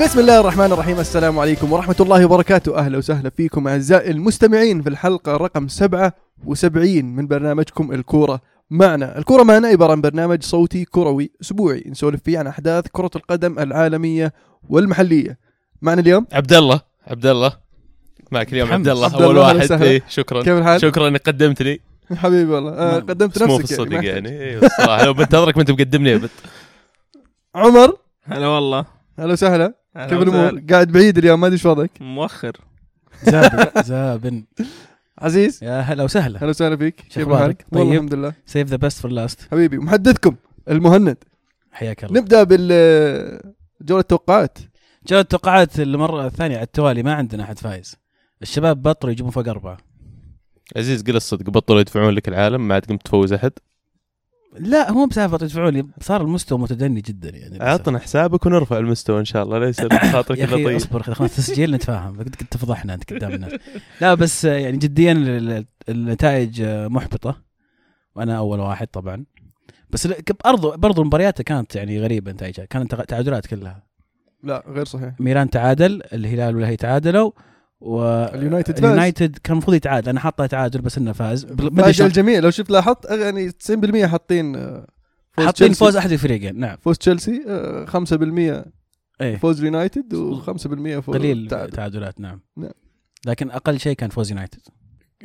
بسم الله الرحمن الرحيم. السلام عليكم ورحمة الله وبركاته. أهلا وسهلا فيكم أعزائي المستمعين في الحلقة رقم 77 من برنامجكم الكورة معنا. الكورة معنا عبارة عن برنامج صوتي كروي أسبوعي نسولف فيه عن أحداث كرة القدم العالمية والمحلية. معنا اليوم؟ عبد الله عبد الله معك اليوم. عبد الله أول واحد. إيه شكرا. كيف الحال؟ شكرا إنك قدمت لي. حبيبي والله. آه قدمت بس مو في نفسك الصدق يعني, يعني. أيوه الصراحه لو بنتظرك ما أنت مقدمني عمر؟ هلا والله. أهلا وسهلا. هلا كيف. الأمور؟ قاعد بعيد اليوم ما أدري إيش وضعك. مؤخر. زابن زابن. عزيز. يا هلا وسهلا. أهلا وسهلا فيك. شو كيف؟ أخبارك؟ والله طيب. الحمد لله. save the best for last حبيبي محدثكم المهند. حياك الله. نبدأ بال جولة التوقعات جاء التوقعات المرة الثانية على التوالي ما عندنا أحد فايز. الشباب بطلوا يجيبون فوق أربعة. عزيز قل الصدق بطلوا يدفعون لك العالم ما عاد قمت تفوز أحد. لا هو بسالفة يدفعون لي صار المستوى متدني جدا يعني. عطنا حسابك ونرفع المستوى إن شاء الله ليس خاطرك يا الا أخي طيب أصبر خلينا التسجيل نتفاهم. قد كنت تفضحنا أنت قدام الناس. لا بس يعني جديا ال- ال- النتائج محبطة وأنا أول واحد طبعا. بس برضو برضو مبارياته كانت يعني غريبة نتائجها كانت تع- تعادلات كلها. لا غير صحيح. ميران تعادل الهلال والهي تعادلوا. اليونايتد فاز. اليونايتد كان المفروض يتعادل. أنا حاطه تعادل بس إنه فاز. شلون. الجميع. لو شفت لاحظت آه، يعني 90% حاطين آه، فوز حاطين. فوز أحد الفريقين. نعم. فوز تشيلسي آه، 5% إيه. فوز اليونايتد و5% فوز قليل تعادل. تعادلات. نعم. نعم. لكن أقل شيء كان فوز يونايتد.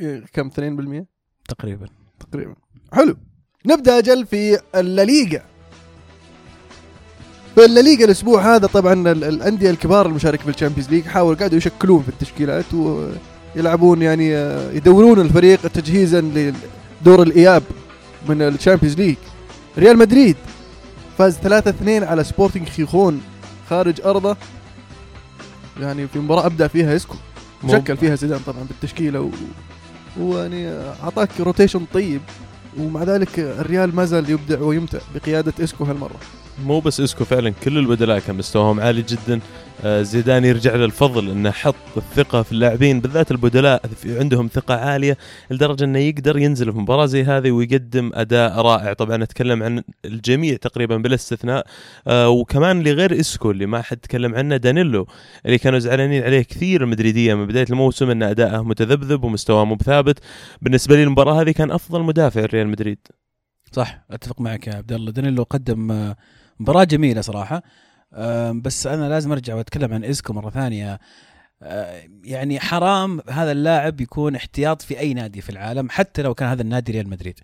آه، كم؟ 2% تقريبا. تقريبا. حلو. نبدأ أجل في الليغا. في الليغا الأسبوع هذا طبعا ال- الأندية الكبار المشاركه في الشامبيونز ليج حاولوا قاعدوا يشكلون في التشكيلات ويلعبون يعني آه، يدورون الفريق تجهيزا لدور الإياب من الشامبيونز ليج ريال مدريد فاز 3-2 على سبورتنج خيخون خارج أرضه. يعني في مباراة أبدع فيها اسكو شكل فيها زيدان طبعا بالتشكيله و... ويعني أعطاك rotation طيب. ومع ذلك الريال ما زال يبدع ويمتع بقيادة اسكو هالمرة. مو بس إسكو فعلا كل البدلاء كان مستواهم عالي جدا. آه، زيدان يرجع له الفضل إنه حط الثقة في اللاعبين. بالذات البدلاء عندهم ثقة عالية لدرجة إنه يقدر ينزل في مباراه زي هذه ويقدم أداء رائع. طبعا أتكلم عن الجميع تقريبا بلا استثناء. آه، وكمان اللي غير إسكو اللي ما حد تكلم عنه دانيلو اللي كانوا زعلانين عليه كثير المدريدية من بداية الموسم إن أداءه متذبذب ومستواه مو بثابت. بالنسبة لي المباراة هذه كان أفضل مدافع ريال مدريد. صح أتفق معك يا عبد الله. دانيلو قدم آه، مباراة جميلة صراحة. بس أنا لازم أرجع وأتكلم عن اسكو مرة ثانية. آه، يعني حرام هذا اللاعب يكون احتياط في أي نادي في العالم حتى لو كان هذا النادي ريال مدريد.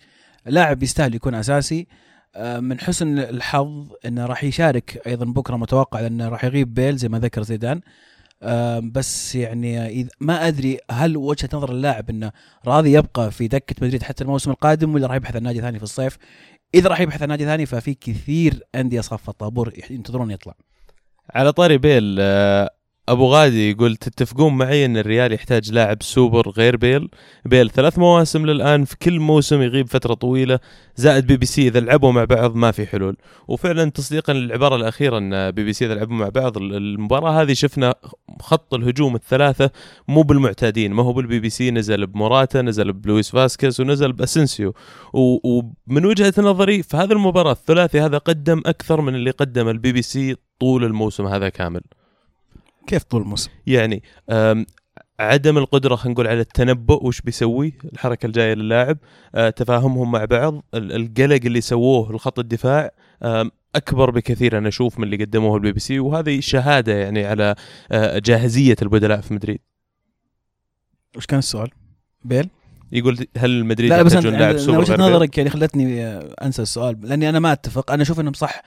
لاعب يستاهل يكون أساسي. آه، من حسن الحظ إنه راح يشارك أيضا بكرة متوقع لأنه راح يغيب بيل زي ما ذكر زيدان. آم، بس يعني ما أدري هل وجهة نظر اللاعب إنه راضي يبقى في دكة مدريد حتى الموسم القادم ولا راح يبحث عن نادي ثاني في الصيف. إذا راح يبحث عن نادي ثاني ففي كثير أندية صف الطابور ينتظرون يطلع. على طاري بيل آه، أبو غادي يقول تتفقون معي إن الريال يحتاج لاعب سوبر غير بيل؟ بيل ثلاث مواسم للآن في كل موسم يغيب فترة طويلة. زائد بي بي سي إذا لعبوا مع بعض ما في حلول. وفعلا تصديقا للعبارة الأخيرة إن بي بي سي إذا لعبوا مع بعض المباراة هذه شفنا خط الهجوم الثلاثة مو بالمعتادين. ما هو بالبي بي سي نزل بموراتا نزل بلويس فاسكيز ونزل باسنسيو ومن وجهة نظري في هذه المباراة الثلاثي هذا قدم أكثر من اللي قدم البي بي سي طول الموسم هذا كامل. كيف طول الموسم يعني عدم القدرة خلينا نقول على التنبؤ وش بيسوي الحركة الجاية للاعب أه، تفاهمهم مع بعض ال- القلق اللي سووه لخط الدفاع أكبر بكثير أنا أشوف من اللي قدموه البي بي سي وهذه شهادة يعني على أه، جاهزية البدلاء في مدريد وش كان السؤال؟ بيل؟ يقول هل مدريد لا بس أنا- لاعب سوبر وجهة؟ نظرك يعني خلتني آه، أنسى السؤال لأني أنا ما أتفق أنا أشوف إنهم صح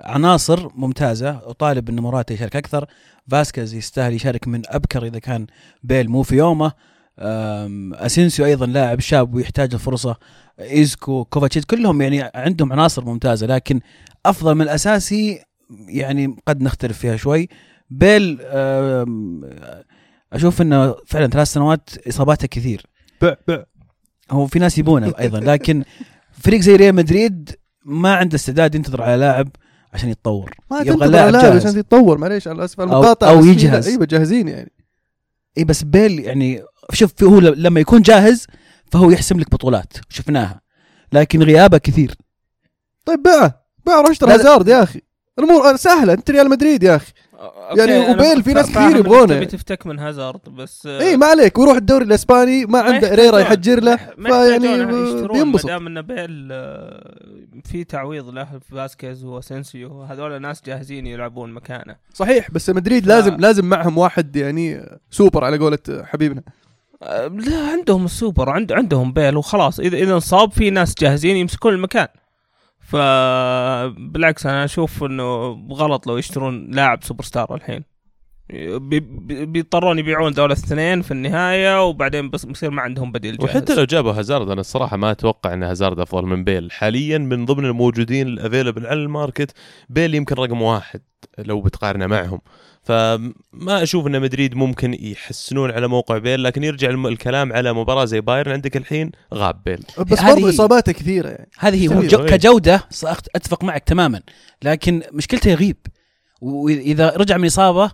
عناصر ممتازة أطالب إن موراتا يشارك أكثر. فاسكيز يستاهل يشارك من أبكر إذا كان بيل مو في يومه. أسينسيو أيضا لاعب شاب ويحتاج الفرصة. إيسكو كوفاتشيتش كلهم يعني عندهم عناصر ممتازة لكن أفضل من الأساسي يعني قد نختلف فيها شوي. بيل أشوف إنه فعلا ثلاث سنوات إصاباته كثير. بيع بيعه في ناس يبونه أيضا لكن فريق زي ريال مدريد ما عنده استعداد ينتظر على لاعب. عشان يتطور. ما يبغى لاعب جاهز. عشان يتطور معليش على اسف المقاطعة أو بس في- يجهز. أيوه جاهزين يعني. اي بس بيل يعني شوف هو لما يكون جاهز فهو يحسم لك بطولات شفناها. لكن غيابه كثير. طيب بيعه بيعه روح لا. هازارد يا أخي. الأمور سهلة. أنت ريال مدريد يا أخي. يعني وبيل في ناس كثير يبغونه. تبي تفتك من هازارد بس آه، اي ما عليك ويروح الدوري الإسباني ما عنده ريرا يحجر له فيعني يحتاجون يشترون ما بينبسط دام إن بيل آه، في تعويض له في فاسكيز واسنسيو هذول ناس جاهزين يلعبون مكانه. صحيح بس مدريد ف- لازم لازم معهم واحد يعني سوبر على قولة حبيبنا. آه، لا عندهم السوبر عند عندهم بيل وخلاص. اذا إذا انصاب في ناس جاهزين يمسكون المكان. فبالعكس أنا أشوف إنه غلط لو يشترون لاعب سوبر ستار الحين. بي- بي- بيضطرون يبيعون ذول الاثنين في النهاية وبعدين بس بصير ما عندهم بديل جاهز. وحتى لو جابوا هازارد أنا الصراحة ما أتوقع إن هازارد أفضل من بيل. حاليا من ضمن الموجودين ال available على ال market بيل يمكن رقم واحد لو بتقارنه معهم. فما أشوف إن مدريد ممكن يحسنون على موقع بيل لكن يرجع الكلام على مباراة زي بايرن عندك الحين غاب بيل. بس برضه اصاباته كثيرة يعني. هذه هي جميل. جو كجودة صأخت- أتفق معك تماما لكن مشكلته يغيب. وإذا رجع من إصابة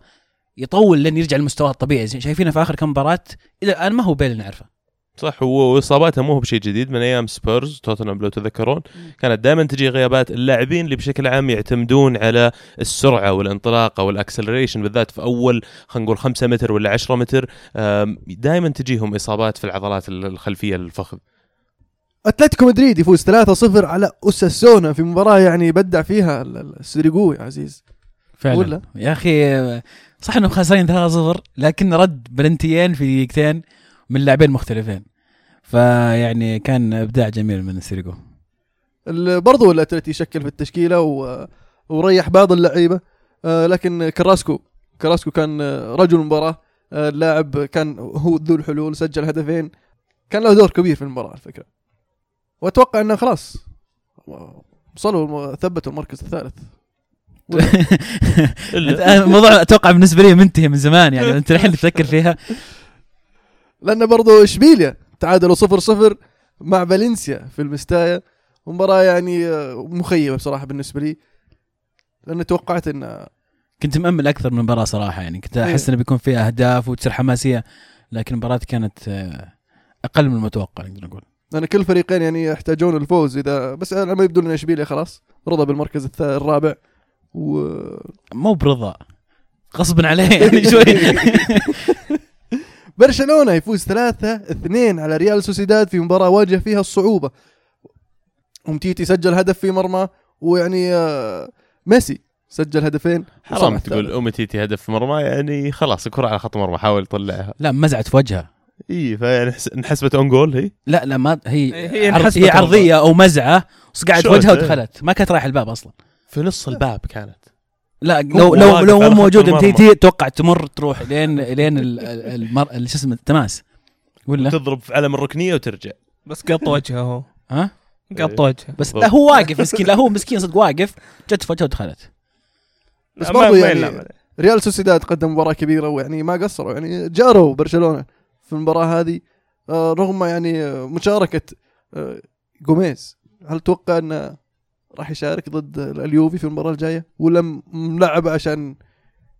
يطول لين يرجع لمستواه الطبيعي. زي- شايفينه في آخر كم مباراة؟ إلى الآن ما هو بيل اللي نعرفه. صح واصاباته مو بشيء جديد من أيام سبيرز توتنهام لو تذكرون. كانت دائما تجي غيابات اللاعبين اللي بشكل عام يعتمدون على السرعة والانطلاقة وال acceleration بالذات في أول خلينا نقول 5 متر ولا 10 متر دائما تجيهم إصابات في العضلات الخلفية للفخذ. أتلتيكو مدريد يفوز 3-0 على أوساسونا في مباراة يعني بدع فيها ال- ال- السريقو يا عزيز. فعلا. ولا؟ يا أخي صح إنهم خاسرين 3-0 لكن رد بلنتيين في دقيقتين. من لاعبين مختلفين. فيعني كان إبداع جميل من سيريجو برضو الأتلتي شكل في التشكيلة و... وريح بعض اللعيبة. آه، لكن كراسكو كراسكو كان رجل المباراه آه، اللاعب كان هو ذو الحلول سجل هدفين. كان له دور كبير في المباراة على فكرة. وأتوقع إنه خلاص. وصلوا ثبتوا المركز الثالث. الموضوع أتوقع بالنسبة لي منتهي من زمان يعني أنت الحين تفكر فيها. لأن برضو إشبيليا تعادلوا صفر صفر مع فالنسيا في المستايا. مباراة يعني مخيبة بصراحة بالنسبة لي لأن توقعت أن كنت مأمل أكثر من مباراه صراحة يعني كنت أحس إيه. إنه بيكون فيها أهداف وتصير حماسيه لكن المباراة كانت أقل من المتوقع نقدر نقول. لأن كل فريقين يعني يحتاجون الفوز إذا بس على ما يبدو لنا إشبيليا خلاص رضى بالمركز الرابع و مو برضا غصبا عليه يعني شوي. برشلونة يفوز ثلاثة اثنين على ريال سوسيداد في مباراة واجه فيها الصعوبة. ومتيتي سجل هدف في مرمى ويعني آه، ميسي سجل هدفين. حرام تقول الثالث. امتيتي هدف في مرمى يعني خلاص الكرة على خط مرمى حاول يطلعها لا مزعت في وجهها. إي فيعني حس- انحسبت own goal هي؟ لا لا ما هي هي هي عرضية أو مزعة شوت، وجهها. ودخلت. ما كانت رايح الباب أصلا. في نص الباب كانت. لا لو لو لو مو موجود المرمى. متيتي توقع تمر تروح لين لين ال- ال- المر ال- شو اسمه التماس ولا تضرب في علم الركنية وترجع. بس قط وجهه هو. ها؟ قط وجهه. بس لا هو واقف مسكين. لا هو مسكين صدق واقف. جت في وجهه ودخلت. بس ما- برضو ما يعني. ريال سوسيداد قدم مباراة كبيرة ويعني ما قصروا. يعني جاروا برشلونة في المباراة هذه. آه، رغم يعني مشاركة آه، جوميز. هل تتوقع انه راح يشارك ضد اليوفي في المباراة الجاية ولا ملعبه عشان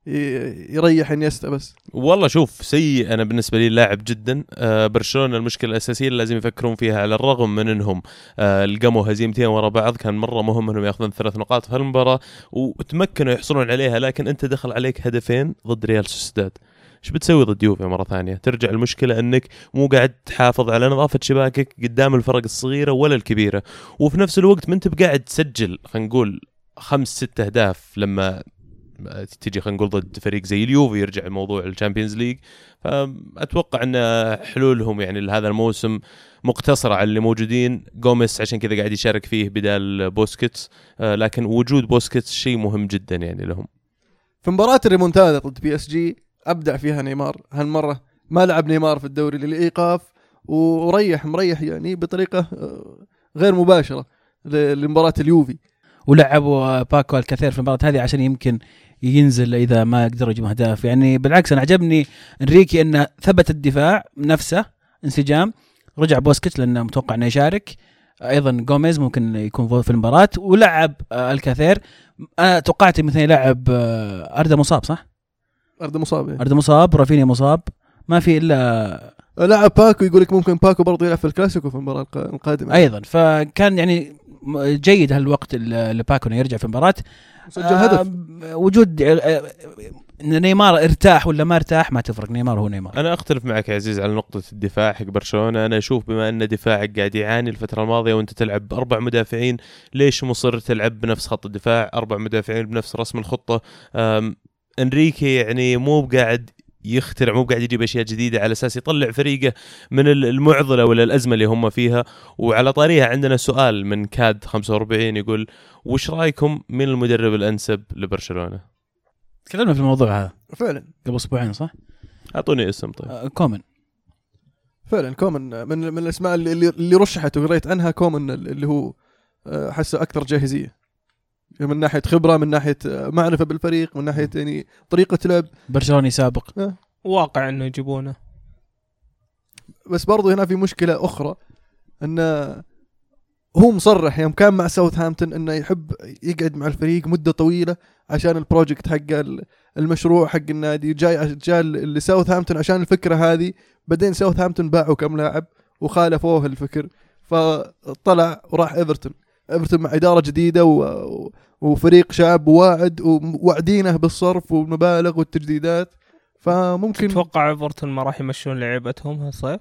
يريح انيستا بس؟ والله شوف سيء أنا بالنسبة لي لاعب جدا. آه برشلونة المشكلة الأساسية اللي لازم يفكرون فيها على الرغم من إنهم آه لقموا هزيمتين ورا بعض كان مرة مهم إنهم يأخذون ثلاث نقاط في المباراه وتمكنوا يحصلون عليها لكن أنت دخل عليك هدفين ضد ريال سوسداد إيش بتسوي ضد يوفي مرة ثانية؟ ترجع المشكلة إنك مو قاعد تحافظ على نظافة شباكك قدام الفرق الصغيرة ولا الكبيرة، وفي نفس الوقت ما أنت بقاعد تسجل خلينا نقول خمس ست أهداف لما تجي خلينا نقول ضد فريق زي اليوفي يرجع موضوع ال Champions League. فأتوقع إن حلولهم يعني لهذا الموسم مقتصرة على اللي موجودين. جوميس عشان كذا قاعد يشارك فيه بدال بوسكيتس. آه، لكن وجود بوسكيتس شيء مهم جدا يعني لهم. في مباراة الريمونتادا ضد PSG أبدع فيها نيمار. هالمرة ما لعب نيمار في الدوري للإيقاف وريح مريح يعني بطريقة آه، غير مباشرة ل- لمباراة اليوفي. ولعبوا باكو الكثير في المباراة هذه عشان يمكن ينزل إذا ما قدروا يجيبوا اهداف يعني بالعكس أنا عجبني إنريكي إنه ثبت الدفاع نفسه انسجام. رجع بوسكيتس لأنه متوقع إنه يشارك. أيضا جوميز ممكن يكون في المباراة. ولعب آه، الكثير. أنا توقعت مثلا يلعب آه، أردا مصاب صح؟ اردا مصاب يعني. اردا مصاب رافينيا مصاب. ما في إلا لعب باكو يقول لك ممكن باكو برضه يلعب في الكلاسيكو في المباراة الق- القادمة. أيضا. فكان يعني جيد هالوقت لباكو إنه يرجع في المباراة. سجل هدف. آه، وجود آه، آه، ان نيمار ارتاح ولا ما ارتاح؟ ما تفرق نيمار هو نيمار. أنا أختلف معك يا عزيز على نقطة الدفاع حق برشلونة. أنا أشوف بما أن دفاعك قاعد يعاني الفترة الماضية وأنت تلعب بأربع مدافعين ليش مصر تلعب بنفس خط الدفاع؟ أربع مدافعين بنفس رسم الخطة. انريكي يعني مو بقاعد يخترع مو بقاعد يجيب أشياء جديدة على أساس يطلع فريقه من ال- المعضلة ولا الأزمة اللي هم فيها. وعلى طاريها عندنا سؤال من كاد 45 يقول وش رأيكم من المدرب الأنسب لبرشلونة؟ تكلمنا في الموضوع هذا. فعلا. قبل أسبوعين صح؟ أعطوني اسم طيب. آه، كومن. فعلا كومن. من من الأسماء اللي اللي, اللي رشحت وقريت عنها كومن اللي هو آه، حسه أكثر جاهزية. من ناحية خبرة من ناحية آه، معرفة بالفريق من ناحية يعني طريقة لعب. برشلوني سابق. وأتوقع إنه يجيبونه. بس برضو هنا في مشكلة أخرى انه هو مصرح يوم كان مع ساوثهامبتون إنه يحب يقعد مع الفريق مدة طويلة عشان ال project حق ال- المشروع حق النادي جاي جاء لساوثهامبتون عشان الفكرة هذه. بعدين ساوثهامبتون باعوا كم لاعب وخالفوه الفكر فطلع وراح ايفرتون ايفرتون مع إدارة جديدة و... وفريق شاب واعد ووعدينه بالصرف والمبالغ والتجديدات فممكن تتوقع إيفرتون ما راح يمشون لعيبتهم هالصيف؟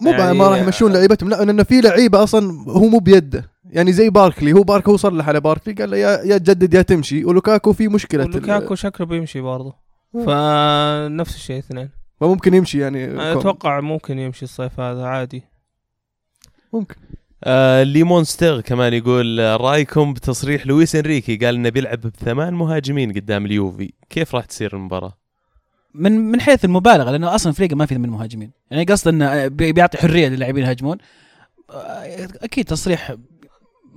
مو يعني- يعني ما راح يمشون لعيبتهم لا لأنه في لعيبة أصلا هو مو بيده يعني زي باركلي هو بارك هو صرح على باركلي قال له يا يا تجدد يا تمشي ولوكاكو في مشكلة ولوكاكو شكله بيمشي برضه آه. فنفس الشيء اثنين فممكن يمشي يعني. أتوقع ممكن يمشي الصيف هذا عادي ممكن آه ليمون ستيغ كمان يقول آه، رأيكم بتصريح لويس إنريكي؟ قال إنه بيلعب بثمان مهاجمين قدام اليوفي. كيف راح تصير المباراة؟ من من حيث المبالغة لأنه أصلا فريقه ما فيه من مهاجمين. يعني قصد إنه بي- بيعطي حرية للاعبين يهاجمون. آه، أكيد تصريح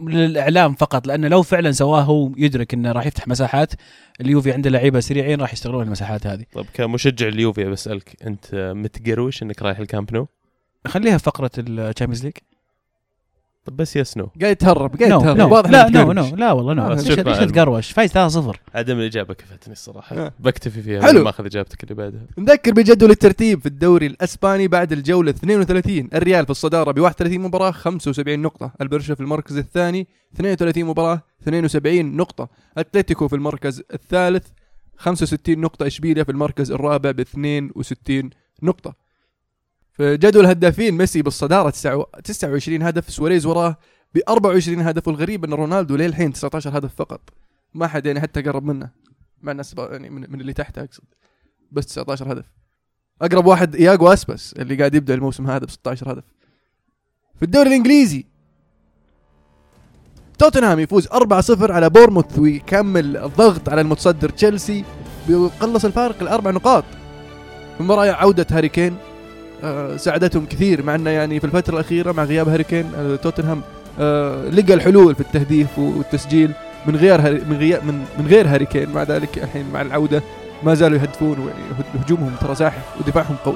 للإعلام فقط لأنه لو فعلا سواه هو يدرك إنه راح يفتح مساحات. اليوفي عنده لعيبة سريعين راح يشتغلون المساحات هذه. طب كمشجع اليوفي بسالك أنت متقروش إنك رايح الكامب نو؟ خليها فقرة الشامبيونز ليج طب بس yes no قاعد يتهرب قاعد يتهرب. واضح لا no. no لا والله no آه، ليش. ليش تتقروش فايز 3-0 عدم الإجابة كفتني الصراحة. آه. بكتفي فيها حلو. ما أخذ إجابتك اللي بعدها. نذكر بجدول الترتيب في الدوري الأسباني بعد الجولة 32 الريال في الصدارة ب 31 مباراة 75 نقطة. البرشا في المركز الثاني 32 مباراة 72 نقطة. أتلتيكو في المركز الثالث 65 نقطة. إشبيليا في المركز الرابع ب 62 نقطة. في جدول الهدافين ميسي بالصدارة 29 هدف سواريز وراه ب 24 هدف والغريب إن رونالدو للحين 19 هدف فقط. ما حد يعني حتى قرب منه. مع الناس يعني من, اللي تحته أقصد. بس 19 هدف. أقرب واحد ياغو أسباس اللي قاعد يبدأ الموسم هذا ب 16 هدف. في الدوري الإنجليزي توتنهام يفوز 4-0 على بورنموث ويكمل الضغط على المتصدر تشيلسي بيقلص الفارق لأربع نقاط. في مباراة عودة هاري كين. ساعدتهم كثير مع إنه يعني في الفترة الأخيرة مع غياب هاري كين آه توتنهام آه لقى الحلول في التهديف والتسجيل من غير من غير من, من غير هاري كين مع ذلك الحين مع العودة ما زالوا يهدفون هجومهم ترى زاحف ودفاعهم قوي.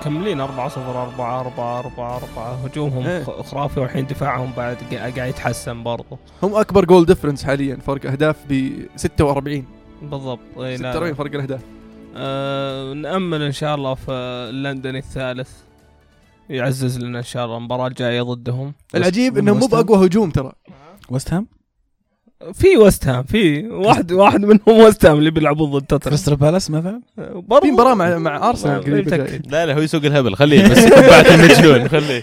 مكملين 4 0 4 4 4 4 هجومهم إيه. خ- خرافي والحين دفاعهم بعد قا- قاعد يتحسن برضه هم أكبر goal difference حاليا فرق أهداف ب 46 بالضبط. إيه، لا- 46 فرق الأهداف. آه نأمل إن شاء الله في لندن الثالث. يعزز لنا إن شاء الله المباراة الجاية ضدهم. العجيب من انهم مو ويست؟ بأقوى هجوم ترى. ويست هام في ويست هام في واحد واحد منهم وست هام اللي بيلعبون ضد توتنهام كريستال بالاس مثلا؟ برضو في مباراة مع مع ارسنال. لا لا هو يسوق الهبل خليه بس بعد المجنون خليه.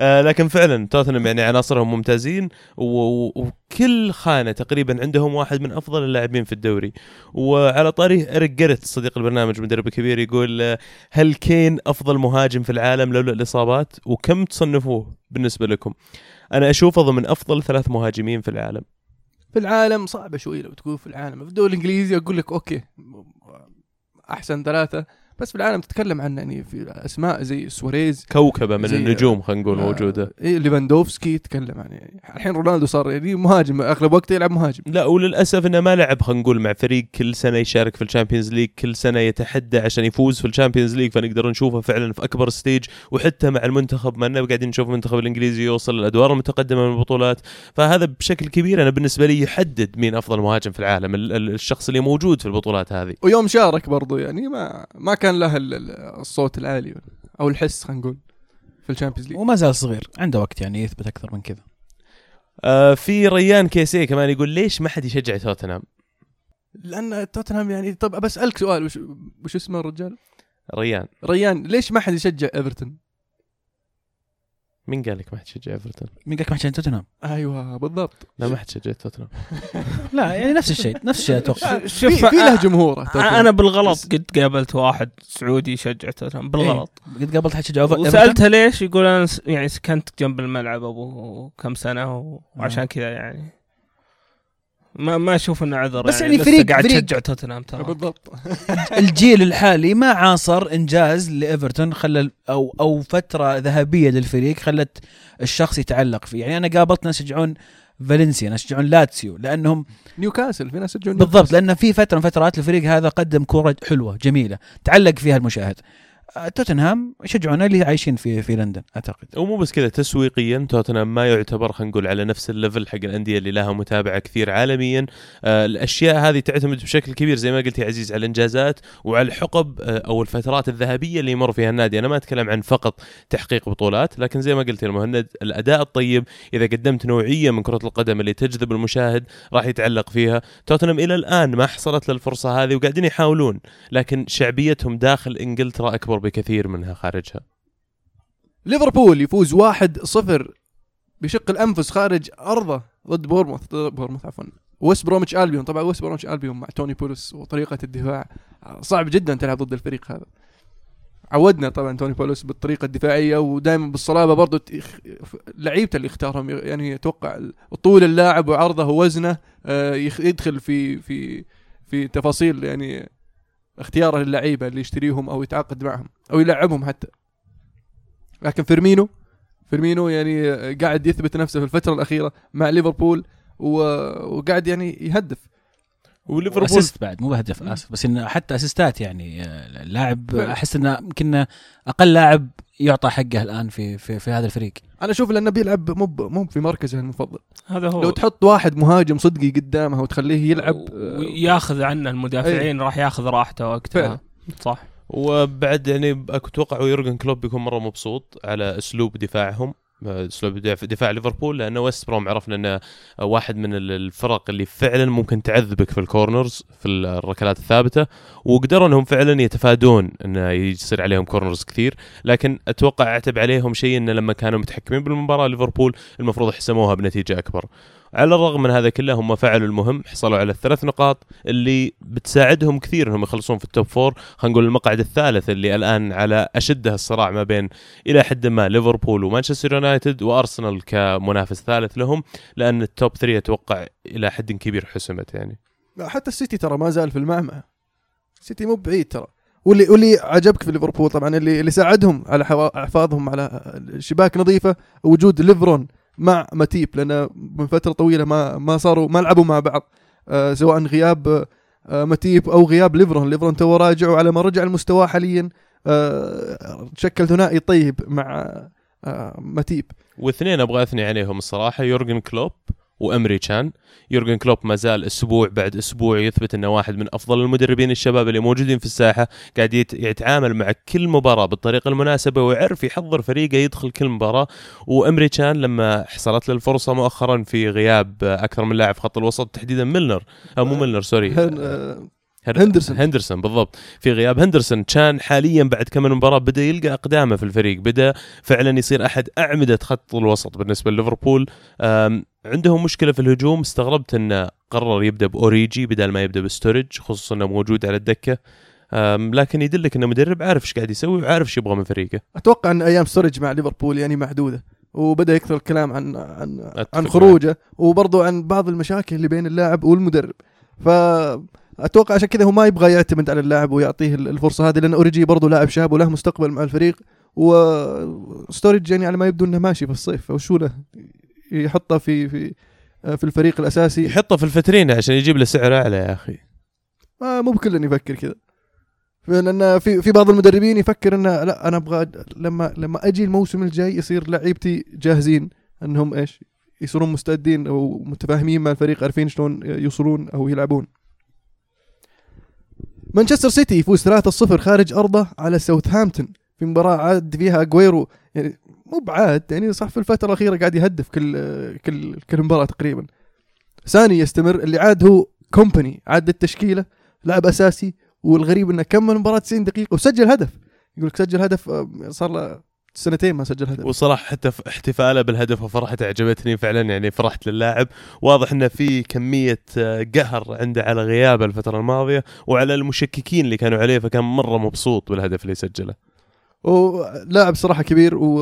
آه لكن فعلا توتنهام يعني عناصرهم ممتازين وكل خانة تقريبا عندهم واحد من أفضل اللاعبين في الدوري. وعلى طاري إريك جيرتس صديق البرنامج مدرب كبير يقول آه، هاري كين أفضل مهاجم في العالم لولا الإصابات؟ وكم تصنفوه بالنسبة لكم؟ أنا أشوفه ضمن أفضل ثلاث مهاجمين في العالم. في العالم صعبة شوي لو تقول في العالم في الدوري الإنجليزي أقول لك okay أحسن ثلاثة. بس في العالم تتكلم عن يعني في أسماء زي سواريز كوكبة من النجوم خلينا نقول آه، موجودة. إيه ليفاندوفسكي تكلم عن يعني الحين رونالدو صار يعني مهاجم أغلب وقته يلعب مهاجم. لا وللأسف إنه ما لعب خلينا نقول مع فريق كل سنة يشارك في الشامبيونز ليج كل سنة يتحدى عشان يفوز في الشامبيونز ليج فنقدر نشوفه فعلا في أكبر stage وحتى مع المنتخب ما قاعدين نشوف المنتخب الإنجليزي يوصل للأدوار المتقدمة من البطولات. فهذا بشكل كبير أنا بالنسبة لي يحدد مين أفضل مهاجم في العالم ال- ال- الشخص اللي موجود في البطولات هذه. ويوم شارك برضو يعني ما ما كان له ال- ال- الصوت العالي أو الحس خلينا نقول في الشامبيونز ليج وما زال صغير عنده وقت يعني يثبت أكثر من كذا آه في ريان كيسي كمان يقول ليش ما حد يشجع توتنهام لأن توتنهام يعني طب بسالك سؤال وش, وش اسمه الرجال؟ ريان ريان ليش ما حد يشجع إيفرتون؟ مين قال لك ما حد يشجع ايفرتون؟ مين قالك ما عشان توتنهام؟ أيوه بالضبط. لا ما حد شجع توتنهام. لا يعني نفس الشيء نفس الشيء أتوقع. في, شوف في له جمهوره توتنهام. أنا بالغلط قد قابلت واحد سعودي يشجع توتنهام بالغلط. قد قابلت حد شجع إيفر- وسألته ليش؟ يقول أنا س- يعني سكنت جنب الملعب أبو كم سنة وعشان كذا يعني. ما ما أشوف إنه عذر بس يعني, يعني فريق- قاعد تشجع توتنهام ترى. بالضبط. الجيل الحالي ما عاصر إنجاز لإيفرتون خلى أو أو فترة ذهبية للفريق خلت الشخص يتعلق فيه. يعني أنا قابلت ناس يشجعون فالنسيا ناس يشجعون لاتسيو لأنهم نيوكاسل في ناس يشجعون بالضبط لأن في فترة من فترات الفريق هذا قدم كوره حلوة جميلة تعلق فيها المشاهد. آه، توتنهام يشجعون اللي عايشين في في لندن أعتقد. ومو بس كذا تسويقيا توتنهام ما يعتبر خلينا نقول على نفس ال level حق الأندية اللي لها متابعة كثير عالميا. آه الأشياء هذه تعتمد بشكل كبير زي ما قلت يا عزيز على الإنجازات وعلى الحقب آه أو الفترات الذهبية اللي يمر فيها النادي. أنا ما أتكلم عن فقط تحقيق بطولات لكن زي ما قلت يا المهند الأداء الطيب إذا قدمت نوعية من كرة القدم اللي تجذب المشاهد راح يتعلق فيها. توتنهام إلى الآن ما حصلت للفرصة هذه وقاعدين يحاولون لكن شعبيتهم داخل إنجلترا أكبر بكثير منها خارجها. ليفربول يفوز 1-0 بشق الأنفس خارج أرضه ضد بورنموث ضد بورنموث عفوا. ويست بروميتش ألبيون طبعا ويست بروميتش ألبيون مع توني بوليس وطريقة الدفاع. صعب جدا تلعب ضد الفريق هذا. عودنا طبعا توني بوليس بالطريقة الدفاعية ودائما بالصلابة برضو. تخ- لعيبته اللي اختارهم يعني أتوقع طول اللاعب وعرضه ووزنه آه، يدخل في في في تفاصيل يعني اختياره للعيبه اللي يشتريهم أو يتعاقد معهم أو يلعبهم حتى. لكن فيرمينو فيرمينو يعني قاعد يثبت نفسه في الفترة الأخيرة مع ليفربول وقاعد يعني يهدف. وليفربول. assist بعد مو بهدف آسف بس إنه حتى أسيستات يعني آه، اللاعب فعلا. أحس إنه يمكن أقل لاعب يعطى حقه الآن في في, في هذا الفريق. أنا أشوف لأنه بيلعب مو مو في مركزه المفضل. هذا هو. لو تحط واحد مهاجم صدقي قدامه وتخليه يلعب آه، وياخذ عنه المدافعين راح ياخذ راحته وقتها. فعلا. صح. وبعد يعني أتوقع يورجن كلوب بيكون مرة مبسوط على أسلوب دفاعهم. أسلوب دفاع- ليفربول لأنه ويست بروم عرفنا إنه واحد من ال- الفرق اللي فعلا ممكن تعذبك في ال corners في الركلات الثابتة وقدروا إنهم فعلا يتفادون إنه يصير عليهم corners كثير. لكن أتوقع أعتب عليهم شيء انه لما كانوا متحكمين بالمباراة ليفربول المفروض حسموها بنتيجة أكبر. على الرغم من هذا كله هم فعلوا المهم حصلوا على الثلاث نقاط اللي بتساعدهم كثير انهم يخلصون في ال top four خلينا نقول المقعد الثالث اللي الآن على اشده الصراع ما بين إلى حد ما ليفربول ومانشستر يونايتد وأرسنال كمنافس ثالث لهم لأن ال top 3 أتوقع إلى حد كبير حسمت يعني. لا، حتى السيتي ترى ما زال في المعمعة السيتي مو بعيد ترى. واللي واللي عجبك في ليفربول طبعا اللي اللي ساعدهم على حفاظهم على شباك نظيفة وجود لوفرين مع ماتيب لأن من فترة طويلة ما ما صاروا ما لعبوا مع بعض آه سواء غياب آه ماتيب أو غياب لوفرين. لوفرين تو راجع وعلى ما رجع لمستواه حاليا آه شكل ثنائي طيب مع آه ماتيب واثنين أبغى أثني عليهم الصراحة. يورجن كلوب وامري تشان يورجن كلوب ما زال أسبوع بعد أسبوع يثبت أنه واحد من أفضل المدربين الشباب اللي موجودين في الساحة. قاعد يت- يتعامل مع كل مباراة بالطريقة المناسبة ويعرف يحضر فريقه يدخل كل مباراة. وامري تشان لما حصلت له الفرصة مؤخرا في غياب أكثر من لاعب خط الوسط تحديدا ميلنر. أو مو ميلنر sorry. آه هندرسون. هندرسون بالضبط. في غياب هندرسون كان حاليا بعد كم مباراة بدأ يلقى أقدامه في الفريق. بدأ فعلا يصير أحد أعمدة خط الوسط بالنسبة لليفربول. عندهم مشكلة في الهجوم. استغربت انه قرر يبدأ بأوريجي بدل ما يبدأ بستورج خصوصا إنه موجود على الدكة. لكن يدلك إنه مدرب عارف إيش قاعد يسوي وعارف إيش يبغى من فريقه. أتوقع إن أيام ستورج مع ليفربول يعني محدودة. وبدأ يكثر الكلام عن عن عن خروجه وبرضو عن بعض المشاكل اللي بين اللاعب والمدرب. فاتوقع عشان كذا هو ما يبغى يعتمد على اللاعب ويعطيه الفرصة هذه لأن أوريجي برضو لاعب شاب وله مستقبل مع الفريق وستورج يعني على ما يبدو إنه ماشي في الصيف فوشو له؟ يحطه في في في الفريق الأساسي. يحطه في الفترين عشان يجيب له سعر أعلى يا أخي. ما مو بكل يفكر كذا. لأن في في بعض المدربين يفكر إنه لا أنا أبغى لما لما أجي الموسم الجاي يصير لعيبتي جاهزين إنهم إيش؟ يصيرون مستعدين أو متفاهمين مع الفريق عارفين شلون يوصلون أو يلعبون. مانشستر سيتي يفوز 3-0 خارج أرضه على ساوثهامبتون في مباراة عاد فيها اجويرو يعني مو بعاد يعني صح في الفترة الأخيرة قاعد يهدف كل كل كل مباراة تقريبا. ثاني يستمر اللي عاد هو كومباني عاد التشكيله لاعب أساسي والغريب إنه كمل مباراة 90 دقيقة وسجل هدف. يقول لك سجل هدف آه، صار له سنتين ما سجل هدف. وصراحة حتى احتفاله بالهدف وفرحته عجبتني فعلا يعني فرحت للاعب. واضح انه في كمية آه، قهر عنده على غيابه الفترة الماضية وعلى المشككين اللي كانوا عليه فكان مرة مبسوط بالهدف اللي سجله. ولاعب صراحة كبير و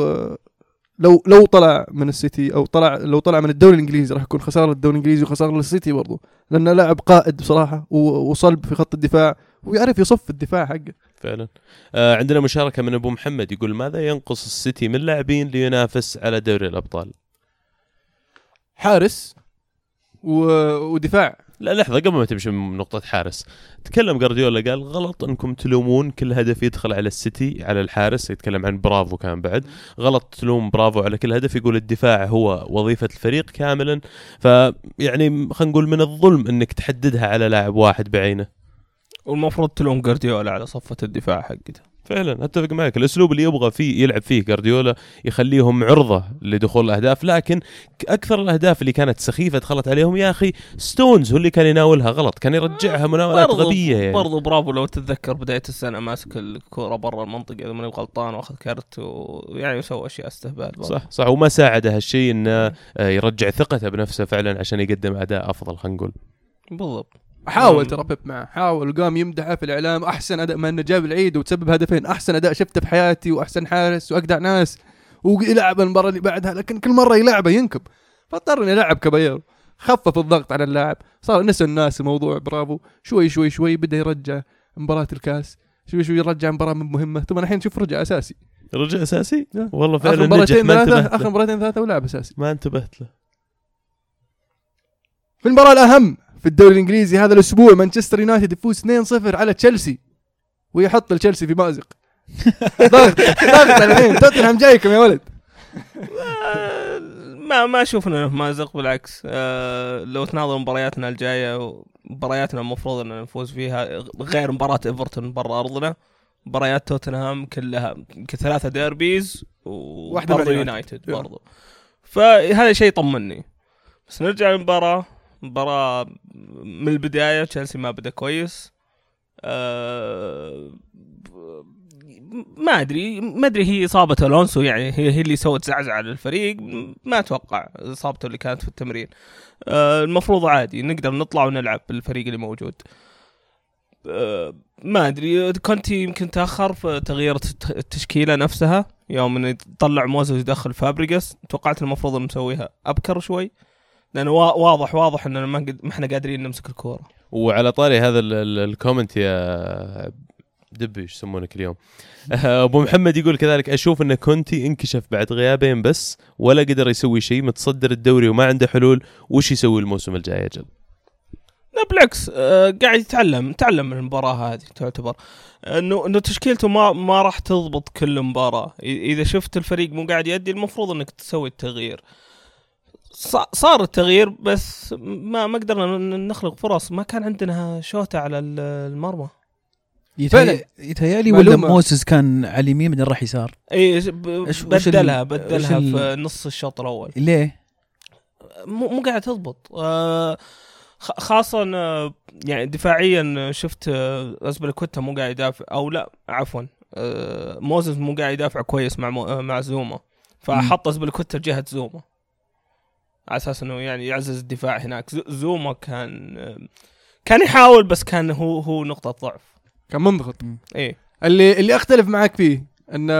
لو لو طلع من السيتي أو طلع لو طلع من الدوري الإنجليزي راح يكون خسارة للدوري الإنجليزي وخسارة للسيتي برضو. لأنه لاعب قائد بصراحة وصلب في خط الدفاع ويعرف يصف الدفاع حقه. فعلا. آه عندنا مشاركة من أبو محمد يقول ماذا ينقص السيتي من لاعبين لينافس على دوري الأبطال؟ حارس و... ودفاع. لا لحظة قبل ما تمشي من نقطة حارس تكلم جارديولا قال غلط إنكم تلومون كل هدف يدخل على السيتي على الحارس يتكلم عن برافو كان بعد. غلط تلوم برافو على كل هدف يقول الدفاع هو وظيفة الفريق كاملا. فيعني خلينا نقول من الظلم إنك تحددها على لاعب واحد بعينه. والمفروض تلوم جارديولا على صفة الدفاع حقته. فعلا أتفق معك. الأسلوب اللي يبغى فيه يلعب فيه جارديولا يخليهم عرضة لدخول الأهداف لكن أكثر الأهداف اللي كانت سخيفة دخلت عليهم يا أخي ستونز هو اللي كان يناولها غلط كان يرجعها مناولات برضو- غبية يعني. برضو برافو لو تتذكر بداية السنة ماسك الكورة برا المنطقة إذا ماني غلطان وأخذ كارت ويعني وسوى أشياء استهبال برضو. صح صح وما ساعده هالشيء إنه آه، يرجع ثقته بنفسه فعلا عشان يقدم أداء أفضل خلينا نقول. بالضبط. حاول. ترى بيب معه حاول وقام يمدحه في الإعلام أحسن أداء ما إنه جاب العيد وتسبب هدفين أحسن أداء شفته في حياتي وأحسن حارس واجدع ناس ويلعب المباراة اللي بعدها لكن كل مرة يلعبه ينكب فاضطر إنه يلعب كبايرو خفف الضغط على اللاعب صار نسى الناس الموضوع برافو شوي شوي شوي بدأ يرجع مباراة الكاس شوي شوي يرجع مباراة من مهمة ثم الحين شوف رجع أساسي رجع أساسي. والله آخر فعلا نجح مباراتين ثلاثة آخر. مباراتين ثلاثة ولعب أساسي ما انتبهت له في المباراة الأهم في الدوري الإنجليزي هذا الأسبوع مانشستر يونايتد يفوز 2-0 على تشيلسي ويحط تشيلسي في مأزق. ضغط ضغط الحين توتنهام جايكم يا ولد. ما ما أشوف إنه مأزق بالعكس. آه، لو تناظر مبارياتنا الجاية مبارياتنا المفروض ان نفوز فيها غير مباراة إيفرتون برا أرضنا. مباريات توتنهام كلها يمكن ثلاثة derbies مع يونايتد يا. برضه فهذا شيء يطمني. بس نرجع للمباراة. مباراة من البداية تشيلسي ما بدأ كويس. آه، ما أدري ما أدري هي إصابة ألونسو يعني هي هي اللي سوت زعزعة للفريق. ما أتوقع إصابته اللي كانت في التمرين. آه، المفروض عادي نقدر نطلع ونلعب بالفريق اللي موجود. آه، ما أدري كونتي يمكن تأخر في تغيير الت- التشكيلة نفسها يوم انه يطلع موزز يدخل فابريجاس توقعت المفروض إنه مسويها أبكر شوي. لأنه وا- واضح واضح اننا ما ما إحنا قادرين نمسك الكورة. وعلى طاري هذا ال- ال- ال comment يا دبي إيش يسمونك اليوم؟ أبو محمد يقول كذلك أشوف إن كونتي انكشف بعد غيابين بس ولا قدر يسوي شيء متصدر الدوري وما عنده حلول وش يسوي الموسم الجاي أجل لا بالعكس آه، قاعد يتعلم تعلم من المباراة هذه تعتبر. انه إنه تشكيلته ما ما راح تضبط كل مباراة. إذا شفت الفريق مو قاعد يؤدي المفروض إنك تسوي التغيير. صار التغيير بس ما ما قدرنا نخلق فرص. ما كان عندنا شوطه على ال- المرمى. فعلاً. يتهيأ- يتهيألي ولا. موسس كان على اليمين بعدين راح يسار؟ إي بدلها بدلها في نص الشوط الأول. ليه؟ مو مو قاعد تضبط. آه، خاصة آه، يعني دفاعيا شفت آه، ازبلكوتا مو قاعد يدافع أو لا عفوا. آه، موزز مو قاعد يدافع كويس مع آه، مع زوما. فحط ازبلكوتا جهة زوما. على أساس إنه يعني يعزز الدفاع هناك. زوما كان كان يحاول بس كان هو هو نقطة ضعف. كان منضغط. إيه. اللي اللي أختلف معك فيه انه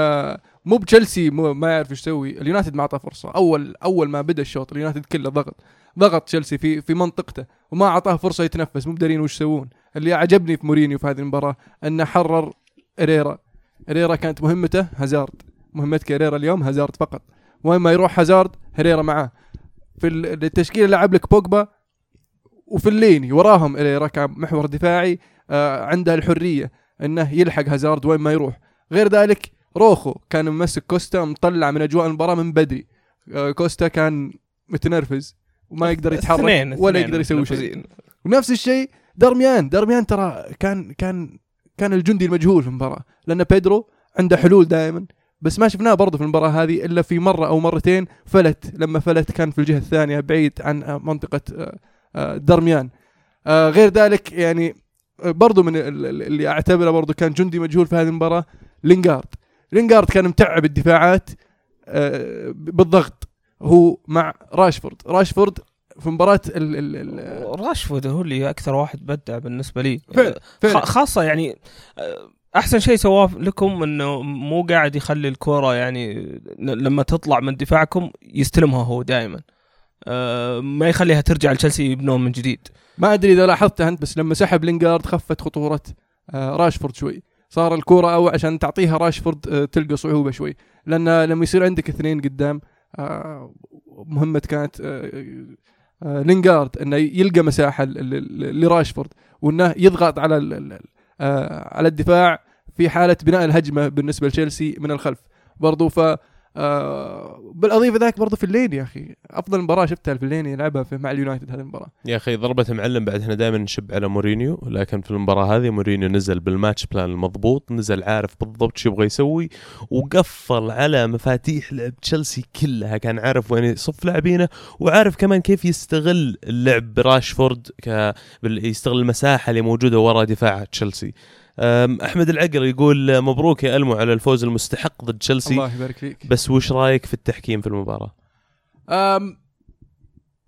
مو بتشيلسي مو ما يعرف إيش يسوي. اليونايتد ما أعطاه فرصة. أول أول ما بدأ الشوط اليونايتد كله ضغط. ضغط تشيلسي في في منطقته. وما أعطاه فرصة يتنفس. مو بدارين وش يسوون. اللي عجبني في مورينيو في هذه المباراة إنه حرر إريرا. إريرا كانت مهمته هازارد. مهمتك إريرا اليوم هازارد فقط. وين ما يروح هازارد هريرا معاه. في ال- التشكيله لعب لك بوجبا وفي الليني وراهم كان محور دفاعي آه عنده الحرية إنه يلحق هازارد وين ما يروح. غير ذلك روخو كان ممسك كوستا مطلع من أجواء المباراة من بدري. آه، كوستا كان متنرفز وما يقدر يتحرك اثنين- ولا يقدر يسوي شيء. ونفس الشيء درميان درميان ترى كان كان كان الجندي المجهول في المباراة لأن بيدرو عنده حلول دائما. بس ما شفناه برضه في المباراة هذه إلا في مرة أو مرتين فلت لما فلت كان في الجهة الثانية بعيد عن آه، منطقة آه، آه، درميان. غير ذلك يعني برضه من ال- ال- اللي أعتبره برضه كان جندي مجهول في هذه المباراة لينغارد. لينغارد كان متعب الدفاعات بالضغط. هو مع راشفورد. راشفورد في مباراة ال ال ال راشفورد هو اللي أكثر واحد بدع بالنسبة لي. فعلا، فعلا. خاصة يعني أحسن شيء سواه لكم إنه مو قاعد يخلي الكورة يعني لما تطلع من دفاعكم يستلمها هو دائما ما يخليها ترجع لتشيلسي يبنون من جديد. ما أدري إذا لاحظتها أنت بس لما سحب لينغارد خفت خطورة آه، راشفورد شوي. صار الكورة أو عشان تعطيها راشفورد آه، تلقى صعوبة شوي. لأن لما يصير عندك اثنين قدام مهمة كانت لينغارد إنه يلقى مساحة لراشفورد وإنه يضغط على على الدفاع في حالة بناء الهجمة بالنسبة لتشيلسي من الخلف. برضو ف آه، بالاضافه ذاك برضو فيلايني يا أخي. أفضل مباراة شفتها فيلايني يلعبها في مع اليونايتد هذه المباراة. يا أخي ضربة معلم بعد إحنا دائما نشب على مورينيو لكن في المباراة هذه مورينيو نزل بال match plan المضبوط نزل عارف بالضبط شو يبغى يسوي وقفل على مفاتيح لعب تشيلسي كلها. كان عارف وين يصف لاعبينه وعارف كمان كيف يستغل اللعب براشفورد ك... يستغل المساحة اللي موجودة ورا دفاع تشيلسي. أحمد العقل يقول مبروك يا ألمو على الفوز المستحق ضد تشيلسي الله يبارك فيك. بس وش رأيك في التحكيم في المباراة؟ أم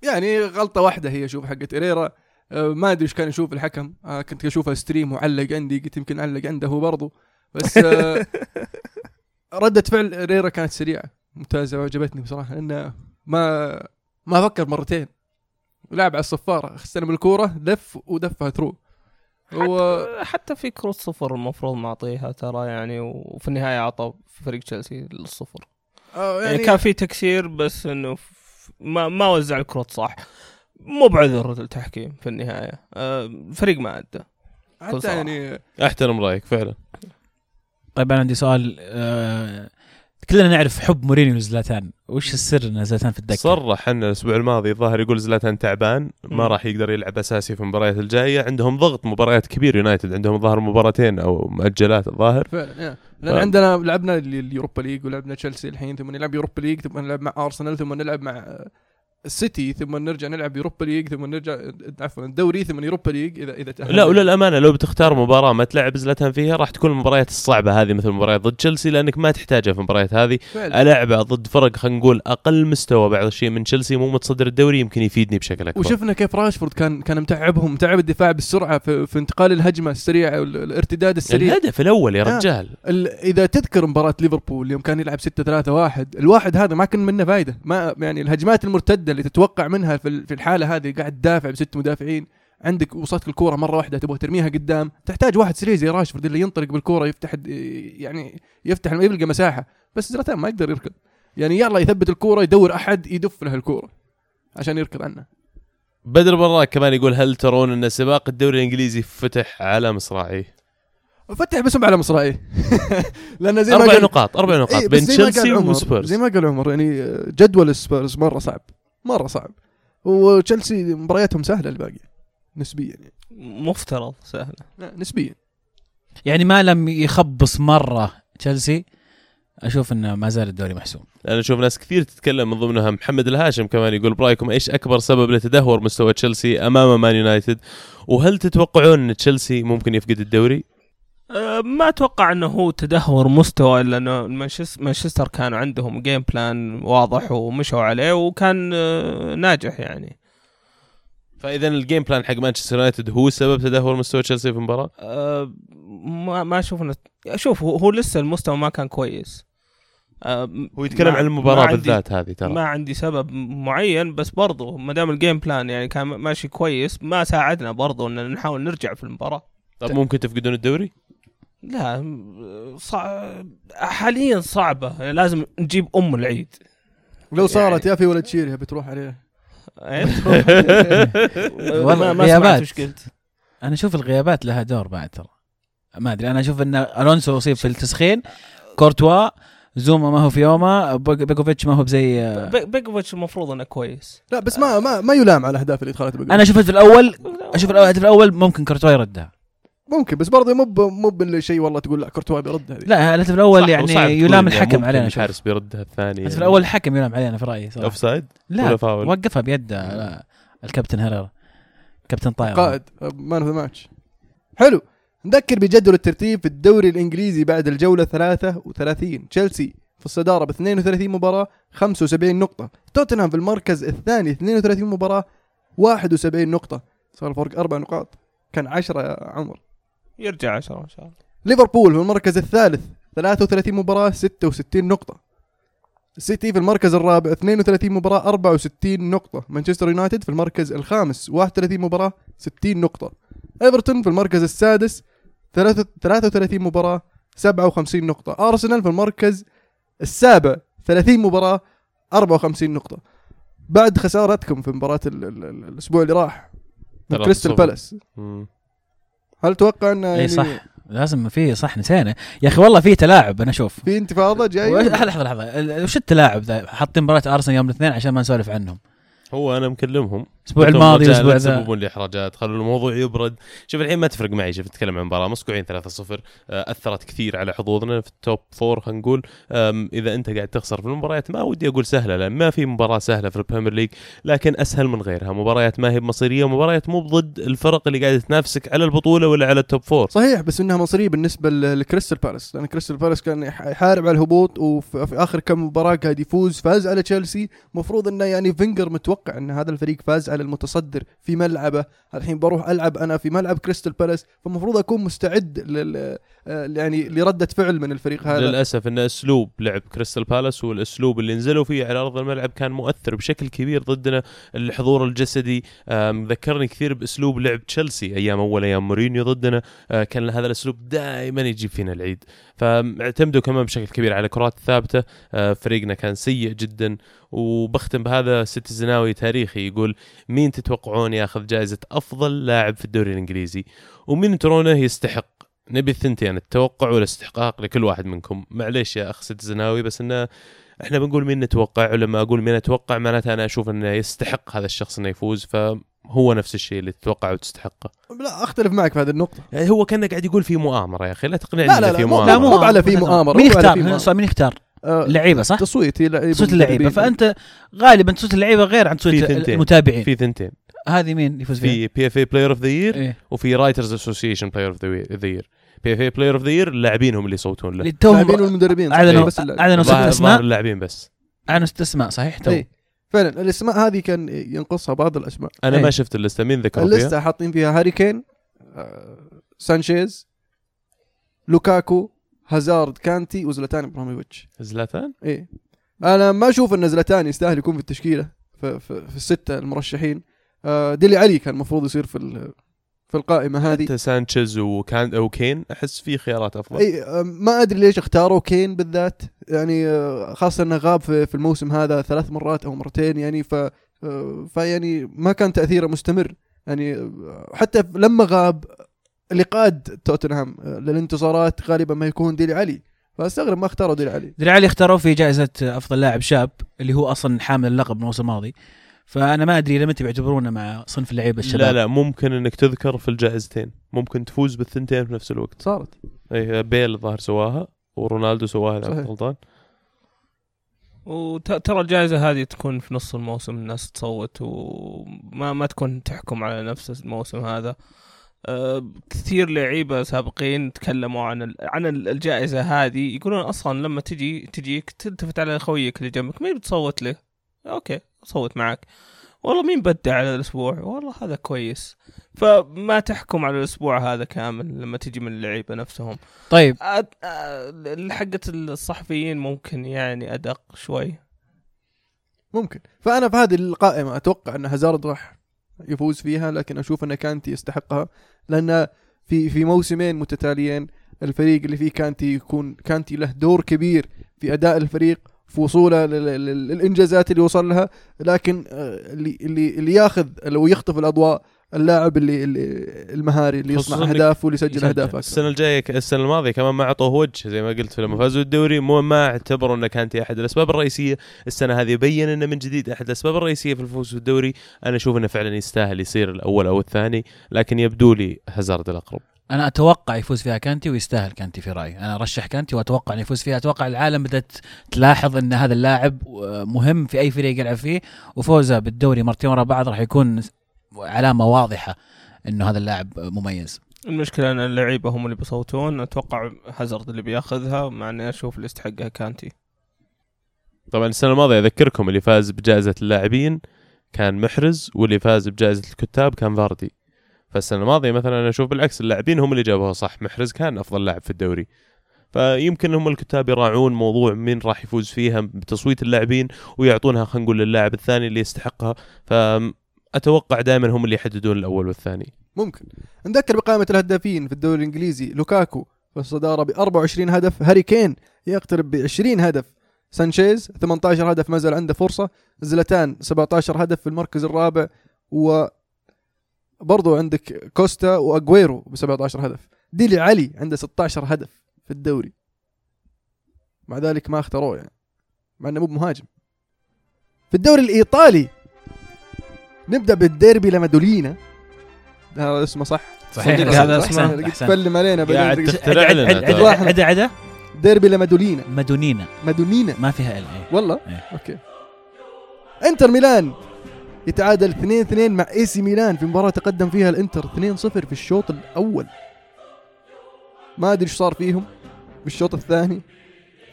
يعني غلطة واحدة هي شوف حقت إريرا. ما أدري إيش كان يشوف الحكم. أه كنت اشوفها ستريم وعلق عندي قلت يمكن علق عنده هو برضو. بس أه ردة فعل إريرا كانت سريعة ممتازة وعجبتني بصراحة لأنه ما ما فكر مرتين. لعب على الصفاره استلم الكورة لف ودفها ثرو هو حتى, حتى في كروت صفر المفروض معطيها ترى يعني وفي النهاية عطى فريق تشيلسي الصفر. آه يعني, كان في تكسير بس إنه ما ما وزع الكروت صح. مو بعذر التحكيم في النهاية. آه، الفريق ما أدى. حتى. يعني أحترم رأيك فعلا. طيب أنا عندي سؤال آه كلنا نعرف حب مورينيو لزلاتان وش السر إن زلاتان في الدكة؟ صرح إن الأسبوع الماضي الظاهر يقول زلاتان تعبان ما. راح يقدر يلعب أساسي في المباريات الجاية عندهم ضغط مباريات كبير يونايتد عندهم الظاهر مباراتين أو مؤجلات الظاهر فعلا. لأن ف- عندنا لعبنا ال- ال Europa League ولعبنا تشيلسي الحين ثم نلعب Europa League ثم نلعب مع أرسنال ثم نلعب مع السيتي ثم نرجع نلعب Europa League ثم نرجع عفوا الدوري ثم Europa League اذا إذا تأهلنا. لا وللأمانة لو بتختار مباراة ما تلعب زلاتان فيها راح تكون المباريات الصعبة هذه مثل مباريات ضد تشيلسي لأنك ما تحتاجها في المباريات هذه. ألعبها ضد فرق خلينا نقول أقل مستوى بعض الشيء من تشيلسي مو متصدر الدوري يمكن يفيدني بشكل أكبر. وشفنا كيف راشفورد كان كان متعبهم متعب الدفاع بالسرعة في, في انتقال الهجمة السريعه والارتداد السريع. الهدف الأول يا آه. رجال. ال- إذا تذكر مباراة ليفربول يوم كان يلعب 6 3 1 الواحد هذا ما كان منه فايدة. ما يعني الهجمات المرتدة اللي تتوقع منها في ال- في الحالة هذه قاعد تدافع بست مدافعين عندك وصلتك الكورة مرة واحدة تبغى ترميها قدام تحتاج واحد سريع زي راشفورد اللي ينطلق بالكورة يفتح يعني يفتح يلقى مساحة بس زلاتان ما يقدر يركض. يعني يلا يثبت الكورة يدور أحد يدف له الكورة عشان يركض عنه. بدر براك كمان يقول هل ترون أن سباق الدوري الإنجليزي فتح على مصراعيه فتح باسم على مصراعيه لأن زي ما أربع قال نقاط أربع نقاط إيه، بس بين تشيلسي وسبيرز زي ما قال عمر يعني جدول السبيرز مرة صعب. مرة صعب. وتشيلسي مبارياتهم سهلة الباقي نسبيا يعني. مفترض سهلة. لا، نسبيا. يعني ما لم يخبص مرة تشيلسي أشوف إنه ما زال الدوري محسوم. أنا أشوف ناس كثير تتكلم من ضمنها محمد الهاشم كمان يقول برأيكم إيش أكبر سبب لتدهور مستوى تشيلسي أمام مان يونايتد؟ وهل تتوقعون إن تشيلسي ممكن يفقد الدوري؟ ما أتوقع إنه هو تدهور مستوى لأنه مانشستر مانشستر كانوا عندهم game plan واضح ومشوا عليه وكان أه، ناجح يعني. فاذا ال game plan حق مانشستر يونايتد هو سبب تدهور مستوى تشيلسي في المباراة؟ أه، ما ما أشوف إنه شوف هو لسه المستوى ما كان كويس. أه، هو يتكلم عن المباراة بالذات هذه ترى. ما عندي سبب معين بس برضو ما دام ال game plan يعني كان ماشي كويس ما ساعدنا برضو إن نحاول نرجع في المباراة. طب ممكن تفقدون الدوري؟ لا صع... حاليا صعبة. لازم نجيب أم العيد. لو صارت يعني- يا في ولد شيرها بتروح عليه إيه؟ والله ما. سمعت وش قلت أنا أشوف الغيابات لها دور بعد ترى. ما أدري أنا أشوف إن ألونسو اصيب في التسخين. كورتوا زوما ما هو في يومه بيك- بيكوفيتش ما هو بزي بي- بيكوفيتش المفروض إنه كويس. لا بس ما ما, ما يلام على أهداف اللي دخلت أنا شفت في الأول أشوف الهدف الأول ممكن كورتوا يردها. ممكن بس برضه مو ب- مو بالشيء والله تقول لا كورتوا بيرد هذه. لا الهدف الأول يعني يلام الحكم ممكن علينا الحارس بيردها الثاني الهدف الأول الحكم يلام علينا في رأيي صراحة. offside لا فاول؟ وقفها بيد لا، الكابتن هيريرا. كابتن طاير قائد man of the match. حلو. نذكر بجدول الترتيب في الدوري الإنجليزي بعد الجولة 33 تشيلسي في الصدارة ب 32 مباراة 75 نقطة. توتنهام في المركز الثاني 32 مباراة 71 نقطة. صار الفرق أربع نقاط. كان 10 يا عمر. يرجع عشرة إن شاء الله. ليفربول في المركز الثالث 33 مباراة 66 نقطة. السيتي في المركز الرابع 32 مباراة 64 نقطة. مانشستر يونايتد في المركز الخامس 31 مباراة 60 نقطة. إيفرتون في المركز السادس 33 مباراة 57 نقطة. أرسنال في المركز السابع 30 مباراة 54 نقطة. بعد خسارتكم في مباراة ال- ال- ال- الأسبوع اللي راح من 3-0. كريستال بالاس. هل تتوقع إن يعني صح. لازم في صح نسينا. يا أخي والله في تلاعب أنا أشوف. في انتفاضة جاية لحظة لحظة لحظة. ال- وش التلاعب ذا؟ حاطين مباراة أرسنال يوم الاثنين عشان ما نسولف عنهم. هو أنا مكلمهم. الأسبوع الماضي والاسبوع لا ذا. تسببون لي إحراجات خلوا الموضوع يبرد. شوف الحين ما تفرق معي شوف نتكلم عن مباراة مسكوعين 3-0 آه، أثرت كثير على حظوظنا في ال top four خلينا نقول. إذا أنت قاعد تخسر في المباريات ما ودي أقول سهلة لأن ما في مباراة سهلة في ال Premier League لكن أسهل من غيرها. مباريات ما هي مصيريه مباريات مو ضد الفرق اللي قاعدة تنافسك على البطولة ولا على ال top four صحيح بس إنها مصيريه بالنسبة لكريستال بالاس. لأن كريستال بالاس كان يح- يحارب على الهبوط وفي في آخر كم مباراة قاعد يفوز فاز على تشيلسي. المفروض إنه يعني فينجر متوقع إن هذا الفريق فاز على المتصدر في ملعبه؟ الحين بروح ألعب أنا في ملعب كريستال بالاس فالمفروض أكون مستعد لل يعني لردة فعل من الفريق هذا. للأسف إن أسلوب لعب كريستال بالاس والأسلوب اللي نزلوا فيه على أرض الملعب كان مؤثر بشكل كبير ضدنا. الحضور الجسدي ذكرني كثير بأسلوب لعب تشيلسي أيام أول أيام مورينيو ضدنا. آه، كان هذا الأسلوب دائما يجيب فينا العيد. فاعتمدوا كمان بشكل كبير على كرات ثابتة. آه، فريقنا كان سيء جدا. وبختم بهذا سيتيزناوي تاريخي يقول مين تتوقعون ياخذ جائزة أفضل لاعب في الدوري الإنجليزي؟ ومين ترونه يستحق نبي الثنتين التوقع والاستحقاق لكل واحد منكم. معليش يا أخ سيتيزناوي بس إنه إحنا بنقول مين نتوقع ولما أقول مين أتوقع معناتها أنا أشوف إنه يستحق هذا الشخص إنه يفوز فهو نفس الشيء اللي تتوقعه وتستحقه. لا أختلف معك في هذه النقطة. يعني هو كان قاعد يقول في مؤامرة يا أخي لا تقنعني لا لا في لا مو, مؤامرة. لا مو على في مؤامرة مين في يختار مين يختار؟ آه، اللعيبة صح؟ تصويت هي لعيبة صوت اللعيبة. فأنت غالبا صوت اللعيبة غير عن صوت في ثنتين. المتابعين. في ثنتين. هذه مين يفوز فيها؟ في PFA Player of the Year إيه. وفي Writers' Association Player of the Year PFA Player of the Year اللاعبين هم اللي يصوتون له اللاعبين والمدربين اعلنوا بس اللاعبين. اعلنوا ست أسماء اللاعبين بس اعلنوا ست أسماء صحيح تو إيه. فعلا الأسماء هذه كان ينقصها بعض الأسماء أنا إيه. ما شفت اللستة مين ذكروا فيها اللستة حاطين فيها هاري كين آه، سانشيز لوكاكو هازارد كانتي وزلاتان إبراهيموفيتش زلاتان إيه أنا ما أشوف إن زلاتان يستاهل يكون في التشكيلة في, في, في الستة المرشحين ديلي علي كان المفروض يصير في ال- في القائمة هذه. حتى سانشيز وكان وكين أحس في خيارات أفضل. أي آه، ما أدري ليش اختاروا كين بالذات. يعني آه، خاصة إنه غاب في, في الموسم هذا ثلاث مرات أو مرتين يعني ف آه، فيعني ما كان تأثيره مستمر. يعني آه، حتى لما غاب اللي قاد توتنهام آه، للانتصارات غالبا ما يكون ديلي علي. فأستغرب ما اختاروا ديلي علي. دري علي اختاروا في جائزة أفضل لاعب شاب اللي هو أصلا حامل اللقب الموسم الماضي. فأنا ما أدري لما بيعتبرونه مع صنف اللعيبة الشباب. لا لا ممكن إنك تذكر في الجائزتين. ممكن تفوز بالثنتين في نفس الوقت. صارت. إي بيل الظاهر سواها ورونالدو سواها اذا غلطان. وترى الجائزة هذه تكون في نص الموسم الناس تصوت وما ما تكون تحكم على نفس الموسم هذا. أه كثير لعيبة سابقين تكلموا عن ال- عن ال- الجائزة هذه يقولون أصلا لما تجي تجيك تلتفت على خويك اللي جنبك مين بتصوت له؟ أوكي صوت معك. والله مين بدع على الأسبوع؟ والله هذا كويس. فما تحكم على الأسبوع هذا كامل لما تجي من اللعيبة نفسهم. طيب. أد... أ- حقة الصحفيين ممكن يعني أدق شوي. ممكن. فأنا في هذه القائمة أتوقع أن هازارد راح يفوز فيها لكن أشوف أن كانتي يستحقها لأن في في موسمين متتاليين الفريق اللي فيه كانتي يكون كانتي له دور كبير في أداء الفريق. في وصوله لل- لل- للإنجازات اللي وصل لها لكن آه، اللي اللي اللي ياخذ لو يخطف الأضواء اللاعب اللي, اللي المهاري اللي يصنع أهداف واللي يسجل. يسجل. أهداف أكثر. السنة الجاية السنة الماضية كمان ما أعطوه وجه زي ما قلت لما فازوا الدوري مو ما اعتبروا إنه كانت أحد الأسباب الرئيسية. السنة هذه بين إنه من جديد أحد الأسباب الرئيسية في الفوز بالدوري. أنا أشوف إنه فعلا يستاهل يصير الأول أو الثاني لكن يبدو لي هازارد الأقرب. أنا أتوقع يفوز فيها كانتي ويستاهل كانتي في رأيي. أنا أرشح كانتي وأتوقع إنه يفوز فيها. أتوقع العالم بدأت تلاحظ إن هذا اللاعب مهم في أي فريق يلعب فيه. وفوزه بالدوري مرتين ورا بعض راح يكون علامة واضحة إنه هذا اللاعب مميز. المشكلة إن اللعيبة هم اللي بيصوتون. أتوقع هازارد اللي بيأخذها مع إني أشوف اللي يستحقها كانتي. طبعا السنة الماضية أذكركم اللي فاز بجائزة اللاعبين كان محرز واللي فاز بجائزة الكتاب كان فاردي. فالسنة الماضية مثلا أنا أشوف بالعكس اللاعبين هم اللي جابوها صح. محرز كان أفضل لاعب في الدوري. فيمكن هم الكتاب يراعون موضوع مين راح يفوز فيها بتصويت اللاعبين ويعطونها خلينا نقول للاعب الثاني اللي يستحقها. فأتوقع دائما هم اللي يحددون الأول والثاني. ممكن. نذكر بقائمة الهدافين في الدوري الإنجليزي. لوكاكو في الصدارة ب 24 هدف. هاري كين يقترب ب 20 هدف. سانشيز 18 هدف ما زال عنده فرصة. زلاتان 17 هدف في المركز الرابع. و برضو عندك كوستا وأجويرو ب 17 هدف ديلي علي عنده 16 هدف في الدوري. مع ذلك ما اختاروه يعني. مع إنه مو بمهاجم. في الدوري الإيطالي نبدأ بالديربي لمادولينا هذا اسمه صح؟ صحيح. هذا. اسمه. تفلم علينا قاعد تخترع عد لنا. عد عد ترى. عد عد عد. ديربي لمادولينا مادونينا مادونينا ما فيها ال اي والله؟ إيه. أوكي. إنتر ميلان. يتعادل 2 2 مع اي سي ميلان في مباراة تقدم فيها الإنتر 2 0 في الشوط الأول. ما أدري إيش صار فيهم في الشوط الثاني.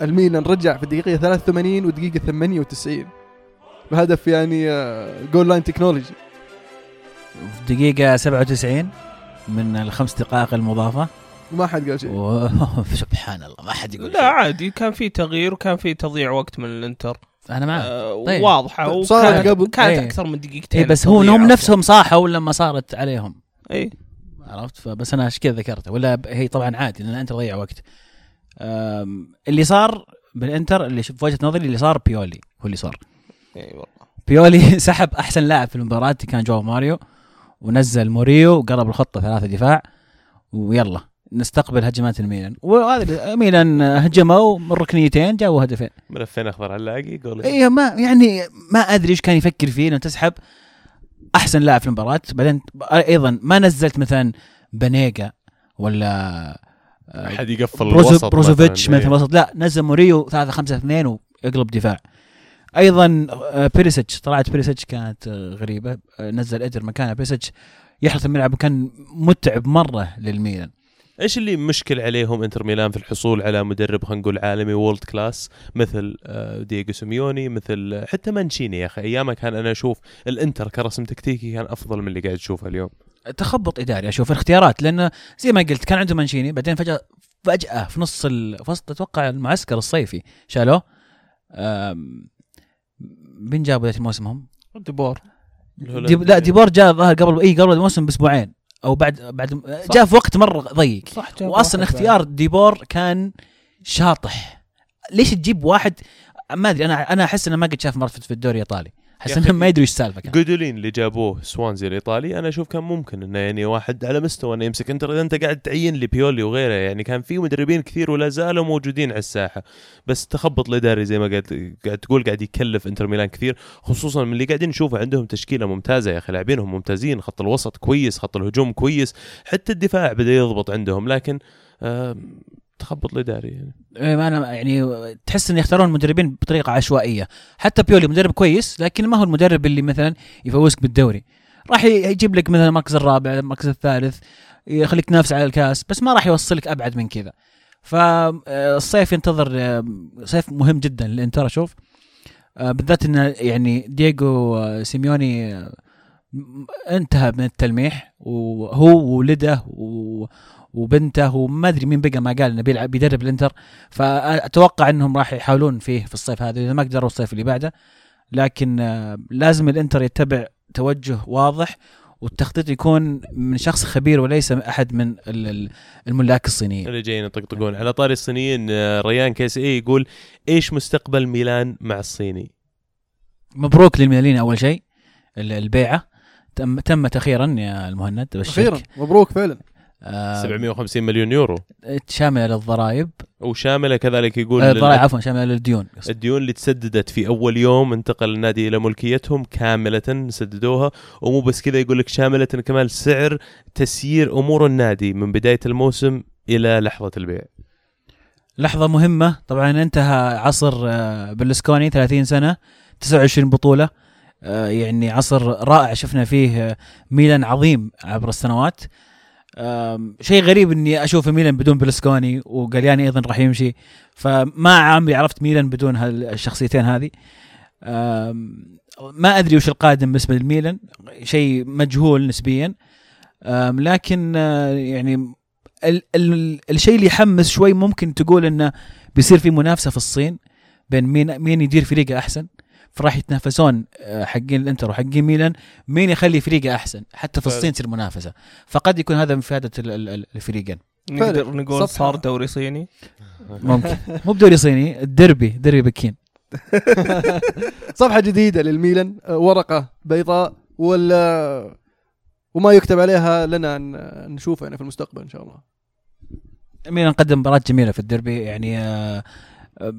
الميلان رجع في الدقيقة 83 والدقيقه 98 بهدف يعني goal line technology في دقيقة 97 من الخمس دقائق المضافة. وما حد قال شيء. و... سبحان الله ما حد يقول لا شيء. عادي كان في تغيير وكان في تضييع وقت من الإنتر. أنا معك. آه طيب. واضحة. صارت قبل. كانت إيه. أكثر من دقيقتين اي بس هو أصلاً. نفسهم صاحوا لما صارت عليهم. اي عرفت؟ فبس أنا عشان كذا ذكرته. ولا هي طبعا عادي لأن أنت ضيع وقت. اللي صار بالإنتر اللي في وجهه نظري اللي صار بيولي. هو اللي صار. اي والله. بيولي سحب أحسن لاعب في المباراة كان جو ماريو ونزل موريو وقلب الخطة ثلاثة دفاع ويلا. نستقبل هجمات الميلان. وهذا ميلان هجموا من ركنيتين جابوا هدفين. ملفين اخضر علاقي جول اي ما يعني ما أدري إيش كان يفكر فيه إنه تسحب أحسن لاعب في المباراة. بعدين أيضا ما نزلت مثلا بانيجا ولا آه، أحد يقفل بروزو الوسط بروزوفيتش مثلا إيه. وسط لا نزل موريو 3 5 2 ويقلب دفاع. أيضا آه، بيريسيتش طلعت بيريسيتش كانت آه، غريبة. نزل ايدر مكانه. بيريسيتش يحرث الملعب وكان متعب مرة للميلان. إيش اللي مشكل عليهم إنتر ميلان في الحصول على مدرب خلينا نقول عالمي و world class مثل آه، دييغو سيميوني مثل آه، حتى مانشيني يا أخي. أيامها كان أنا أشوف الإنتر كرسم تكتيكي كان أفضل من اللي قاعد تشوفه اليوم. تخبط إداري أشوف الاختيارات لأنه زي ما قلت كان عنده مانشيني بعدين فجأة فجأة في نص ال... في وسط أتوقع المعسكر الصيفي شالوه. مين جابوا ذات الموسم هم؟ ديبور. دي... لا ديبور جاء ظهر قبل إي قبل الموسم بأسبوعين. أو بعد بعد جاء في وقت مرة ضيق. صح واصلا اختيار ديبور كان شاطح. ليش تجيب واحد؟ ما أدري أنا أنا أحس إنه ما قد شاف مرة في الدوري الإيطالي. أخي، انهم ما يدروا إيش السالفه كان. جودولين اللي جابوه سوانزي الإيطالي أنا أشوف كان ممكن إنه يعني واحد على مستوى إنه يمسك إنتر إذا أنت قاعد تعين لي بيولي وغيره يعني كان في مدربين كثير ولا زالوا موجودين على الساحة. بس تخبط الاداري زي ما قاعد قاعد تقول قاعد يكلف إنتر ميلان كثير خصوصا من اللي قاعدين نشوفه عندهم تشكيلة ممتازة يا أخي لاعبينهم ممتازين خط الوسط كويس خط الهجوم كويس حتى الدفاع بدأ يضبط عندهم. لكن تخبط الاداري يعني. إيه، أنا يعني تحس إن يختارون المدربين بطريقة عشوائية. حتى بيولي مدرب كويس لكن ما هو المدرب اللي مثلا يفوزك بالدوري. راح يجيب لك مثلا المركز الرابع المركز الثالث يخليك تنافس على الكاس بس ما راح يوصلك أبعد من كذا. فالصيف ينتظر آه، صيف مهم جدا للانتر أشوف. آه، بالذات انه يعني دييغو آه، سيميوني آه، انتهى من التلميح وهو وولده و وبنته وما أدري مين بقى ما قال إنه بيلعب بيدرب الإنتر. فأتوقع إنهم راح يحاولون فيه في الصيف هذا إذا ما قدروا الصيف اللي بعده. لكن آه، لازم الإنتر يتبع توجه واضح والتخطيط يكون من شخص خبير وليس أحد من ال- ال- الملاك الصينيين. اللي جايين يطقطقون. على طاري الصينيين آه، ريان كيس اي يقول إيش مستقبل ميلان مع الصيني؟ مبروك للميلانين أول شيء ال- البيعة. تم تمت أخيرا يا المهند. أخيرا مبروك فعلا. آه، 750 مليون يورو. شاملة للضرائب. وشامله كذلك يقول آه، لل- الضرائب عفوا شاملة للديون. الديون اللي تسددت في أول يوم انتقل النادي إلى ملكيتهم كاملة سددوها. ومو بس كذا يقول لك شاملة كمان سعر تسيير أمور النادي من بداية الموسم إلى لحظة البيع. لحظة مهمة. طبعا انتهى عصر آه، برلسكوني 30 سنة 29 بطولة. يعني عصر رائع شفنا فيه آه، ميلان عظيم عبر السنوات. شيء غريب إني أشوف ميلان بدون بلسكوني وقالياني أيضا راح يمشي. فما عمري عرفت ميلان بدون هالشخصيتين هذه. ما أدري وش القادم بالنسبة للميلان شيء مجهول نسبيا. لكن آه، يعني ال ال الشيء اللي يحمس شوي ممكن تقول إنه بيصير في منافسة في الصين بين مين مين يدير فريقه أحسن. فراح يتنافسون آه، حقين الإنتر وحقين ميلان مين يخلي فريقه أحسن؟ حتى في. الصين تصير منافسة. فقد يكون هذا من فائده ال- ال- ال- الفريقين. نقدر. نقول صار دوري صيني؟ ممكن. مو بدوري صيني الدربي دربي بكين. صفحة جديدة للميلان آه، ورقة بيضاء ولا وما يكتب عليها لنا ن- نشوفه يعني في المستقبل إن شاء الله. ميلان قدم مباراة جميلة في الدربي يعني آه، آه،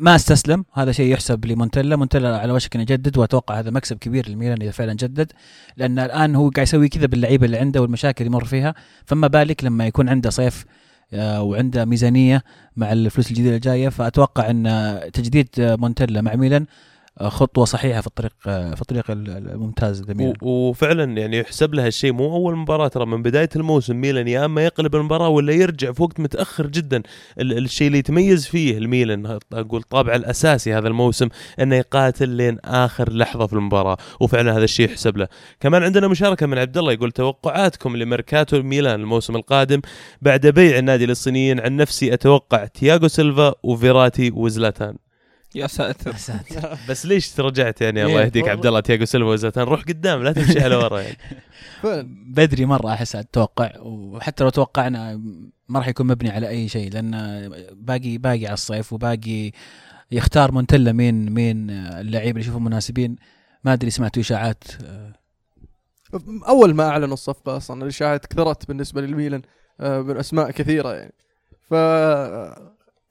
ما أستسلم. هذا شيء يحسب لمونتلا مونتلا على وشك إنه يجدد وأتوقع هذا مكسب كبير للميلان إذا فعلا جدد. لأن الآن هو قاعد يسوي كذا باللعيبة اللي عنده والمشاكل اللي يمر فيها. فما بالك لما يكون عنده صيف آه، وعنده ميزانية مع الفلوس الجديدة اللي جاية. فأتوقع إن تجديد آه، مونتلا مع ميلان خطوة صحيحة في الطريق في الطريق ال- ال- الممتاز لميلان وفعلا يعني يحسب لها الشيء مو أول مباراة ترى من بداية الموسم ميلان يا إما يقلب المباراة ولا يرجع في وقت متأخر جدا. ال- الشيء اللي يتميز فيه الميلان أقول طابع الأساسي هذا الموسم إنه يقاتل لين آخر لحظة في المباراة وفعلا هذا الشيء يحسب له. كمان عندنا مشاركة من عبد الله يقول توقعاتكم لميركاتو الميلان الموسم القادم بعد بيع النادي للصينيين عن نفسي أتوقع تياغو سيلفا وفيراتي وزلاتان. يا ساتر. يا ساتر. بس ليش رجعت يعني الله إيه. يهديك عبد الله تياغو سيلفا وزلاتان روح قدام لا تمشي على ورا يعني. بدري مرة أحس أتوقع وحتى لو توقعنا ما راح يكون مبني على أي شيء لأن باقي باقي على الصيف وباقي يختار مونتلا مين مين اللعيبه اللي يشوفهم مناسبين. ما أدري سمعتوا إشاعات أول ما أعلنوا الصفقة أصلا الإشاعات كثرت بالنسبة للميلان آه، من اسماء كثيرة يعني. ف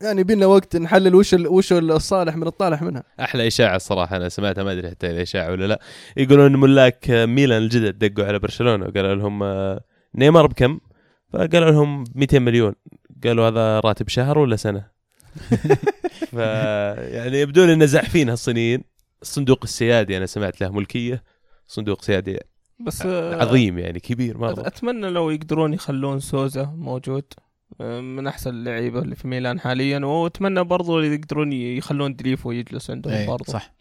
يعني بينا وقت نحلل وش ال- وش الصالح من الطالح منها. أحلى إشاعة الصراحة أنا سمعتها ما أدري حتى هي إشاعة ولا لا. يقولون ملاك ميلان الجدد دقوا على برشلونة وقالوا لهم آه، نيمار بكم؟ فقالوا لهم 200 مليون. قالوا هذا راتب شهر ولا سنة؟ ف يعني يبدو لي ان زاحفين هالصينيين. الصندوق السيادي أنا سمعت له ملكية. صندوق سيادي بس آه، عظيم يعني كبير مره أتمنى لو يقدرون يخلون سوزا موجود. من أحسن اللعيبة اللي في ميلان حاليا وأتمنى برضو يقدرون يخلون دليفو يجلس عندهم إيه، برضو صح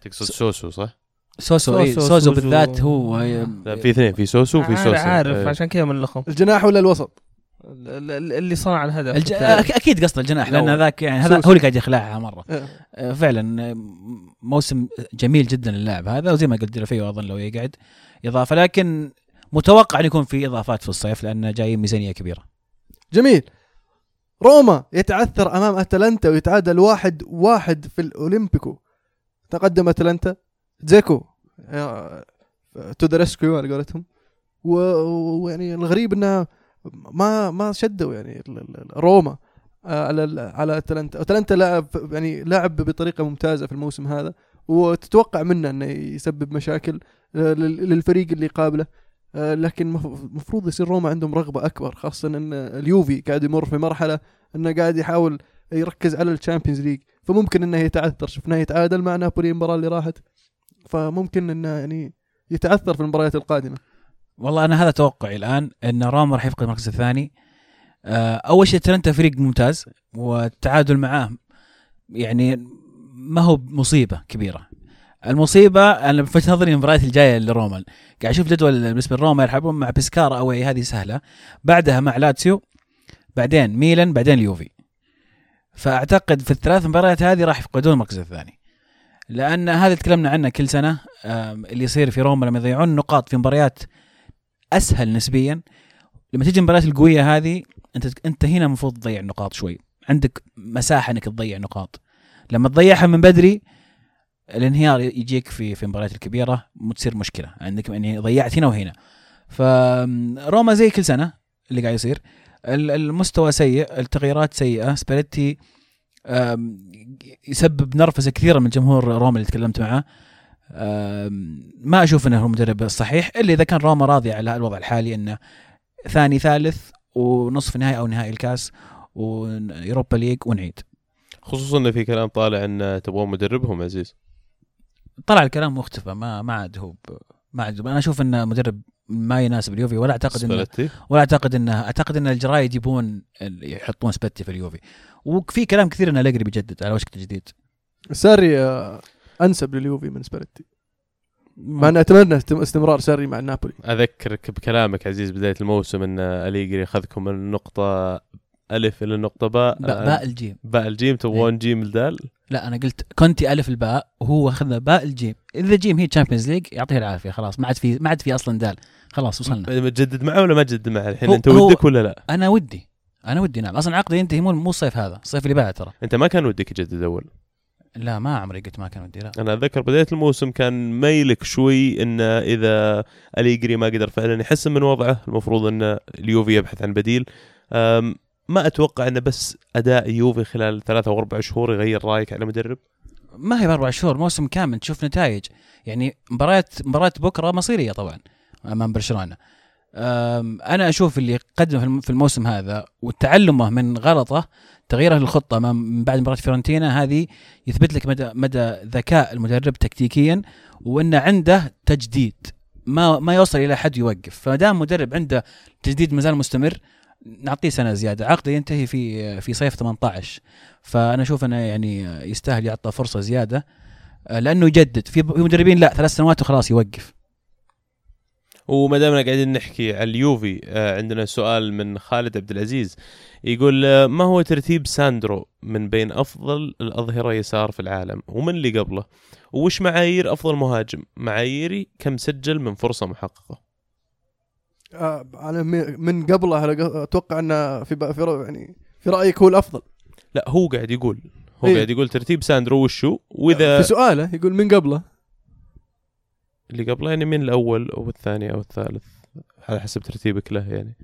تقصد سوسو صح؟ سوسو اي سوسو، سوسو سوسو. بالذات هو لا في اثنين في سوسو وفي عارف- سوسو عارف إيه. عشان كذا من لخم الجناح ولا الوسط ال- ال- اللي صنع الهدف الج... أكيد قصد الجناح لأن. هذاك يعني هذا. هو اللي قاعد يخلعها مرة آه. آه، فعلا آه، موسم جميل جدا للاعب هذا وزي ما قلت فيه أظن لو يقعد إضافة لكن متوقع أن يكون في إضافات في الصيف لأن جايين ميزانية كبيرة جميل. روما يتعثر أمام أتلانتا ويتعادل واحد واحد في الأولمبيكو. تقدم أتلانتا. دزيكو to the rescue على قولتهم. ويعني الغريب إنها ما ما شدوا يعني روما آه، على على أتلانتا. أتلانتا لاعب يعني لاعب بطريقة ممتازة في الموسم هذا. وتتوقع منه إنه يسبب مشاكل آه، لل- للفريق اللي يقابله آه، لكن المفروض يصير روما عندهم رغبة أكبر خاصة إن اليوفي قاعد يمر في مرحلة إنه قاعد يحاول يركز على ال Champions League. فممكن إنه يتعثر شفناه يتعادل مع نابولي المباراة اللي راحت. فممكن إنه يعني يتعثر في المباريات القادمة. والله أنا هذا توقعي الآن إن روما راح يفقد المركز الثاني. آه، أول شيء أتلانتا فريق ممتاز والتعادل معاه يعني ما هو مصيبة كبيرة. المصيبة أنا في نظري المباريات الجاية لروما. قاعد أشوف جدول بالنسبة لروما يلعبون مع بسكارا أوي هذه سهلة. بعدها مع لاتسيو بعدين ميلان بعدين اليوفي. فأعتقد في الثلاث مباريات هذه راح يفقدون المركز الثاني. لأن هذا تكلمنا عنه كل سنة اللي يصير في روما لما يضيعون نقاط في مباريات أسهل نسبيا. لما تيجي المباريات القوية هذه أنت أنت هنا المفروض تضيع نقاط شوي. عندك مساحة إنك تضيع نقاط. لما تضيعها من بدري الانهيار يجيك في في المباريات الكبيرة وتصير مشكلة. عندك يعني ضيعت هنا وهنا. فروما زي كل سنة اللي قاعد يصير. ال- المستوى سيء التغييرات سيئة. سباليتي يسبب نرفزة كثيرة من جمهور روما اللي تكلمت معه. ما أشوف إنه هو المدرب الصحيح إلا إذا كان روما راضي على الوضع الحالي إنه ثاني ثالث ونصف نهائي أو نهائي الكاس و Europa League ونعيد. خصوصا انه في كلام طالع إن تبغون مدربهم عزيز. طلع الكلام واختفى ما ما عاد هو ما عاد أنا أشوف انه مدرب ما يناسب اليوفي ولا أعتقد انه سباليتي. ولا أعتقد انه أعتقد إن الجرايد يبون يحطون سباليتي في اليوفي. وفي كلام كثير إن أليجري بيجدد على وشك تجديد ساري آه، أنسب لليوفي من سباليتي. مع اني أتمنى استم- استمرار ساري مع نابولي. أذكرك بكلامك عزيز بداية الموسم إن أليجري أخذكم من النقطه ألف إلى النقطه باء. باء, باء الجيم. باء الجيم تبغون جيم الدال لا أنا قلت كونتي ألف الباء وهو اخذنا باء الجيم. إذا جيم هي Champions League يعطيه العافية خلاص. ما عاد في ما عاد في أصلا دال. خلاص وصلنا. تجدد معه ولا ما تجدد معه الحين؟ أنت ودك ولا لا؟ أنا ودي. أنا ودي نعم. أصلا عقدي ينتهي مو مو الصيف هذا. الصيف اللي بعده ترى. أنت ما كان ودك يجدد أول؟ لا ما عمري قلت ما كان ودي لا. أنا أتذكر بداية الموسم كان ميلك شوي انه إذا أليجري ما قدر فعلا يحسن من وضعه المفروض إن اليوفي يبحث عن بديل. ما أتوقع انه بس أداء يوفي خلال ثلاثة أو أربع شهور يغير رأيك على مدرب؟ ما هي بأربع شهور موسم كامل تشوف نتائج. يعني مباراة مباراة بكرة مصيرية طبعا أمام برشلونة. أنا أشوف اللي قدمه في الم- في الموسم هذا وتعلمه من غلطه تغييره للخطة من بعد مباراة فيورنتينا هذه يثبت لك مدى مدى ذكاء المدرب تكتيكيا وأنه عنده تجديد. ما ما يوصل إلى حد يوقف. فما دام مدرب عنده تجديد مازال مستمر نعطيه سنة زيادة. عقده ينتهي في في صيف 18 فأنا أشوف أنه يعني يستاهل يعطى فرصة زيادة. لأنه يجدد. في في مدربين لا ثلاث سنوات وخلاص يوقف. وما دامنا قاعدين نحكي على اليوفي آه، عندنا سؤال من خالد عبد العزيز. يقول آه، ما هو ترتيب ساندرو من بين أفضل الأظهرة يسار في العالم؟ ومن اللي قبله؟ وش معايير أفضل مهاجم؟ معاييري كم سجل من فرصة محققة. آه، أنا من قبله أتوقع إنه في ب- في يعني في رأيك هو الأفضل. لا هو قاعد يقول. هو إيه. قاعد يقول ترتيب ساندرو وشو؟ وإذا في سؤاله يقول من قبله. اللي قبله يعني من الأول أو الثاني أو الثالث على حسب ترتيبك له يعني.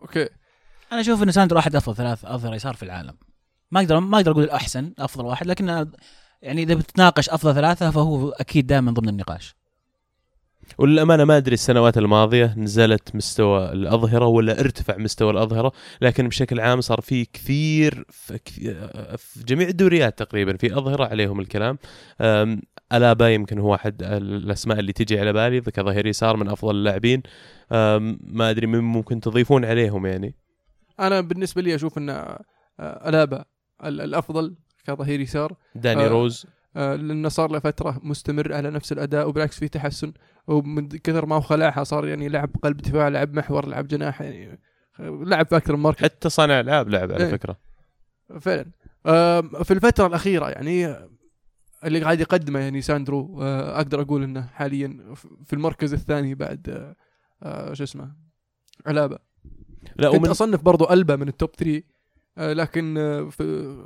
أوكي. أنا أشوف إن ساندرو احد أفضل ثلاث اظهره يسار في العالم. ما أقدر ما أقدر أقول الأحسن أفضل واحد لكن يعني إذا بتناقش أفضل ثلاثة فهو أكيد دائما ضمن النقاش. وللأمانة ما أدري السنوات الماضية نزلت مستوى الأظهرة ولا ارتفع مستوى الأظهرة لكن بشكل عام صار في كثير في, جميع الدوريات تقريبا في أظهرة عليهم الكلام. أم، ألابا يمكن هو أحد الأسماء اللي تجي على بالي كظهير يسار من أفضل اللاعبين. ما أدري من ممكن تضيفون عليهم يعني. أنا بالنسبة لي أشوف إن ألابا ال- الأفضل كظهير يسار. داني روز. لأنه صار له فترة مستمر على نفس الأداء وبالعكس في تحسن ومن كثر ما هو خلعها صار يعني لعب قلب دفاع لعب محور لعب جناح يعني لعب في أكثر من مركز. حتى صانع ألعاب لعب على إيه. فكرة. فعلا. في الفترة الأخيرة يعني اللي قاعد يقدمه يعني ساندرو آه، أقدر أقول إنه حاليا في المركز الثاني بعد آه، آه، شو اسمه علابة لا كنت ومن أصنف برضو ألبا من التوب 3 آه، لكن آه،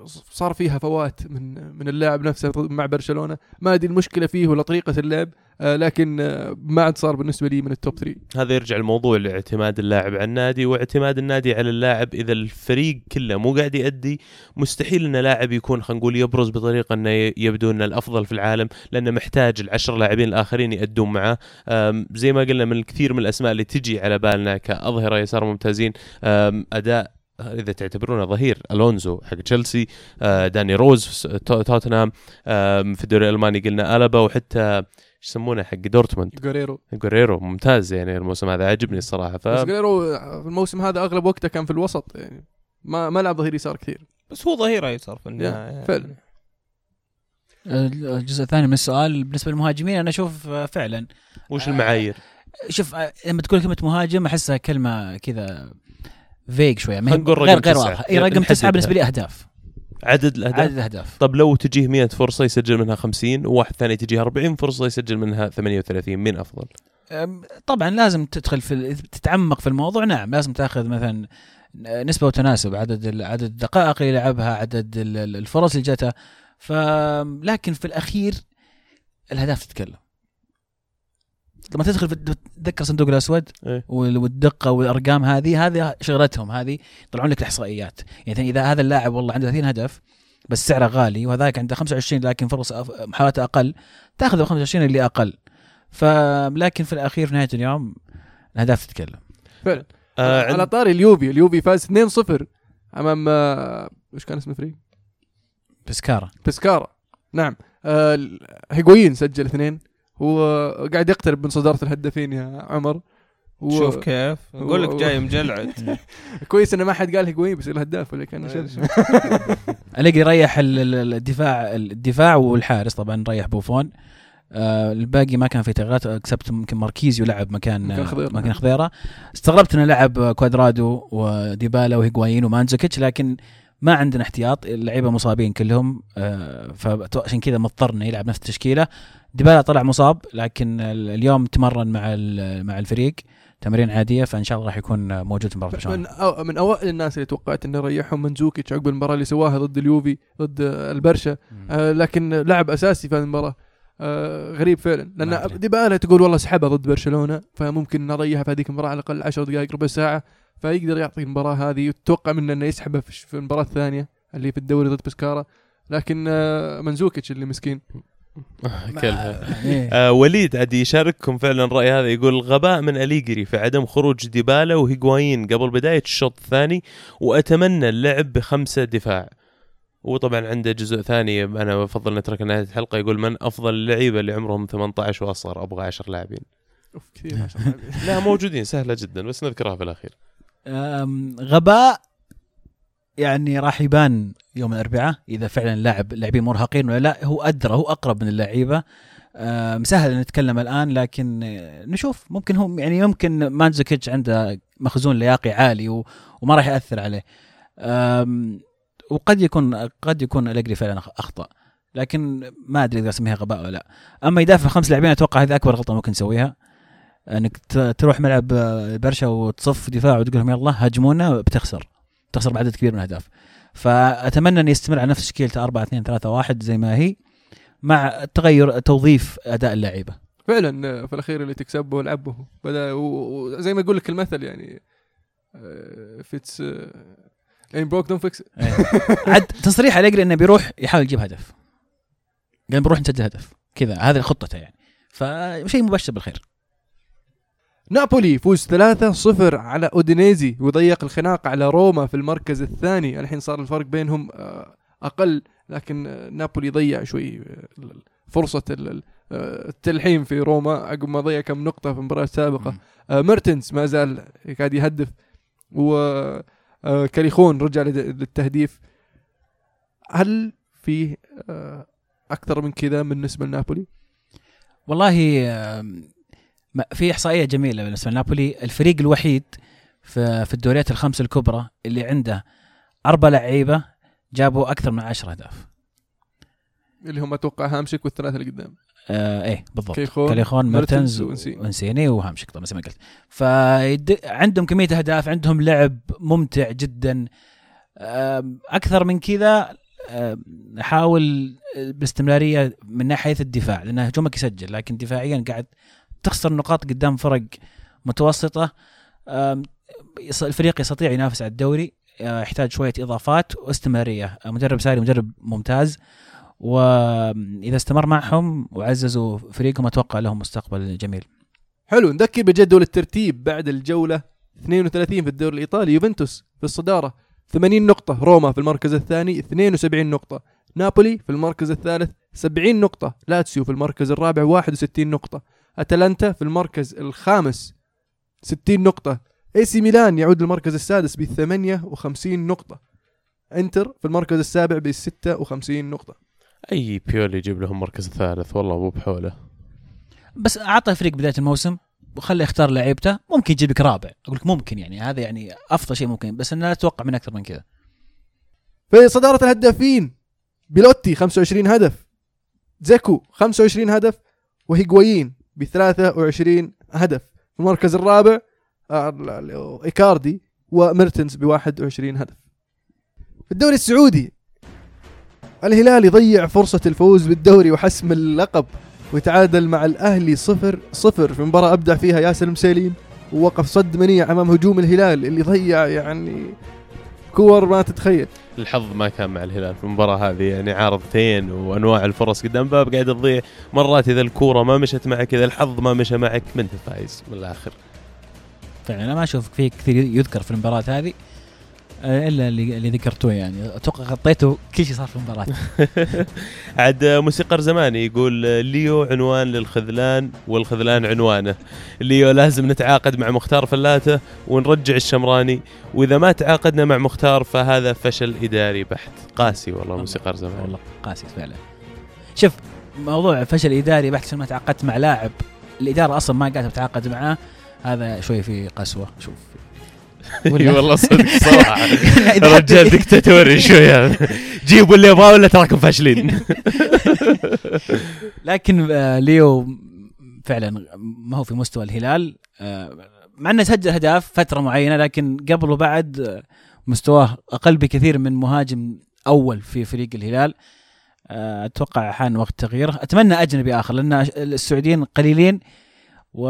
صار فيها فوات من من اللاعب نفسه مع برشلونة. ما أدري المشكلة فيه ولا طريقة اللعب آه، لكن آه، ما عاد صار بالنسبة لي من التوب 3 هذا يرجع الموضوع لاعتماد اللاعب على النادي واعتماد النادي على اللاعب إذا الفريق كله مو قاعد يأدي مستحيل إن لاعب يكون خلينا نقول يبرز بطريقة إنه يبدو إنه الأفضل في العالم لأنه محتاج العشر لاعبين الآخرين يأدون معاه أم، زي ما قلنا من الكثير من الأسماء اللي تجي على بالنا كأظهرة يسار ممتازين أداء إذا تعتبرونه ظهير ألونزو حق تشيلسي آه، داني روز في تو- توتنهام في الدوري الألماني قلنا ألابا وحتى إيش يسمونه حق دورتموند جوريرو جوريرو ممتاز يعني الموسم هذا عجبني الصراحة ف بس جوريرو في الموسم هذا أغلب وقته كان في الوسط يعني ما ما لعب ظهير يسار كثير بس هو ظهير يسار في النهاية يعني. فعلا. الجزء الثاني من السؤال بالنسبة للمهاجمين أنا أشوف آه، فعلا وش آه، المعايير؟ شوف آه، لما تقول كلمة مهاجم أحسها كلمة كذا فيج شوية. ما هي- غير غير. واضحه إي رقم نحددها. تسعة بالنسبة لي أهداف. عدد الأهداف؟ عدد الأهداف. طب لو تجيه 100 فرصة يسجل منها 50 وواحد ثاني تجيه 40 فرصة يسجل منها 38 مين أفضل؟ طبعا لازم تدخل في تتعمق في الموضوع نعم لازم تأخذ مثلا نسبة وتناسب عدد عدد الدقائق اللي لعبها عدد ال- ال- الفرص اللي جاتها. ف لكن في الأخير الأهداف تتكلم. لما تدخل في تتذكر صندوق الأسود إيه. وال- والدقة والأرقام هذه هذه شغلتهم هذه يطلعون لك الإحصائيات. يعني إذا هذا اللاعب والله عنده 30 هدف بس سعره غالي وهذاك عنده 25 لكن فرص محاولاته أقل تأخذ ال 25 اللي أقل. فلكن في الأخير في نهاية اليوم الأهداف تتكلم. فعلا. آه على عند- طاري اليوفي اليوفي فاز 2-0 أمام آه، وش كان اسم الفريق؟ بسكارا بسكارا نعم. آه، ال- هيغوين سجل اثنين. هو قاعد يقترب من صدارة الهدافين يا عمر. و- شوف كيف. أقول لك جاي مجلعد. كويس انه ما حد قال هيغوين بس الهداف ولا كان الاقي ال- الدفاع الدفاع والحارس. طبعا ريح بوفون. آه الباقي ما كان في تغييرات except ممكن ماركيزيو لعب مكان مكان خضيرة. مكان خضيرة. استغربت إنه لعب كوادرادو وديبالا وهيغوايين ومانزوكيتش لكن ما عندنا احتياط. اللعيبة مصابين كلهم. آه فعشان كذا مضطر انه يلعب نفس التشكيلة. ديبالا طلع مصاب لكن ال- اليوم تمرن مع ال- مع الفريق تمرين عادية فإن شاء الله راح يكون موجود في مباراة من برشلونه أو من أوائل الناس اللي توقعت انه يريحهم منزوكيتش عقب المباراة اللي سواها ضد اليوفي ضد البرشا. آه لكن لاعب أساسي في هذه المباراة. آه غريب فعلا. لأن. ديبالا تقول والله سحبها ضد برشلونة فممكن نريحه في هذيك المباراة على الأقل 10 دقائق ربع ساعة فيقدر يعطي المباراة هذه. وتتوقع منه إنه يسحبها في في المباراة الثانية اللي في الدوري ضد بسكارا. لكن آه منزوكيتش اللي مسكين. كلها. إيه. آه وليد عاد يشارككم فعلا الراي هذا. يقول غباء من أليجري في عدم خروج ديبالا وهيغوايين قبل بداية الشوط الثاني وأتمنى اللعب بخمسة دفاع. وطبعا عنده جزء ثاني أنا بفضل نترك نهايه الحلقة يقول من أفضل اللعيبة اللي عمرهم 18 وأصغر أبغى 10 لاعبين. أوف كثير ما شاء الله. لا موجودين سهلة جدا بس نذكرها في الأخير. غباء يعني راح يبان يوم الأربعاء إذا فعلا لاعب لاعبين مرهقين ولا لا. هو أدرى هو أقرب من اللعيبة. أم، سهل نتكلم الآن لكن آه، نشوف. ممكن هم يعني يمكن مانزوكيتش عنده مخزون لياقي عالي وما راح يأثر عليه. وقد يكون قد يكون الجري فعلا أخطأ. لكن ما أدري إذا اسميها غباء ولا لا. أما يدافع خمس لاعبين أتوقع هذه أكبر غلطة ممكن تسويها إنك تروح ملعب آه، برشا وتصف دفاع وتقول لهم يلا هاجمونا بتخسر. تخسر بعدد كبير من الأهداف. فأتمنى انه يستمر على نفس تشكيلته 4 2 3 1 زي ما هي مع تغير توظيف أداء اللعيبة. فعلا آه، في الأخير اللي تكسب به العب به وزي ما يقول لك المثل يعني if it ain't broke don't fix it عد تصريح اليجري إنه بيروح يحاول يجيب هدف. قال بنروح نسجل هدف. كذا هذه خطته يعني. فشيء مبشر بالخير. نابولي يفوز 3-0 على أودينيزي ويضيق الخناق على روما في المركز الثاني. الحين صار الفرق بينهم آه، أقل لكن آه، نابولي ضيع شوي آه، آه، التلحيم في روما عقب ما ضيع كم نقطة في المباراة السابقة آه، ميرتنز ما زال قاعد يهدف وكاليخون رجع للتهديف. هل في أكثر من كذا بالنسبة لنابولي؟ والله في إحصائية جميلة بالنسبة لنابولي الفريق الوحيد في في الدوريات الخمس الكبرى اللي عنده أربع لعيبة جابوا أكثر من 10 أهداف. اللي هم أتوقع هامشك والثلاثة اللي قدام. آه إيه بالضبط. كيخون كاليخون ميرتنز. وإنسيني. وهامشك طبعا زي ما قلت. فعندهم كمية أهداف عندهم لعب ممتع جدا. آم، أكثر من كذا نحاول باستمرارية من ناحية الدفاع لأن هجومك يسجل لكن دفاعيا قاعد تخسر نقاط قدام فرق متوسطة. الفريق يستطيع ينافس على الدوري. آه، يحتاج شوية إضافات واستمرارية. مدرب ساري مدرب ممتاز. وإذا استمر معهم وعززوا فريقهم أتوقع لهم مستقبل جميل. حلو نذكر بجدول الترتيب. بعد الجولة 32 في الدوري الإيطالي يوفنتوس في الصدارة 80 نقطة روما في المركز الثاني 72 نقطة نابولي في المركز الثالث 70 نقطة لاتسيو في المركز الرابع 61 نقطة. أتلانتا في المركز الخامس. 60 نقطة. إي سي ميلان يعود للمركز السادس ب 58 نقطة. إنتر في المركز السابع ب 56 نقطة. أي بيولي يجيب لهم مركز ثالث؟ والله مو بحوله. بس أعطى فريق بداية الموسم وخليه يختار لعيبته. ممكن يجيب لك رابع. أقول لك ممكن يعني. هذا يعني أفضل شيء ممكن. بس أنا لا أتوقع من أكثر من كذا. في صدارة الهدافين بيلوتي 25 هدف. دزيكو 25 هدف وهيغوايين ب 23 هدف. في المركز الرابع آه، إيكاردي وميرتنز ب 21 هدف. في الدوري السعودي الهلال يضيع فرصة الفوز بالدوري وحسم اللقب ويتعادل مع الأهلي صفر صفر. في مباراة أبدع فيها ياسر المسيلين ووقف صد منيع أمام هجوم الهلال اللي ضيع يعني كور ما تتخيل. الحظ ما كان مع الهلال في المباراة هذه يعني عارضتين وأنواع الفرص قدام باب قاعد تضيع. مرات إذا الكورة ما مشت معك إذا الحظ ما مشى معك ما انت فايز من الآخر فعلا أنا ما أشوف في كثير يذكر في المباراة هذه. إلا اللي اللي ذكرتوه يعني. أتوقع غطيتوا كل شيء صار في المباراة. عاد موسيقار زماني يقول ليو عنوان للخذلان والخذلان عنوانه. ليو لازم نتعاقد مع مختار فلاته ونرجع الشمراني. وإذا ما تعاقدنا مع مختار فهذا فشل إداري بحت. قاسي والله موسيقار زماني. والله قاسي فعلا. شوف موضوع فشل إداري بحت عشان ما تعاقدت مع لاعب الإدارة أصلا ما قاعدة تتعاقد معاه هذا شوي في قسوة. شوف. اي والله صدق صراحة. رجال دكتاتوري شوي هذا. جيبوا اللي يبغاه ولا تراكم فاشلين. لكن آه، ليو فعلا ما هو في مستوى الهلال. آه، مع إنه سجل أهداف فترة معينة لكن قبل وبعد آه، مستواه أقل بكثير من مهاجم أول في فريق الهلال. أتوقع حان وقت تغييره. أتمنى أجنبي آخر لأن السعوديين قليلين. و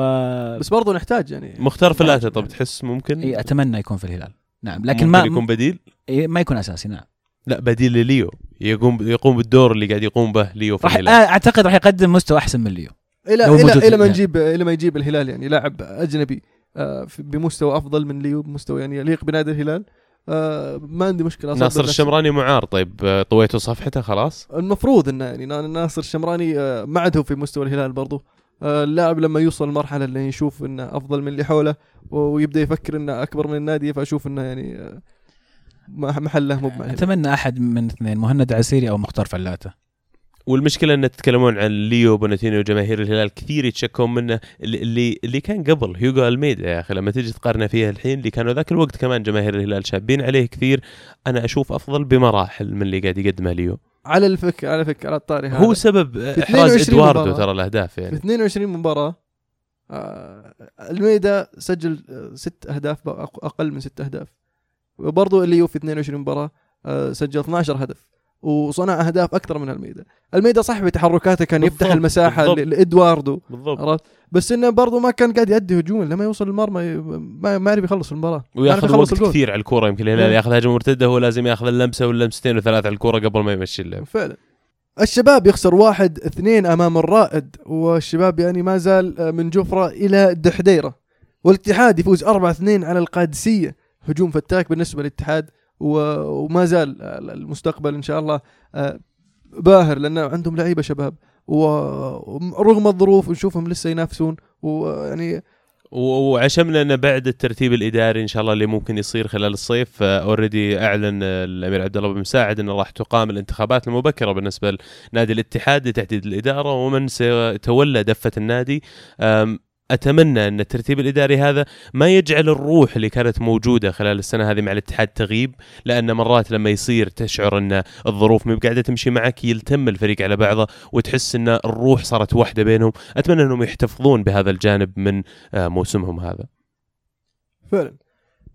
بس برضو نحتاج يعني. مختار فلاتة طب تحس ممكن؟ إيه، أتمنى يكون في الهلال. نعم لكن ممكن ما يكون بديل؟ إيه، ما يكون أساسي نعم. لا بديل لليو. يقوم يقوم بالدور اللي قاعد يقوم به ليو في راح الهلال. آه، أعتقد راح يقدم مستوى أحسن من ليو. إلى إلى إلى ما الهلال. نجيب إلى ما يجيب الهلال يعني لاعب أجنبي آه، بمستوى أفضل من ليو بمستوى يعني يليق بنادي الهلال. آه، ما عندي مشكلة ناصر. الشمراني معار. طيب آه، طويتوا صفحته خلاص؟ المفروض إنه يعني نا- ناصر الشمراني آه، ما عاد هو في مستوى الهلال برضو. آه، اللاعب لما يوصل المرحله اللي يشوف إنه أفضل من اللي حوله ويبدأ يفكر إنه أكبر من النادي فأشوف إنه يعني آه، محله مو. أتمنى أحد من اثنين مهند عسيري أو مختار فلاته. والمشكلة إن تتكلمون عن ليو بوناتينو وجماهير الهلال كثير يتشكون منه. اللي اللي, اللي كان قبل هيوغو الميدا يا أخي لما تجي تقارنه فيها الحين اللي كانوا ذاك الوقت كمان جماهير الهلال شابين عليه كثير أنا أشوف أفضل بمراحل من اللي قاعد يقدمه ليو. على الفك على فك على الطاري هذا. هو سبب في إحراز 22 إدواردو. ترى الأهداف في يعني 22 مباراة آه، ألميدا سجل آه، ست أهداف أقل من ست أهداف. وبرضه اللي هو في 22 مباراة آه، سجل 12 هدف. وصنع أهداف أكثر من ألميدا. ألميدا صح بتحركاته كان يفتح بالضبط، المساحة بالضبط. ل- لإدواردو بالضبط. عرفت؟ بس إنه برضه ما كان قاعد يؤدي هجوم لما يوصل المرمى ما ما يعرف يخلص يعرف وياخذ وقت الجول. كثير على الكورة يمكن الهلال مم. ياخذ هجمة مرتدة هو لازم ياخذ اللمسة واللمستين وثلاث على الكورة قبل ما يمشي اللعب. فعلا. الشباب يخسر واحد اثنين أمام الرائد والشباب يعني ما زال آه، من جفرة إلى دحديرة. والاتحاد يفوز 4 2 على القادسية. هجوم فتاك بالنسبة للاتحاد وما زال المستقبل إن شاء الله آه، باهر لأن عندهم لعيبة شباب. ورغم الظروف نشوفهم لسه ينافسون. ويعني وعشمنا أن بعد الترتيب الإداري إن شاء الله اللي ممكن يصير خلال الصيف اوريدي أعلن آه، الأمير عبد الله بن مساعد انه راح تقام الانتخابات المبكرة بالنسبة لنادي الاتحاد لتحديد الإدارة ومن سيتولى دفة النادي. أتمنى أن الترتيب الإداري هذا ما يجعل الروح اللي كانت موجودة خلال السنة هذه مع الاتحاد تغيب لأن مرات لما يصير تشعر أن الظروف مو قاعدة تمشي معك يلتم الفريق على بعضه وتحس أن الروح صارت واحدة بينهم. أتمنى أنهم يحتفظون بهذا الجانب من آه، موسمهم هذا. فعلا.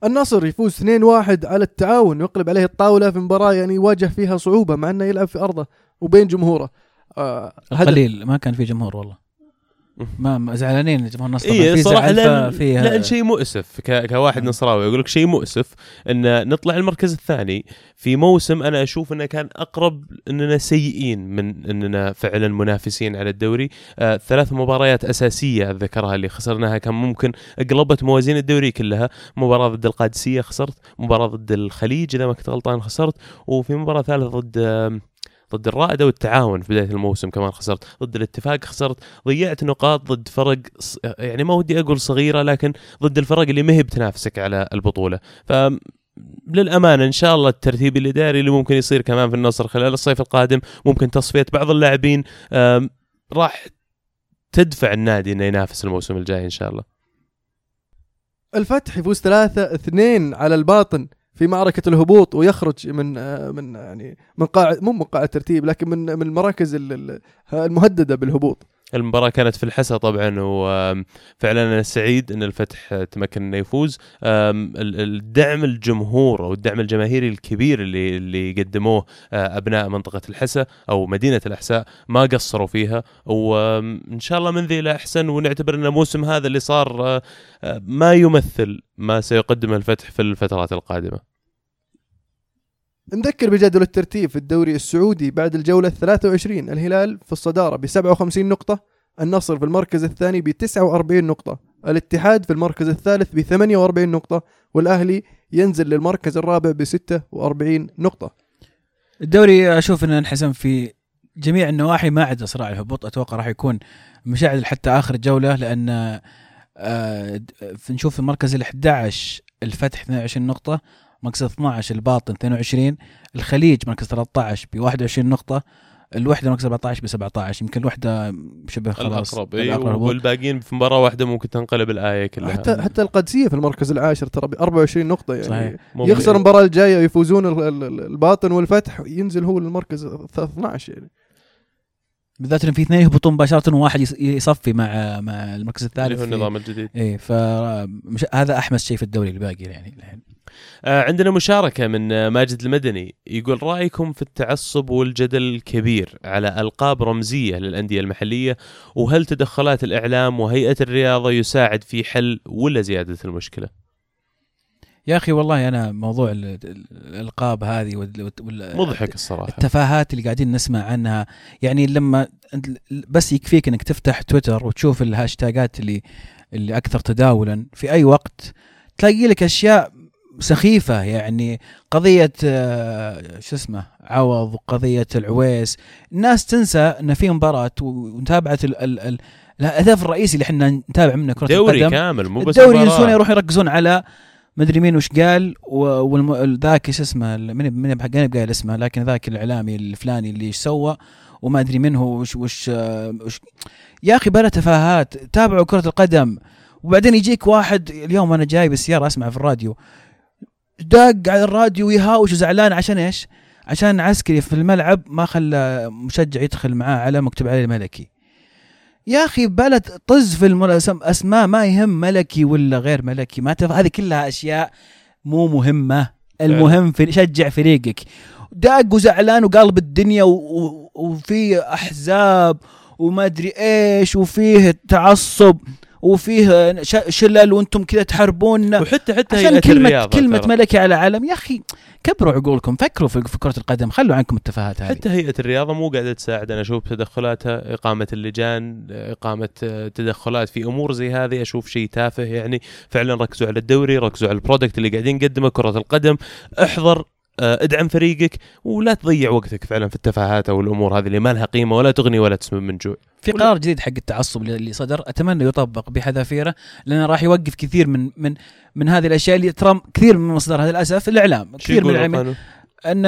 النصر يفوز 2-1 على التعاون ويقلب عليه الطاولة في مباراة يعني واجه فيها صعوبة مع أنه يلعب في أرضه وبين جمهوره. آه ما كان في جمهور والله. ما زعلانين جمهور النصر. اي صراحة لأن, فيه لأن شيء مؤسف ك... كواحد مم. نصراوي يقول لك شيء مؤسف إن نطلع المركز الثاني في موسم أنا أشوف إنه كان أقرب إننا سيئين من إننا فعلا منافسين على الدوري آه ثلاث مباريات أساسية ذكرها اللي خسرناها كان ممكن قلبت موازين الدوري كلها مباراة ضد القادسية خسرت مباراة ضد الخليج إذا ما كنت غلطان خسرت وفي مباراة ثالثة ضد آم، ضد الرائدة والتعاون في بداية الموسم كمان خسرت. ضد الاتفاق خسرت. ضيعت نقاط ضد فرق يعني ما ودي أقول صغيرة لكن ضد الفرق اللي ما هي بتنافسك على البطولة. ف للأمانة إن شاء الله الترتيب الاداري اللي ممكن يصير كمان في النصر خلال الصيف القادم ممكن تصفية بعض اللاعبين راح تدفع النادي إنه ينافس الموسم الجاي إن شاء الله. الفتح يفوز 3-2 على الباطن. في معركة الهبوط ويخرج من آه من يعني من قاع مو من قاع الترتيب لكن من من المراكز ال- ال- المهددة بالهبوط. المباراة كانت في الحسا طبعا وفعلا أنا سعيد إن الفتح تمكن إنه يفوز الدعم الجمهور أو الدعم الجماهيري الكبير اللي اللي قدموه آه، أبناء منطقة الحسا أو مدينة الأحساء ما قصروا فيها وان شاء الله من ذي إلى احسن ونعتبر إن الموسم هذا اللي صار آه، آه، ما يمثل ما سيقدمه الفتح في الفترات القادمة. نذكر بجدول الترتيب في الدوري السعودي بعد الجولة 23 الهلال في الصدارة ب 57 نقطة النصر في المركز الثاني ب 49 نقطة الاتحاد في المركز الثالث ب 48 نقطة والأهلي ينزل للمركز الرابع ب 46 نقطة. الدوري أشوف إنه انحسم في جميع النواحي ما عدا صراع الهبوط أتوقع راح يكون مشاعل حتى آخر جولة لأن آه، نشوف في المركز ال 11 الفتح 22 نقطة مركز 12 الباطن 22 الخليج مركز 13 ب 21 نقطة الوحدة مركز 14 ب 17 يمكن الوحدة شبه خلاص الأقرب هبوط. والباقيين في مباراة واحدة ممكن تنقلب الآية كلها. حتى حتى القادسية في المركز العاشر ترى ب 24 نقطة يعني صحيح. يخسر المباراة الجاية ويفوزون ال- ال- ال- الباطن والفتح ينزل هو للمركز 12 يعني بالذات إن في اثنين يهبطون مباشرة وواحد يص- يصفي مع مع المركز اللي الثالث هو في- النظام الجديد. إيه ف مش هذا أحمس شيء في الدوري الباقي يعني الحين عندنا مشاركة من آه، ماجد المدني يقول رأيكم في التعصب والجدل الكبير على ألقاب رمزية للأندية المحلية وهل تدخلات الإعلام وهيئة الرياضة يساعد في حل ولا زيادة المشكلة؟ يا أخي والله أنا موضوع ال- ال- الألقاب هذه وال- مضحك الصراحة. التفاهات اللي قاعدين نسمع عنها يعني لما بس يكفيك إنك تفتح تويتر وتشوف الهاشتاجات اللي اللي أكثر تداولا في أي وقت تلاقي لك أشياء سخيفة يعني قضية آه، شو اسمه عوض وقضيه العويس. الناس تنسى إن في مباراة ومتابعة ال- ال- ال- الهدف الرئيسي اللي إحنا نتابع منه كرة دوري القدم. كامل مو بس الدوري. ينسون يروحوا يركزون على مدري مين وش قال وذاك إيش اسمه من من بحق قايل اسمه لكن ذاك الإعلامي الفلاني اللي إيش سوى وما أدري من هو وش وش, آه، وش. يا أخي بلا تفاهات تابعوا كرة القدم. وبعدين يجيك واحد اليوم أنا جاي بالسياره أسمع في الراديو داق على الراديو ويهاوش وزعلان عشان إيش؟ عشان عسكري في الملعب ما خلى مشجع يدخل معاه على مكتوب عليه الملكي. يا أخي بلد طز في المل- أسم- أسماء ما يهم ملكي ولا غير ملكي. ما تف... هذه كلها أشياء مو مهمة. المهم في شجع فريقك. داق وزعلان وقلب الدنيا و... و... وفي أحزاب وما أدري إيش وفيه تعصب. وفيه. شلل وأنتم كذا تحاربوننا وحتى حتى عشان الرياضة كلمة ترى. ملكي على علم يا أخي كبروا عقولكم فكروا في, كرة القدم خلوا عنكم التفاهات هذه حتى هيئة الرياضة مو قاعدة تساعد أنا أشوف تدخلاتها إقامة اللجان إقامة آه، تدخلات في أمور زي هذه أشوف شيء تافه يعني فعلا ركزوا على الدوري ركزوا على البرودكت اللي قاعدين نقدمه كرة القدم احضر ادعم فريقك ولا تضيع وقتك فعلا في التفاهات أو الأمور هذه اللي ما لها قيمة ولا تغني ولا تسمن من جوع. في قرار جديد حق التعصب اللي صدر أتمنى يطبق بحذافيره لأنه راح يوقف كثير من من من هذه الأشياء اللي ترى كثير من مصدرها للأسف الإعلام. كثير من الاعلام القانون؟ أن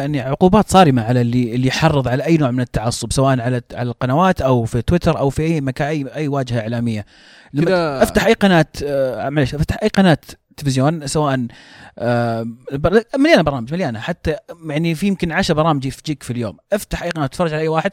يعني عقوبات صارمة على اللي اللي يحرض على أي نوع من التعصب سواء على على القنوات أو في تويتر أو في أي مكان اي أي واجهة إعلامية. لما أفتح أي قناة آه، معلش أفتح أي قناة تلفزيون سواء آه، مليانة برامج مليانة. حتى يعني في يمكن 10 برامج يجيك في اليوم. افتح أي قناة تتفرج على أي واحد.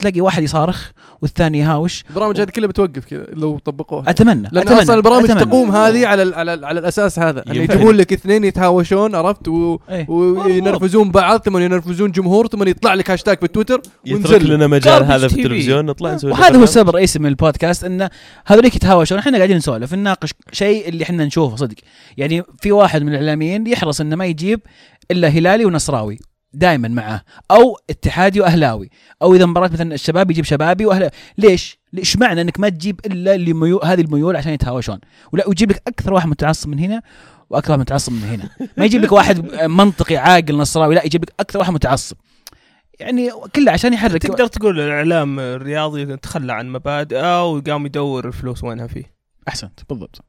تلاقي واحد يصارخ والثاني يهاوش. البرامج هذه كلها بتوقف كذا لو طبقوها. أتمنى لأن أتمنى أصلا البرامج أتمنى. تقوم هذه على ال على, ال على الأساس هذا. اللي يمكن. يجيبون لك اثنين يتهاوشون عرفت؟ و... إيه. وينرفزون بعض ثم ينرفزون جمهور ثم يطلع لك هاشتاج في تويتر يترك ونزل. لنا مجال هذا في. التلفزيون نطلع نسوي وهذا هو. السبب الرئيسي من البودكاست انه هذوليك يتهاوشون. إحنا قاعدين نسولف نناقش شيء اللي إحنا نشوفه صدق. يعني في واحد من الإعلاميين يحرص إنه ما يجيب إلا هلالي ونصراوي. دائما معه. أو اتحادي وأهلاوي. أو إذا مباراة مثلا الشباب يجيب شبابي واهلاوي ليش؟ ليش معنى إنك ما تجيب إلا اللي ميول هذه الميول عشان يتهاوشون؟ ولا ويجيب لك أكثر واحد متعصب من هنا وأكثر واحد متعصب من هنا. ما يجيب لك واحد منطقي عاقل نصراوي لا يجيب لك أكثر واحد متعصب. يعني كله عشان يحرك. تقدر تقول الإعلام الرياضي تخلى عن مبادئه وقام يدور الفلوس وينها فيه. أحسنت. بالضبط.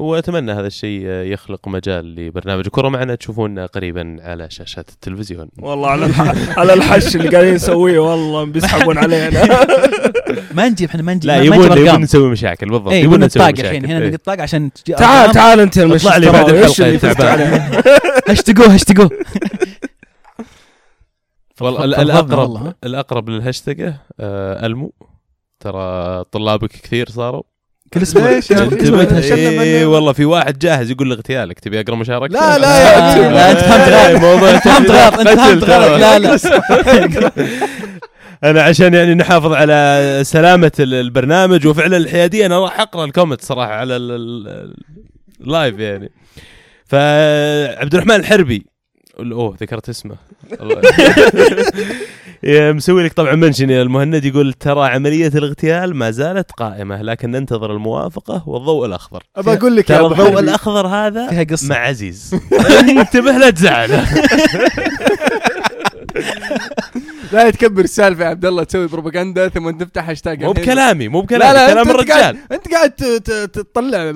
وأتمنى هذا الشيء يخلق مجال لبرنامج كرة معنا. تشوفونا قريبا على شاشات التلفزيون. والله على الح... على الحش اللي قاعدين نسويه. والله بيسحبون علينا. ما نجيب إحنا ما نجيب لا يبون يبون نسوي مشاكل بالضبط. اي يبون نسوي مشاكل الحين. هنا إيه. نطاق عشان تعال. تعال أنت اطلع لي بعد فزت تعبان. هاشتقوه هاشتقوه والله الاقرب؟ الأقرب للهاشتاج آه ألمو. ترى طلابك كثير صاروا. كل أسبوع. اي. والله في واحد جاهز يقول لي اغتيالك تبي أقرأ مشاركة لا لا يا لا, انت فهمت غلط موضوع فهمت غلط انت فهمت غلط لا لا. أنا عشان يعني نحافظ على سلامة ال- البرنامج وفعلا الحيادية أنا راح أقرأ ال comment صراحة على ال- ال- ال live يعني. فعبد الرحمن الحربي أوه ذكرت اسمه. مسوي لك طبعا mention. يا المهند يقول ترى عملية الاغتيال ما زالت قائمة لكن ننتظر الموافقة والضوء الأخضر. أبى أقول لك يا ترى الضوء الأخضر هذا فيها قصة. مع عزيز. انتبه لا تزعل. لا تكبر السالفة يا عبد الله تسوي بروباغندا ثم تفتح هاشتاج مو. بكلامي مو لا بكلامي لا كلام أنت, انت الرجال. قاعد أنت قاعد ت- ت- تطلع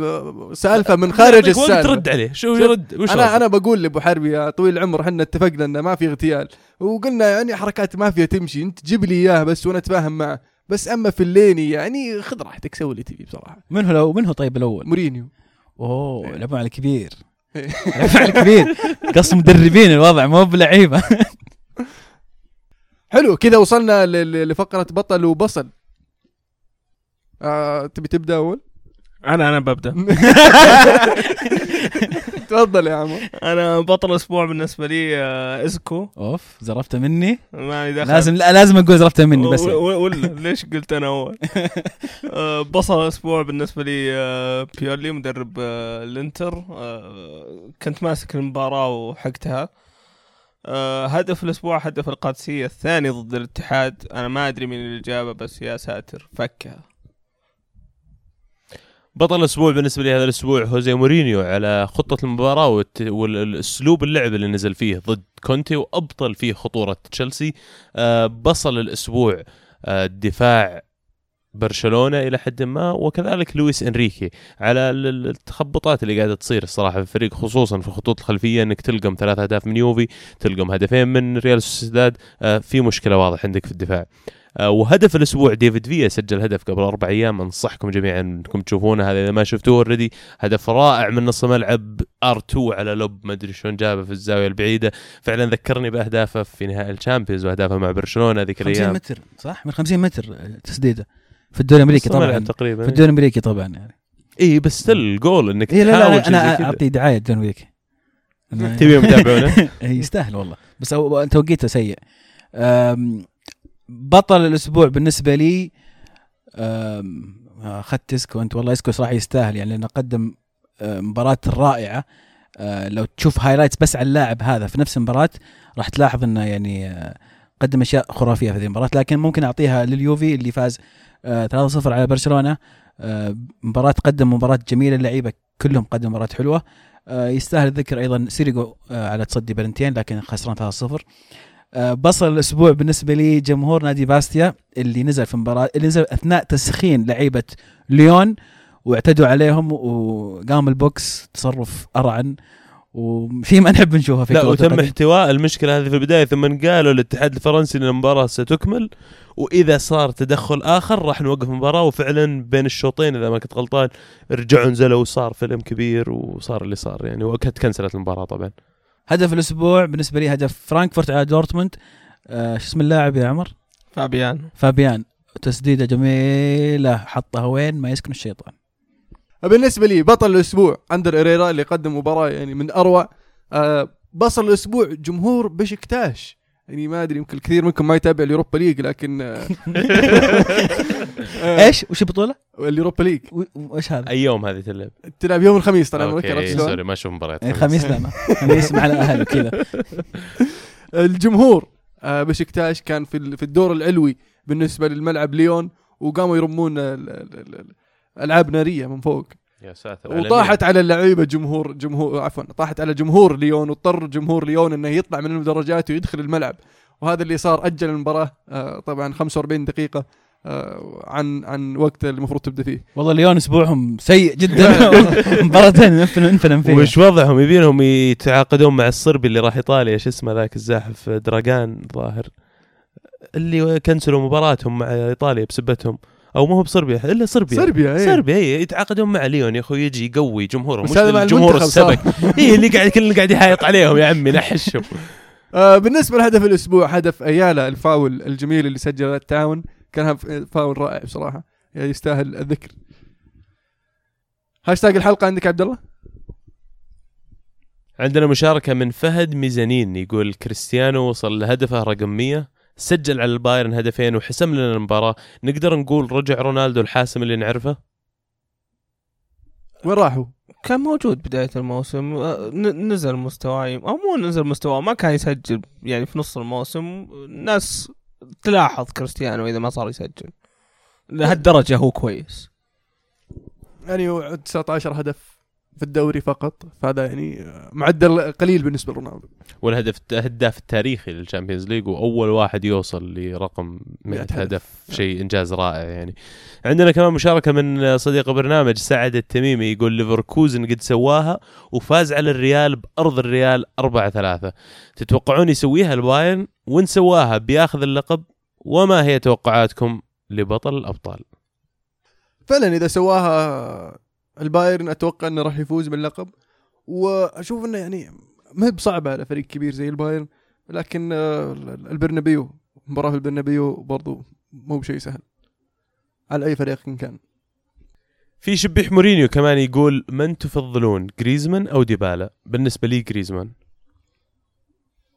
سالفة من خارج السالفة. ترد عليه شو يرد؟ وش أنا رد؟ أنا بقول لأبو حربي يا طويل العمر إحنا اتفقنا إنه ما في اغتيال. وقلنا يعني حركات مافيا تمشي أنت جيب لي إياها بس وأنا أتفاهم معه. بس أما في الليلي يعني خذ راحتك سوي اللي تبي بصراحه من هو لو من هو طيب الأول؟ مورينيو. أوه إيه. لعبوا على الكبير. لعبوا على الكبير. قص مدربين الوضع مو بلعيبة. حلو كذا وصلنا لفقرة بطل وبصل. آه تبي تبدأ أول؟ أنا أنا ببدأ. تفضل يا عمر أنا بطل الأسبوع بالنسبة لي آه، إزكو. أوف زرفته مني؟ ما دخل. لازم لا لازم أقول زرفته مني بس. و- و- ولا ليش قلت أنا أول؟ آه، بطل الأسبوع بالنسبة لي آه، بيولي مدرب آه، الإنتر. آه، كنت ماسك المباراة وحقتها. آه، هدف الأسبوع هدف القادسية الثاني ضد الاتحاد. أنا ما أدري مين اللي جابه بس يا ساتر فكها. بطل الأسبوع بالنسبة لي هذا الأسبوع هوزي مورينيو على خطة المباراة والت- والأسلوب اللعب اللي نزل فيه ضد كونتي وأبطل فيه خطورة تشيلسي. آه، بطل الأسبوع آه، دفاع برشلونة إلى حد ما وكذلك لويس إنريكي. على ال- ال- التخبطات اللي قاعدة تصير الصراحة في الفريق خصوصا في الخطوط الخلفية إنك تلقم ثلاث أهداف من يوفي تلقم هدفين من ريال سوسيداد آه، في مشكلة واضح عندك في الدفاع. آه، وهدف الأسبوع ديفيد فيا سجل هدف قبل أربع أيام. أنصحكم جميعا إنكم تشوفونه هذا إذا ما شفتوه already هدف رائع من نص ملعب ار2 على لوب. ما أدري شلون جابه في الزاوية البعيدة. فعلا ذكرني بأهدافه في نهائي الشامبيونز وأهدافه مع برشلونة ذيك 50 الأيام. متر صح؟ من 50 متر تسديدة. في الدوري الأمريكي طبعا. تقريبا في الدوري الأمريكي طبعا يعني. اي بس still goal إنك إيه لا لا زي أنا. أعطي دعاية الدوري الأمريكي. تبيهم يتابعونه؟ إيه، يستاهل والله. بس توقيته سيء. بطل الأسبوع بالنسبة لي أخذت إسكو. أنت والله إسكو صراحة يستاهل يعني لأنه قدم مباراة رائعة. أه، لو تشوف highlights بس على اللاعب هذا في نفس المباراة راح تلاحظ إنه يعني أه، قدم أشياء خرافية في هذه المباراة. لكن ممكن أعطيها لليوفي اللي فاز 3-0 على برشلونة. أه، مباراة قدم مباراة جميلة اللعيبة كلهم قدموا مباراة حلوة. آه، يستاهل الذكر أيضا سيريجو آه، على تصدي بلنتين لكن خسران 3-0 آه، بطل الأسبوع بالنسبة لي جمهور نادي باستيا اللي نزل في مباراة اللي نزل أثناء تسخين لعيبة ليون واعتدوا عليهم وقام البوكس تصرف أرعن. وفي ما نحب نشوفه في لا وتم. احتواء المشكلة هذه في البداية ثم قالوا الاتحاد الفرنسي ان المباراه ستكمل. وإذا صار تدخل آخر راح نوقف المباراة. وفعلا بين الشوطين إذا ما كنت غلطان رجعوا نزلوا وصار فيلم كبير وصار اللي صار. يعني وكانت كنسلت المباراة طبعا. هدف الأسبوع بالنسبة لي هدف فرانكفورت على دورتموند. آه، شو اسم اللاعب يا عمر؟ فابيان. فابيان. تسديدة جميلة حطها وين ما يسكن الشيطان. بالنسبة لي بطل الأسبوع أندر إريرا اللي قدم مباراة يعني من أروع آه بطل الأسبوع جمهور بشكتاش يعني ما أدري يمكن الكثير منكم ما يتابع الـ Europa League لكن آه آه، إيش؟ وش البطولة؟ الـ Europa League وايش هذا؟ أي يوم هذه تلعب تلعب يوم الخميس طال عمرك عرفت شلون؟ sorry ما أشوف مباريات إيه، خميس لا ما خميس مع الأهل وكذا الجمهور بشكتاش كان في في الدور العلوي بالنسبة للملعب ليون وقاموا يرمون ألعاب نارية من فوق. يا ساتر. على وطاحت على اللعيبة جمهور جمهور عفوا طاحت على جمهور ليون واضطر جمهور ليون إنه يطلع من المدرجات ويدخل الملعب. وهذا اللي صار أجل المباراة آه طبعا 45 دقيقة آه عن عن وقت اللي المفروض تبدأ فيه. والله اليوم أسبوعهم سيء جدا. مباراتين انفلم انفلم فيها. وش وضعهم؟ يبينهم يتعاقدون مع الصربي اللي راح إيطاليا شو اسمه ذاك الزاحف دراجان ظاهر اللي كنسلوا مباراتهم مع إيطاليا بسبتهم. أو مو هو بصربيا إلا صربيا. صربيا إيه. صربيا اي يتعاقدون مع ليون يا أخوي يجي يقوي جمهورهم مش الجمهور. السبك. اي اللي قاعد كل اللي قاعد يحايط عليهم يا عمي نحشهم آه بالنسبة لهدف الأسبوع هدف أيالا الفاول الجميل اللي سجله التعاون كان فاول رائع بصراحة. يعني يستاهل الذكر. هاشتاج الحلقة عندك عبد الله؟ عندنا مشاركة من فهد ميزانين يقول كريستيانو وصل لهدفه رقم 100 سجل على البايرن هدفين وحسم لنا المباراة. نقدر نقول رجع رونالدو الحاسم اللي نعرفه؟ وين راحوا؟ كان موجود بداية الموسم. ن- نزل مستواه أو مو نزل مستواه ما كان يسجل يعني في نص الموسم. الناس تلاحظ كريستيانو إذا ما صار يسجل. لهالدرجة هو كويس. يعني هو 19 هدف. في الدوري فقط فهذا يعني معدل قليل بالنسبة لرونالدو. والهدف الهداف التاريخي لل Champions League وأول واحد يوصل لرقم 100 100 هدف. هدف شيء إنجاز رائع يعني. عندنا كمان مشاركة من صديق برنامج سعد التميمي يقول ليفركوزن قد سواها وفاز على الريال بأرض الريال 4 3 تتوقعون يسويها البايرن؟ وإن سواها بياخذ اللقب؟ وما هي توقعاتكم لبطل الأبطال؟ فعلا إذا سواها البايرن أتوقع إنه راح يفوز باللقب. وأشوف إنه يعني ما هي بصعبة على فريق كبير زي البايرن لكن البرنابيو مباراة في البرنابيو برضو مو بشيء سهل. على أي فريق إن كان. في شبيح مورينيو كمان يقول من تفضلون جريزمان أو ديبالا؟ بالنسبة لي جريزمان.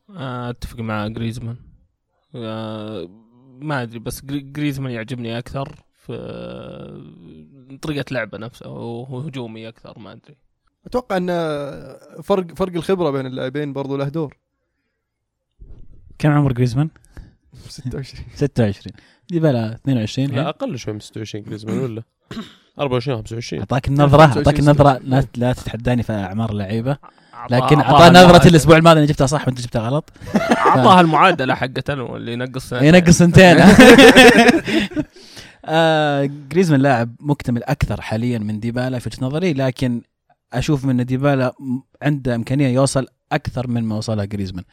آه، أتفق مع جريزمان. آه، ما أدري بس جري- جريزمان يعجبني أكثر. في طريقة لعبه نفسه وهو هجومي أكثر ما أدري. أتوقع إن فرق فرق الخبرة بين اللاعبين برضو له دور. كم عمر جريزمان؟ 26 26 ديبالا 22 لا أقل شوي من 26 جريزمان ولا؟ 24 25 أعطاك النظرة 25 أعطاك النظرة. لا, لا تتحداني في أعمار اللعيبة. لكن اعطاه نظرة المعادلة- الأسبوع الماضي أنا جبتها صح وأنت جبتها غلط. أعطاها المعادلة حقته اللي ينقص سنتين. ينقص سنتين. آه جريزمان لاعب مكتمل أكثر حاليا من ديبالا في وجهة نظري لكن أشوف من ديبالا عنده إمكانية يوصل أكثر من ما وصلها جريزمان.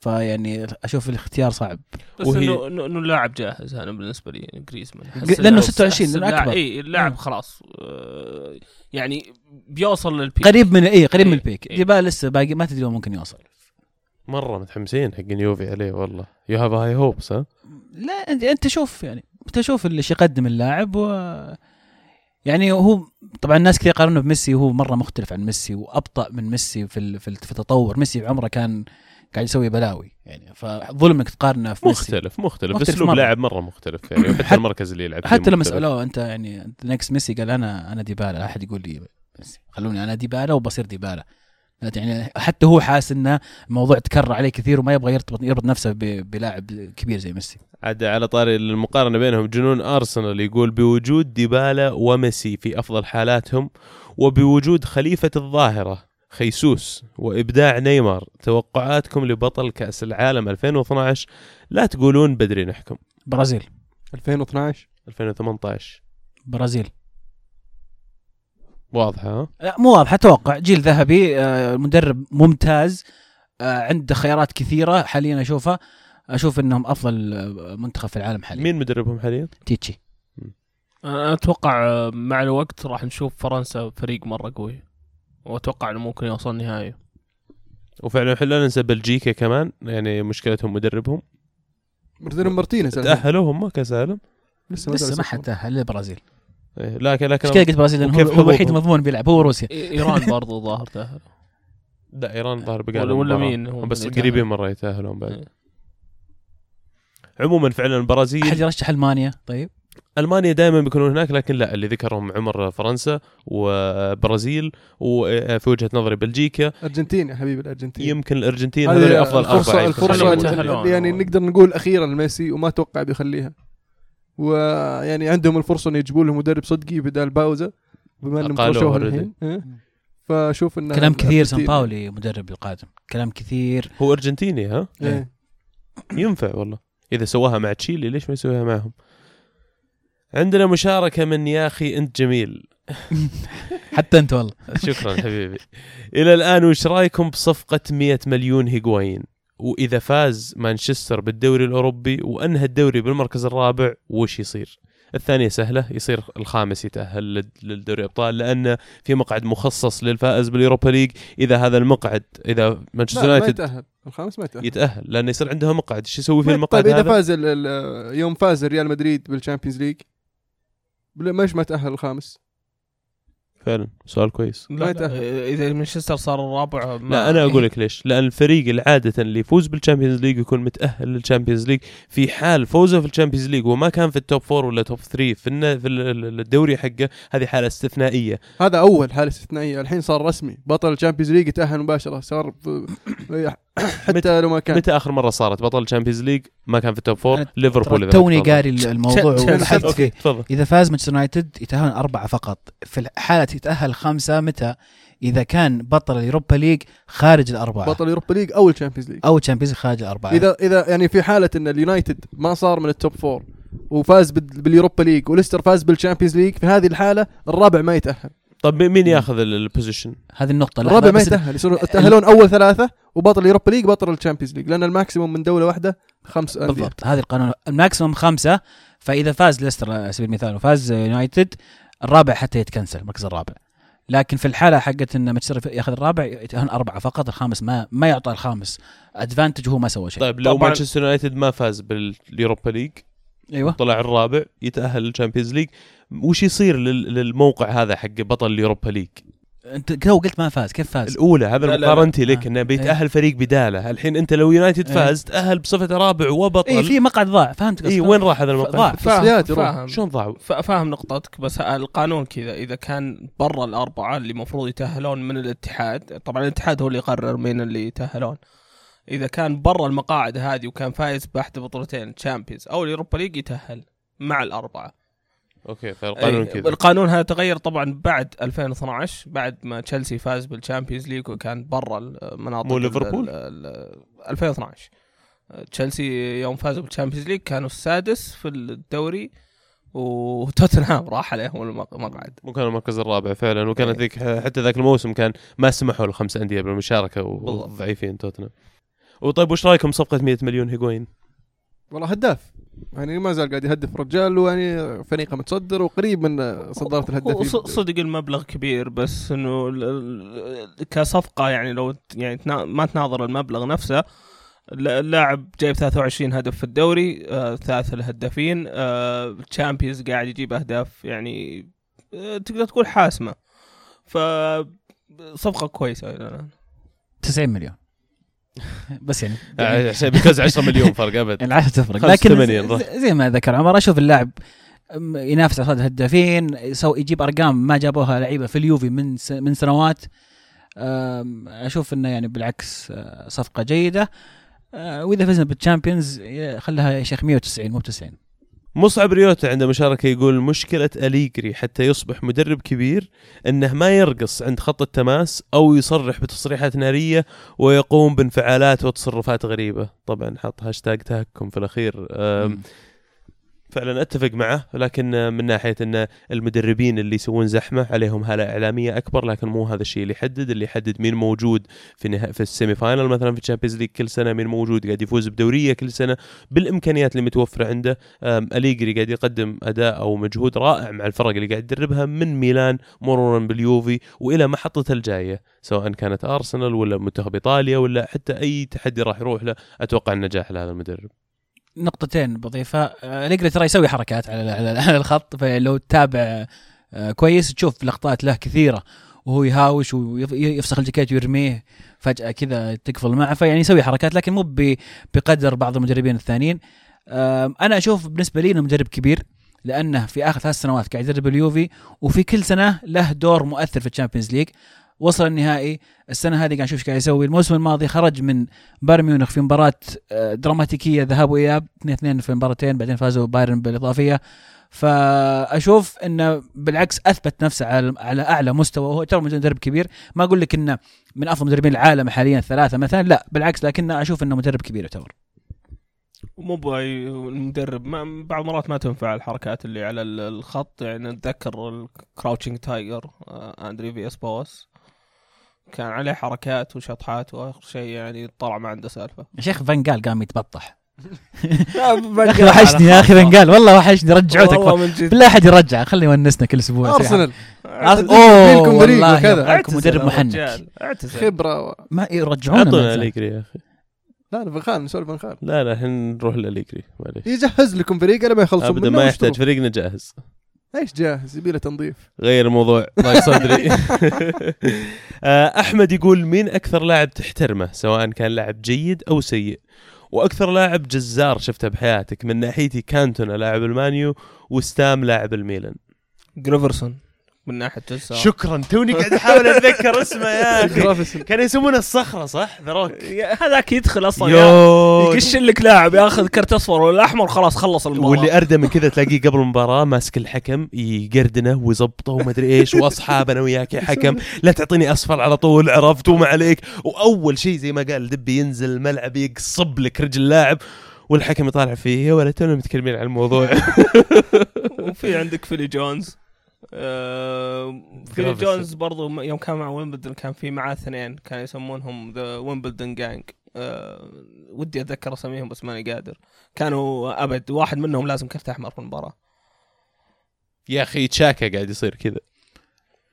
فيعني أشوف الاختيار صعب. بس وهي- انه انه إنه لاعب جاهز أنا بالنسبة لي جريزمان. أحس لأنه إنه 26 أحس لأنه اللاعب- أكبر. إي اللاعب. خلاص آه، يعني بيوصل لل peak. قريب من إي قريب من إيه، ال peak. إيه. ديبالا لسه باقي ما تدري وين ممكن يوصل. مرة متحمسين حقين يوفي عليه والله. you have high hopes ها؟ لا انت أنت شوف يعني. انت شوف اللي إيش يقدم اللاعب و يعني هو طبعا الناس كثير يقارنونه بميسي وهو مرة مختلف عن ميسي وأبطأ من ميسي في في ال- في التطور ميسي بعمره كان قاعد يسوي بلاوي يعني فظلم إنك تقارنه في ميسي. مختلف مختلف, مختلف أسلوب. لاعب مرة مختلف يعني حتى- المركز اللي يلعب حتى لما. سالوه أنت يعني نكس ميسي قال أنا أنا ديبالا. لا أحد يقول لي ميسي. خلوني أنا ديبالا وبصير ديبالا. يعني؟ حتى هو حاس انه الموضوع تكرر عليه كثير وما يبغى يرتبط يربط نفسه بلاعب كبير زي ميسي. عاد على طاري المقارنة بينهم جنون أرسنال يقول بوجود ديبالا وميسي في أفضل حالاتهم وبوجود خليفة الظاهرة خيسوس وإبداع نيمار. توقعاتكم لبطل كأس العالم 2012 لا تقولون بدري نحكم. برازيل. 2012 2018 برازيل. واضحة ها؟ لا مو واضح أتوقع. جيل ذهبي آه، مدرب ممتاز آه، عنده خيارات كثيرة حاليا أشوفها. أشوف إنهم أفضل آه، منتخب في العالم حاليا. مين مدربهم حاليا؟ تيتشي. أنا أتوقع مع الوقت راح نشوف فرنسا فريق مرة قوي. وأتوقع إنه ممكن يوصل نهائي. وفعلا لا ننسى بلجيكا كمان يعني مشكلتهم مدربهم. مرتين مارتينيز. تأهلوا هم كأس العالم. لسه لسه ما حد. تأهل إلا البرازيل لكن لكن إيش كذا قلت برازيل؟ لأنه هو هو الوحيد حظوظهم؟ مضمون بيلعب هو روسيا. إيران برضو ظاهر تأهل. لا إيران ظهر بقى ولا-. مين هم بس قريبين؟ مرة يتأهلون بعد. إيه. عموما فعلا البرازيل أحد يرشح ألمانيا؟ طيب. ألمانيا دائما بيكونون هناك لكن لا اللي ذكرهم عمر فرنسا وبرازيل وفي وجهة نظري بلجيكا. ارجنتين يا حبيبي الأرجنتين. يمكن الأرجنتين هذول أفضل اللي- يتأهلون. اللي يعني نقدر نقول أخيرا لميسي وما أتوقع بيخليها. ويعني عندهم الفرصة إنه يجيبوا له مدرب صدقي بدال باوزا بما إنهم already. الحين. إيه. فأشوف انه كلام كثير سان باولي مدرب القادم كلام كثير. هو أرجنتيني ها؟ إيه. ينفع والله. إذا سواها مع تشيلي ليش ما يسويها معهم؟ عندنا مشاركة من يا أخي أنت جميل. حتى أنت والله. شكرا حبيبي. إلى الآن وش رأيكم بصفقة 100 مليون هيغوايين وإذا فاز مانشستر بالدوري الأوروبي وأنهى الدوري بالمركز الرابع وش يصير؟ الثانية سهلة يصير الخامس يتأهل لل- للدوري الابطال لأن في مقعد مخصص للفائز باليوروبا ليج. إذا هذا المقعد إذا مانشستر لا ما يونايتد يتأهل. الخامس ما يتأهل. يتأهل لأنه يصير عندها مقعد. إيش يسوي في المقعد طيب هذا؟ فاز ال- ال- يوم فاز ريال مدريد بال Champions League ليش ما تأهل الخامس؟ فعلا. سؤال كويس. لا, لا يتأهل. إذا مانشستر صار الرابع ما لا أنا أقول لك ليش. لأن الفريق اللي عادة اللي يفوز بال Champions League يكون متأهل لل Champions League في حال فوزه في ال Champions League وما كان في ال top four ولا top 3 في في ال- ال- الدوري حقه هذه حالة استثنائية. هذا أول حالة استثنائية. الحين صار رسمي. بطل ال Champions League يتأهل مباشرة. صار حتى لو ما كان. متى آخر مرة صارت؟ بطل ال Champions League ما كان في ال top four ليفربول إذا توني. قاري الموضوع. وبحثت فيه إذا فاز مانشستر يونايتد يتاهلون أربعة فقط. في حاله يتأهل خمسة متى؟ إذا كان بطل ال Europa League خارج الأربعة. بطل Europa League أو ال Champions League أو Champions خارج الأربعة. اذا إذا يعني في حالة إن اليونايتد ما صار من ال top four وفاز بال- بال Europa League وليستر فاز بال Champions League في هذه الحالة الرابع ما يتأهل. طب مين ياخذ ال- position هذه النقطة. لا، الرابع ما يتاهل يصيروا يتأهلون أول ثلاثة وبطل ال Europa League بطل ال Champions League لأن ال maximum من دولة واحدة خمس أندية. بالضبط. هذا القانون. ال maximum خمسة فإذا فاز ليستر على سبيل المثال وفاز يونايتد الرابع حتى يتكنسل المركز الرابع. لكن في الحالة حقت إن مانشستر ياخذ الرابع يتأهلون أربعة فقط الخامس ما ما يعطى الخامس. advantage وهو ما سوى شيء. طيب لو طبعاً- مانشستر يونايتد ما فاز بال Europa League أيوه. طلع الرابع يتأهل لل Champions League وش يصير لل- للموقع هذا حق بطل ال Europa League انت تو قلت ما فاز كيف فاز؟ الأولى هذا. مقارنتي لك آه. إنه بيتأهل فريق بدالة الحين أنت لو يونايتد إيه. فاز تأهل بصفته رابع وبطل اي في مقعد ضاع فهمت اي قصدك؟ وين راح هذا الموقع؟ ضاع تصفيات فاهم. فاهم شلون ضاعوا؟ فا- فاهم نقطتك بس القانون كذا إذا كان برا الأربعة اللي المفروض يتأهلون من الاتحاد طبعا الاتحاد هو اللي يقرر مين اللي يتأهلون إذا كان برا المقاعد هذه وكان فايز باحدى بطولتين Champions أو ال Europa League يتأهل مع الأربعة أوكي فالقانون كذا القانون هذا تغير طبعا بعد 2012 بعد ما تشيلسي فاز بال Champions League وكان برا المناطق مو ليفربول؟ ال- ال- 2012 تشيلسي يوم فازوا بال Champions League كانوا السادس في الدوري وتوتنهام راح عليهم المقعد مو كان المركز الرابع فعلا وكانت ذيك حتى ذاك الموسم كان ما سمحوا لخمس أندية بالمشاركة. وضعيفين توتنهام وطيب وش رأيكم صفقة 100 مليون هيجوين؟ والله هداف يعني ما زال قاعد يهدف رجال ويعني فريقه متصدر وقريب من صدارة الهدافين. صدق المبلغ كبير بس إنه كصفقة يعني لو يعني تنا- ما تناظر المبلغ نفسه الل- اللاعب جايب 23 هدف في الدوري آه ثالث الهدافين آه تشامبيونز قاعد يجيب أهداف يعني آه تقدر تقول حاسمة. ف صفقة كويسة. إلى الآن. 90 مليون. بس يعني عشان بيكون 10 مليون فرق أبد. العشرة تفرق. لكن. زي- ما ذكر عمر أشوف اللاعب ينافس على الهدافين يجيب أرقام ما جابوها لعيبة في اليوفي من من سنوات. أشوف إنه يعني بالعكس أه، صفقة جيدة. أه، وإذا فزنا بال Champions خليها يا شيخ 190 مو ب 90 مصعب ريوتا عنده مشاركة يقول مشكلة أليجري حتى يصبح مدرب كبير أنه ما يرقص عند خط التماس أو يصرح بتصريحات نارية ويقوم بانفعالات وتصرفات غريبة. طبعا حط هاشتاج تهكم في الأخير. أم، فعلا أتفق معه لكن من ناحية إن المدربين اللي يسوون زحمة عليهم هالة إعلامية أكبر لكن مو هذا الشيء اللي يحدد. اللي يحدد مين موجود في نها... في ال semi final مثلا في ال Champions League كل سنة مين موجود قاعد يفوز بدورية كل سنة بالإمكانيات اللي متوفرة عنده. أليجري قاعد يقدم أداء أو مجهود رائع مع الفرق اللي قاعد يدربها من ميلان مرورا باليوفي وإلى محطته الجاية سواء كانت أرسنال ولا منتخب إيطاليا ولا حتى أي تحدي راح يروح له أتوقع النجاح لهذا المدرب. نقطتين بضيفها آه، اليجري ترى يسوي حركات على الخط فلو تتابع آه، كويس تشوف لقطات له كثيرة وهو يهاوش ويفسخ الجاكيت ويرميه فجأة كذا تقفل معه فيعني يسوي حركات لكن مو بقدر بعض المدربين الثانيين. أنا أشوف بالنسبة لي إنه مدرب كبير لأنه في آخر ثلاث سنوات قاعد يدرب اليوفي وفي كل سنة له دور مؤثر في ال Champions League. وصل النهائي. السنة هذه قاعد نشوف إيش قاعد يسوي. الموسم الماضي خرج من بايرن ميونخ في مباراة آه، دراماتيكية ذهاب وإياب 2 2 في مباراتين بعدين فازوا بايرن بالإضافية. فأشوف انه بالعكس أثبت نفسه على على أعلى مستوى. وهو ترى مدرب كبير. ما أقول لك انه من أفضل مدربين العالم حاليا الثلاثه مثلا. لا بالعكس لكن أشوف إنه مدرب كبير يعتبر. مو المدرب. ما بعض المرات ما تنفع الحركات اللي على ال- الخط. يعني نتذكر ال Crouching Tiger اندري فياس بوس كان عليه حركات وشطحات وآخر شيء يعني طلع ما عنده سالفة. يا شيخ فان قال قام يتبطح. يا أخي وحشني يا أخي بنقال والله وحشني رجعوه والله تكفى. من جد. بالله أحد يرجع خلي يونسنا كل أسبوع. أرسنال. أوه والله مدرب محنك خبرة. و... ما يرجعونا اليجري يا أخي. لا لا فنخال نسولف فنخال لا لا الحين نروح لليجري معليش. يجهز لكم فريق لما يخلصون أبدا ما يحتاج. فريقنا إيش جاهز يبي له تنظيف. غير الموضوع. ضايق صدري آه، أحمد يقول مين أكثر لاعب تحترمه؟ سواء كان لاعب جيد أو سيء. وأكثر لاعب جزار شفته بحياتك من ناحيتي كانتونا لاعب المانيو وستام لاعب الميلان. جريفرسون من ناحية جلسه شكرا. توني قاعد احاول أتذكر اسمه يا أخي. كانوا يسمونه الصخرة صح؟ ذروك هذاك يدخل أصلا يقش لك لاعب ياخذ كرت أصفر ولا أحمر خلاص خلص المباراة. واللي اردى من كذا تلاقيه قبل المباراة ماسك الحكم يقردنه ويظبطه وما أدري إيش واصحاب أنا وياك يا حكم. لا تعطيني أصفر على طول عرفت وما عليك. وأول شيء زي ما قال دبي ينزل الملعب يقصب لك رجل اللاعب والحكم يطالع فيه. يا ولد تونا متكلمين عن الموضوع. وفي عندك فيني جونز. آه فيلي جرافيس. جونز برضو يوم كان مع ويمبلدون كان في معاه اثنين كانوا يسمونهم the Wimbledon gang آه ودي أتذكر أساميهم بس ماني قادر. كانوا أبد واحد منهم لازم كرت أحمر في المباراة. يا أخي تشاكا قاعد يصير كذا.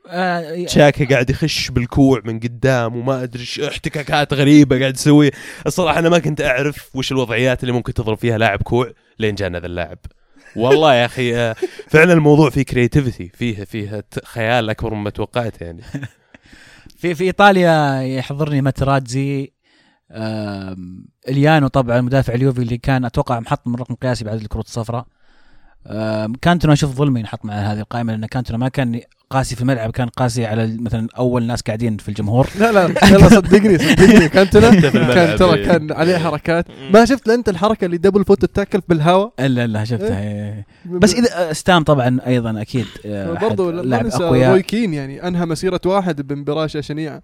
آه، تشاكا قاعد يخش بالكوع من قدام وما أدري إيش احتكاكات غريبة قاعد يسويها الصراحة أنا ما كنت أعرف وش الوضعيات اللي ممكن تضرب فيها لاعب كوع لين جانا ذا اللاعب. والله يا أخي آه، فعلا الموضوع فيه creativity فيه فيه خيال أكبر مما توقعت يعني. في في إيطاليا يحضرني ماتيراتزي يوليانو طبعا مدافع اليوفي اللي كان أتوقع محطم رقم قياسي بعد الكروت الصفراء. كانتونا أشوف ظلمي ينحط مع هذه القائمة لأن كانتونا ما كان قاسي في الملعب كان قاسي على مثلا أول ناس قاعدين في الجمهور. لا لا يلا صدقني صدقني. كانتونا كان ترى إيه. كان عليه حركات. ما شفت أنت الحركة اللي double foot ال tackle بالهواء إلا إلا شفتها إيه. بس إذا ستام طبعا أيضا أكيد آه، برضو لا لاعب ننسى روي اقوياء كين يعني أنهى مسيرة واحد بمباراة شنيعه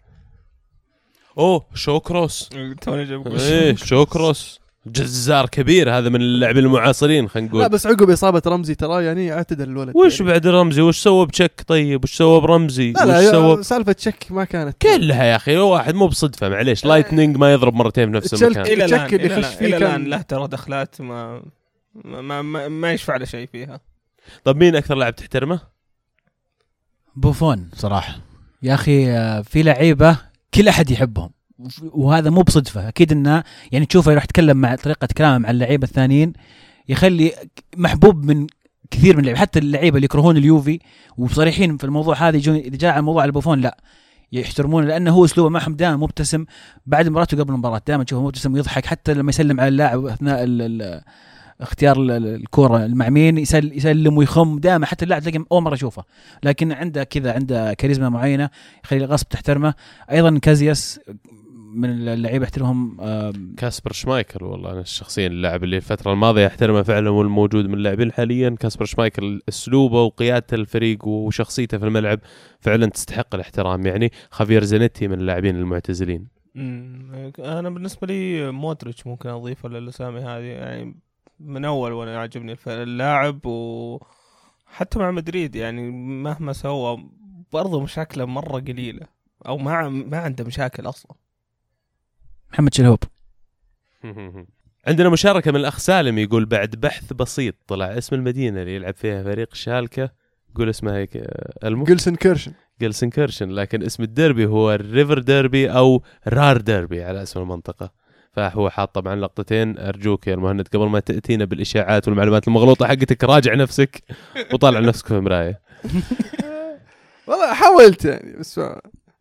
أوه شوكروس توني جاب إيه شوكروس جزار كبير هذا من اللاعبين المعاصرين خلينا لا نقول بس عقب إصابة رمزي ترى يعني اعتدل الولد. وش يعني. بعد رمزي؟ وش سوى بتشك طيب وش سوى برمزي؟ لا وش لا سوى يا- سالفة تشك ما كانت. كلها يا أخي واحد مو بصدفة معليش. lightning ما يضرب مرتين في نفس المكان. إلى الآن اللي الآن فيه إلى كان- الان له ترى دخلات ما ما ما, ما يشفع له شيء فيها. طب مين أكثر لاعب تحترمه؟ بوفون صراحة. يا أخي آه، في لعيبة كل أحد يحبهم. وهذا مو بصدفة. أكيد إنه يعني تشوفه يروح يتكلم مع طريقة كلامه مع اللعيبة الثانيين يخلي محبوب من كثير من اللعيبة حتى اللعيبة اللي يكرهون اليوفي وصريحين في الموضوع هذا يجون إذا جاء على الموضوع على بوفون لا يحترمونه لأنه هو أسلوبه معهم دائما مبتسم بعد المباراه وقبل المباراة. دائما تشوفه مبتسم ويضحك حتى لما يسلم على اللاعب أثناء اختيار ال- ال- الكورة مع مين يسل يسلم ويخم دائما حتى اللاعب تلاقي أول مرة اشوفه لكن عنده كذا عنده كاريزما معينة يخلي الغصب تحترمه. أيضا كازياس من اللعيبة احترمهم كاسبر شمايكل والله أنا شخصيا اللاعب اللي الفترة الماضية احترمه فعلا والموجود من اللاعبين حاليا. كاسبر شمايكل اسلوبه وقيادته الفريق وشخصيته في الملعب فعلا تستحق الاحترام. يعني خافير زينيتي من اللاعبين المعتزلين. أنا بالنسبة لي مودريتش ممكن أضيفه للأسامي هذه. يعني من أول وأنا عاجبني اللاعب وحتى مع مدريد يعني مهما سوى برضه مشاكله مرة قليلة. أو ما ما عنده مشاكل أصلا. محمد شلهوب. عندنا مشاركة من الأخ سالم يقول بعد بحث بسيط طلع اسم المدينة اللي يلعب فيها فريق شالكة. قول اسمها هيك آه، المو جيلسنكيرشن. لكن اسم الديربي هو الريفر ديربي أو رار ديربي على اسم المنطقة. فهو حاط طبعا لقطتين أرجوك يا المهند قبل ما تأتينا بالإشاعات والمعلومات المغلوطة حقتك راجع نفسك وطالع نفسك في المراية والله حاولت يعني بس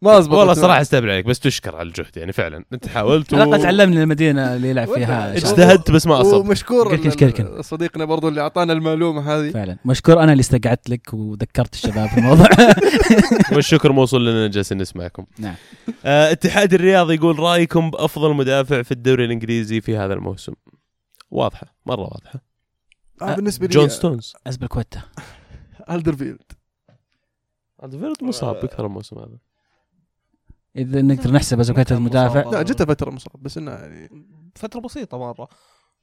ما اضبط والله صراحة استهبل عليك بس تشكر على الجهد يعني فعلا. أنت حاولت على الاقل تعلمني المدينة اللي يلعب فيها. اجتهدت بس ما أصبت. ومشكور كركن ال- كركن. صديقنا برضو اللي أعطانا المعلومة هذه. فعلا. مشكور أنا اللي استقعدت لك وذكرت الشباب في الموضوع. والشكر موصول لنا جالسين نسمعكم. نعم. آه اتحاد الرياض يقول رأيكم بأفضل مدافع في الدوري الإنجليزي في هذا الموسم؟ واضحة مرة واضحة. آه بالنسبة لي جون ستونز. ازبلكويتا ألدرفيرلد. ألدرفيرلد مصاب أكثر الموسم هذا. إذا نقدر نحسب كان المدافع. لا جته فترة مصاب بس انه يعني فترة بسيطة مرة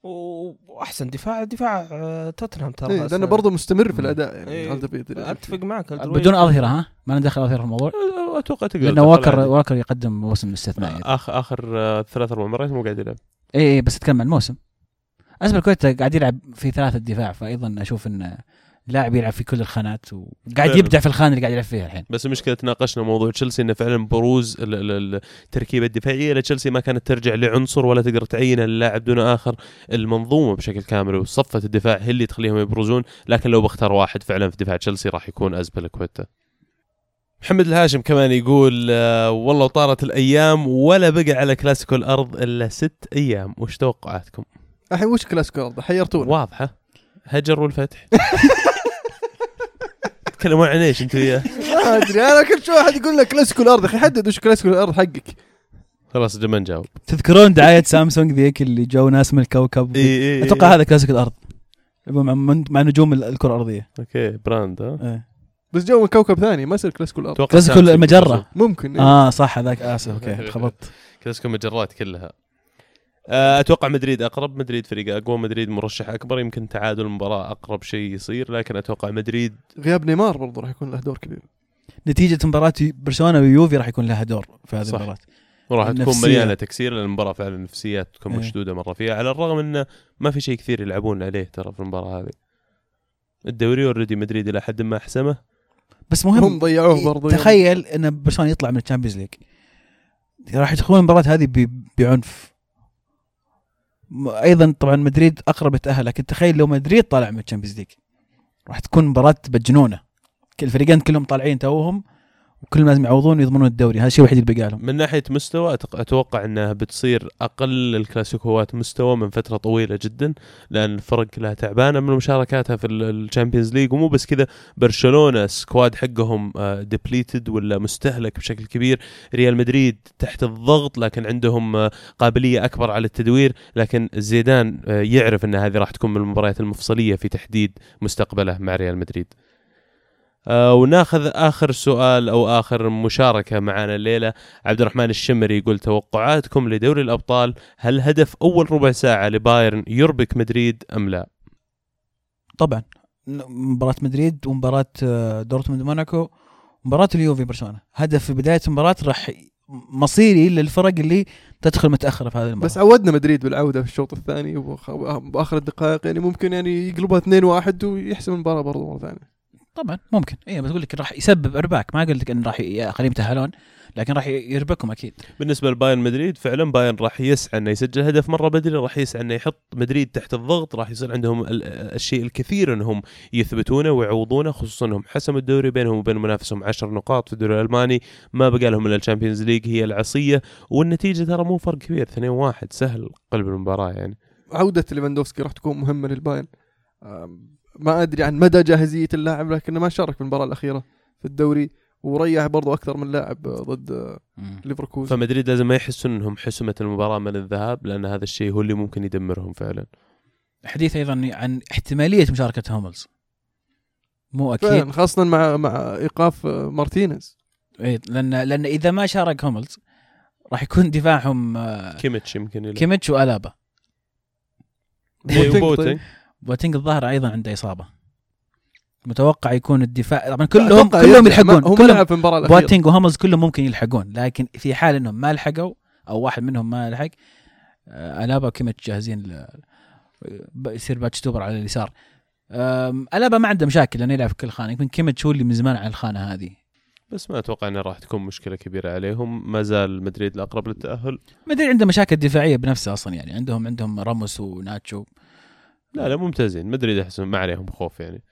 وأحسن دفاع دفاع آه، توتنهام ترى إيه،. لأنه برضه مستمر في الأداء يعني إيه. أتفق معك. بدون أظهرة ها ما ندخل أظهرة في الموضوع أتوقع تقدر لأنه واكر عادي. واكر يقدم موسم استثنائي آخر اخر ثلاث أربع مرات مو قاعد يلعب اي اي بس اتكلم عن الموسم ازبلكويتا قاعد يلعب في ثلاثة دفاع فايضا أشوف إنه لاعب يلعب في كل الخانات وقاعد. يبدع في الخانة اللي قاعد يلعب فيها الحين. بس المشكلة تناقشنا موضوع تشيلسي إنه فعلا بروز ال- ال- التركيبة الدفاعية. لتشيلسي ما كانت ترجع لعنصر ولا تقدر تعين اللاعب دون آخر المنظومة بشكل كامل. وصفة الدفاع هي اللي تخليهم يبرزون لكن لو بختار واحد فعلا في دفاع تشيلسي راح يكون ازبلكويتا محمد الهاشم كمان يقول آه والله طارت الأيام ولا بقى على كلاسيكو الأرض إلا ست أيام. وش توقعاتكم؟ الحين وش كلاسيكو الأرض؟ حيرتونا. واضحة. هجر والفتح. تتكلمون عن إيش أنتم وياه؟ ما أدري أنا كل شوي واحد يقول لك كلاسيكو الأرض يا أخي حدد وش كلاسيكو الأرض حقك. خلاص ما نجاوب. تذكرون دعاية سامسونج ذيك اللي جو ناس من الكوكب؟ إي إي أتوقع هذا كلاسيك الأرض مع, مع نجوم ال- الكرة الأرضية. okay brand ها؟ إيه. بس جو من كوكب ثاني ما يصير كلاسيكو الأرض أتوقع كلاسيكو المجرة. ممكن إيه. آه صح هذاك اسف okay خبطت. كلاسيكو المجرات كلها. آه، أتوقع مدريد أقرب. مدريد فريق أقوى مدريد مرشح أكبر. يمكن تعادل المباراة أقرب شيء يصير لكن أتوقع مدريد غياب نيمار برضو راح يكون له دور كبير. نتيجة مباراة برشلونة ويوفي راح يكون لها دور في هذه. المباراة. وراح تكون. مليانة تكسير لأن المباراة فعلا النفسيات تكون إيه. مشدودة مرة فيها على الرغم انه ما في شيء كثير يلعبون عليه ترى في المباراة هذه. الدوري already مدريد إلى حد ما حسمه بس مهم هم ضيعوه برضو تخيل إن برشلونة يطلع من ال Champions League. راح يدخلون المباراة هذه ب- بعنف. أيضا طبعا مدريد اقرب يتاهل لكن تخيل لو مدريد طالع من ال Champions League. راح تكون مباراة مجنونة. الفريقين كلهم طالعين توهم. وكلهم لازم يعوضون ويضمنون الدوري. هذا الشيء الوحيد اللي بقى لهم من ناحية مستوى أتوقع انها بتصير أقل الكلاسيكوات مستوى من فترة طويلة جدا لأن الفرق كلها تعبانة من مشاركاتها في ال Champions League ومو بس كذا. برشلونة squad حقهم depleted ولا مستهلك بشكل كبير. ريال مدريد تحت الضغط لكن عندهم آه، قابلية أكبر على التدوير. لكن زيدان آه، يعرف إن هذه راح تكون من المباريات المفصلية في تحديد مستقبله مع ريال مدريد. آه وناخذ آخر سؤال أو آخر مشاركة معنا الليلة. عبد الرحمن الشمري يقول توقعاتكم لدوري الأبطال هل هدف أول ربع ساعة لبايرن يربك مدريد أم لا؟ طبعا. مباراة مدريد ومباراة آه، دورتموند موناكو مباراه اليوفي برشلونة. هدف في بداية المباراة راح مصيري للفرق اللي تدخل متأخرة في هذه المباراة. بس عودنا مدريد بالعودة في الشوط الثاني وخ- بآخر الدقائق يعني ممكن يعني يقلبها 2-1 ويحسم المباراة برضو مرة ثانية. طبعا ممكن. اي بس أقول لك راح يسبب إرباك. ما قلت لك انه راح يخليهم يتأهلون لكن راح يربكهم أكيد. بالنسبة لبايرن مدريد فعلا بايرن راح يسعى إنه يسجل هدف مرة بدري راح يسعى إنه يحط مدريد تحت الضغط راح يصير عندهم ال- الشيء الكثير إنهم يثبتونه ويعوضونه خصوصا إنهم حسموا الدوري بينهم وبين منافسهم 10 نقاط في الدوري الألماني. ما بقى لهم إلا ال Champions League هي العصية. والنتيجة ترى مو فرق كبير 2-1 سهل قلب المباراة يعني. عودة ليفاندوفسكي راح تكون مهمة للبايرن. ما أدري عن مدى جاهزية اللاعب لكنه ما شارك في المباراة الأخيرة في الدوري وريح برضو أكثر من لاعب ضد ليفركوزن. فمدريد لازم ما يحسون إنهم حسمت المباراة من الذهاب لأن هذا الشيء هو اللي ممكن يدمرهم فعلا. حديث أيضا عن احتمالية مشاركة هوملز. مو أكيد. خاصة مع مع إيقاف مارتينيز. إيه لأن لأن إذا ما شارك هوملز راح يكون دفاعهم آه، كيميتش يمكن. كيميتش وألابا. إيه، بواتينج الظاهر أيضا عنده إصابة. متوقع يكون الدفاع طبعا كلهم كلهم يلحقون. هو ما كلهم في المباراة الأخيرة. بواتينج وهوملز كلهم ممكن يلحقون لكن في حال إنهم ما لحقوا أو واحد منهم ما لحق آه، ألابا وكيميتش جاهزين ل- ب- يصير باتشتوبر على اليسار. ألابا ما عنده مشاكل لأنه يلعب في كل خانة يمكن كيميتش هو اللي من زمان على الخانة هذه. بس ما أتوقع انها راح تكون مشكلة كبيرة عليهم. ما زال مدريد الأقرب للتأهل. ما ادري عنده مشاكل دفاعية بنفسه أصلا يعني عندهم عندهم راموس وناتشو. لا لا ممتازين. مدريد احس ما عليهم خوف يعني.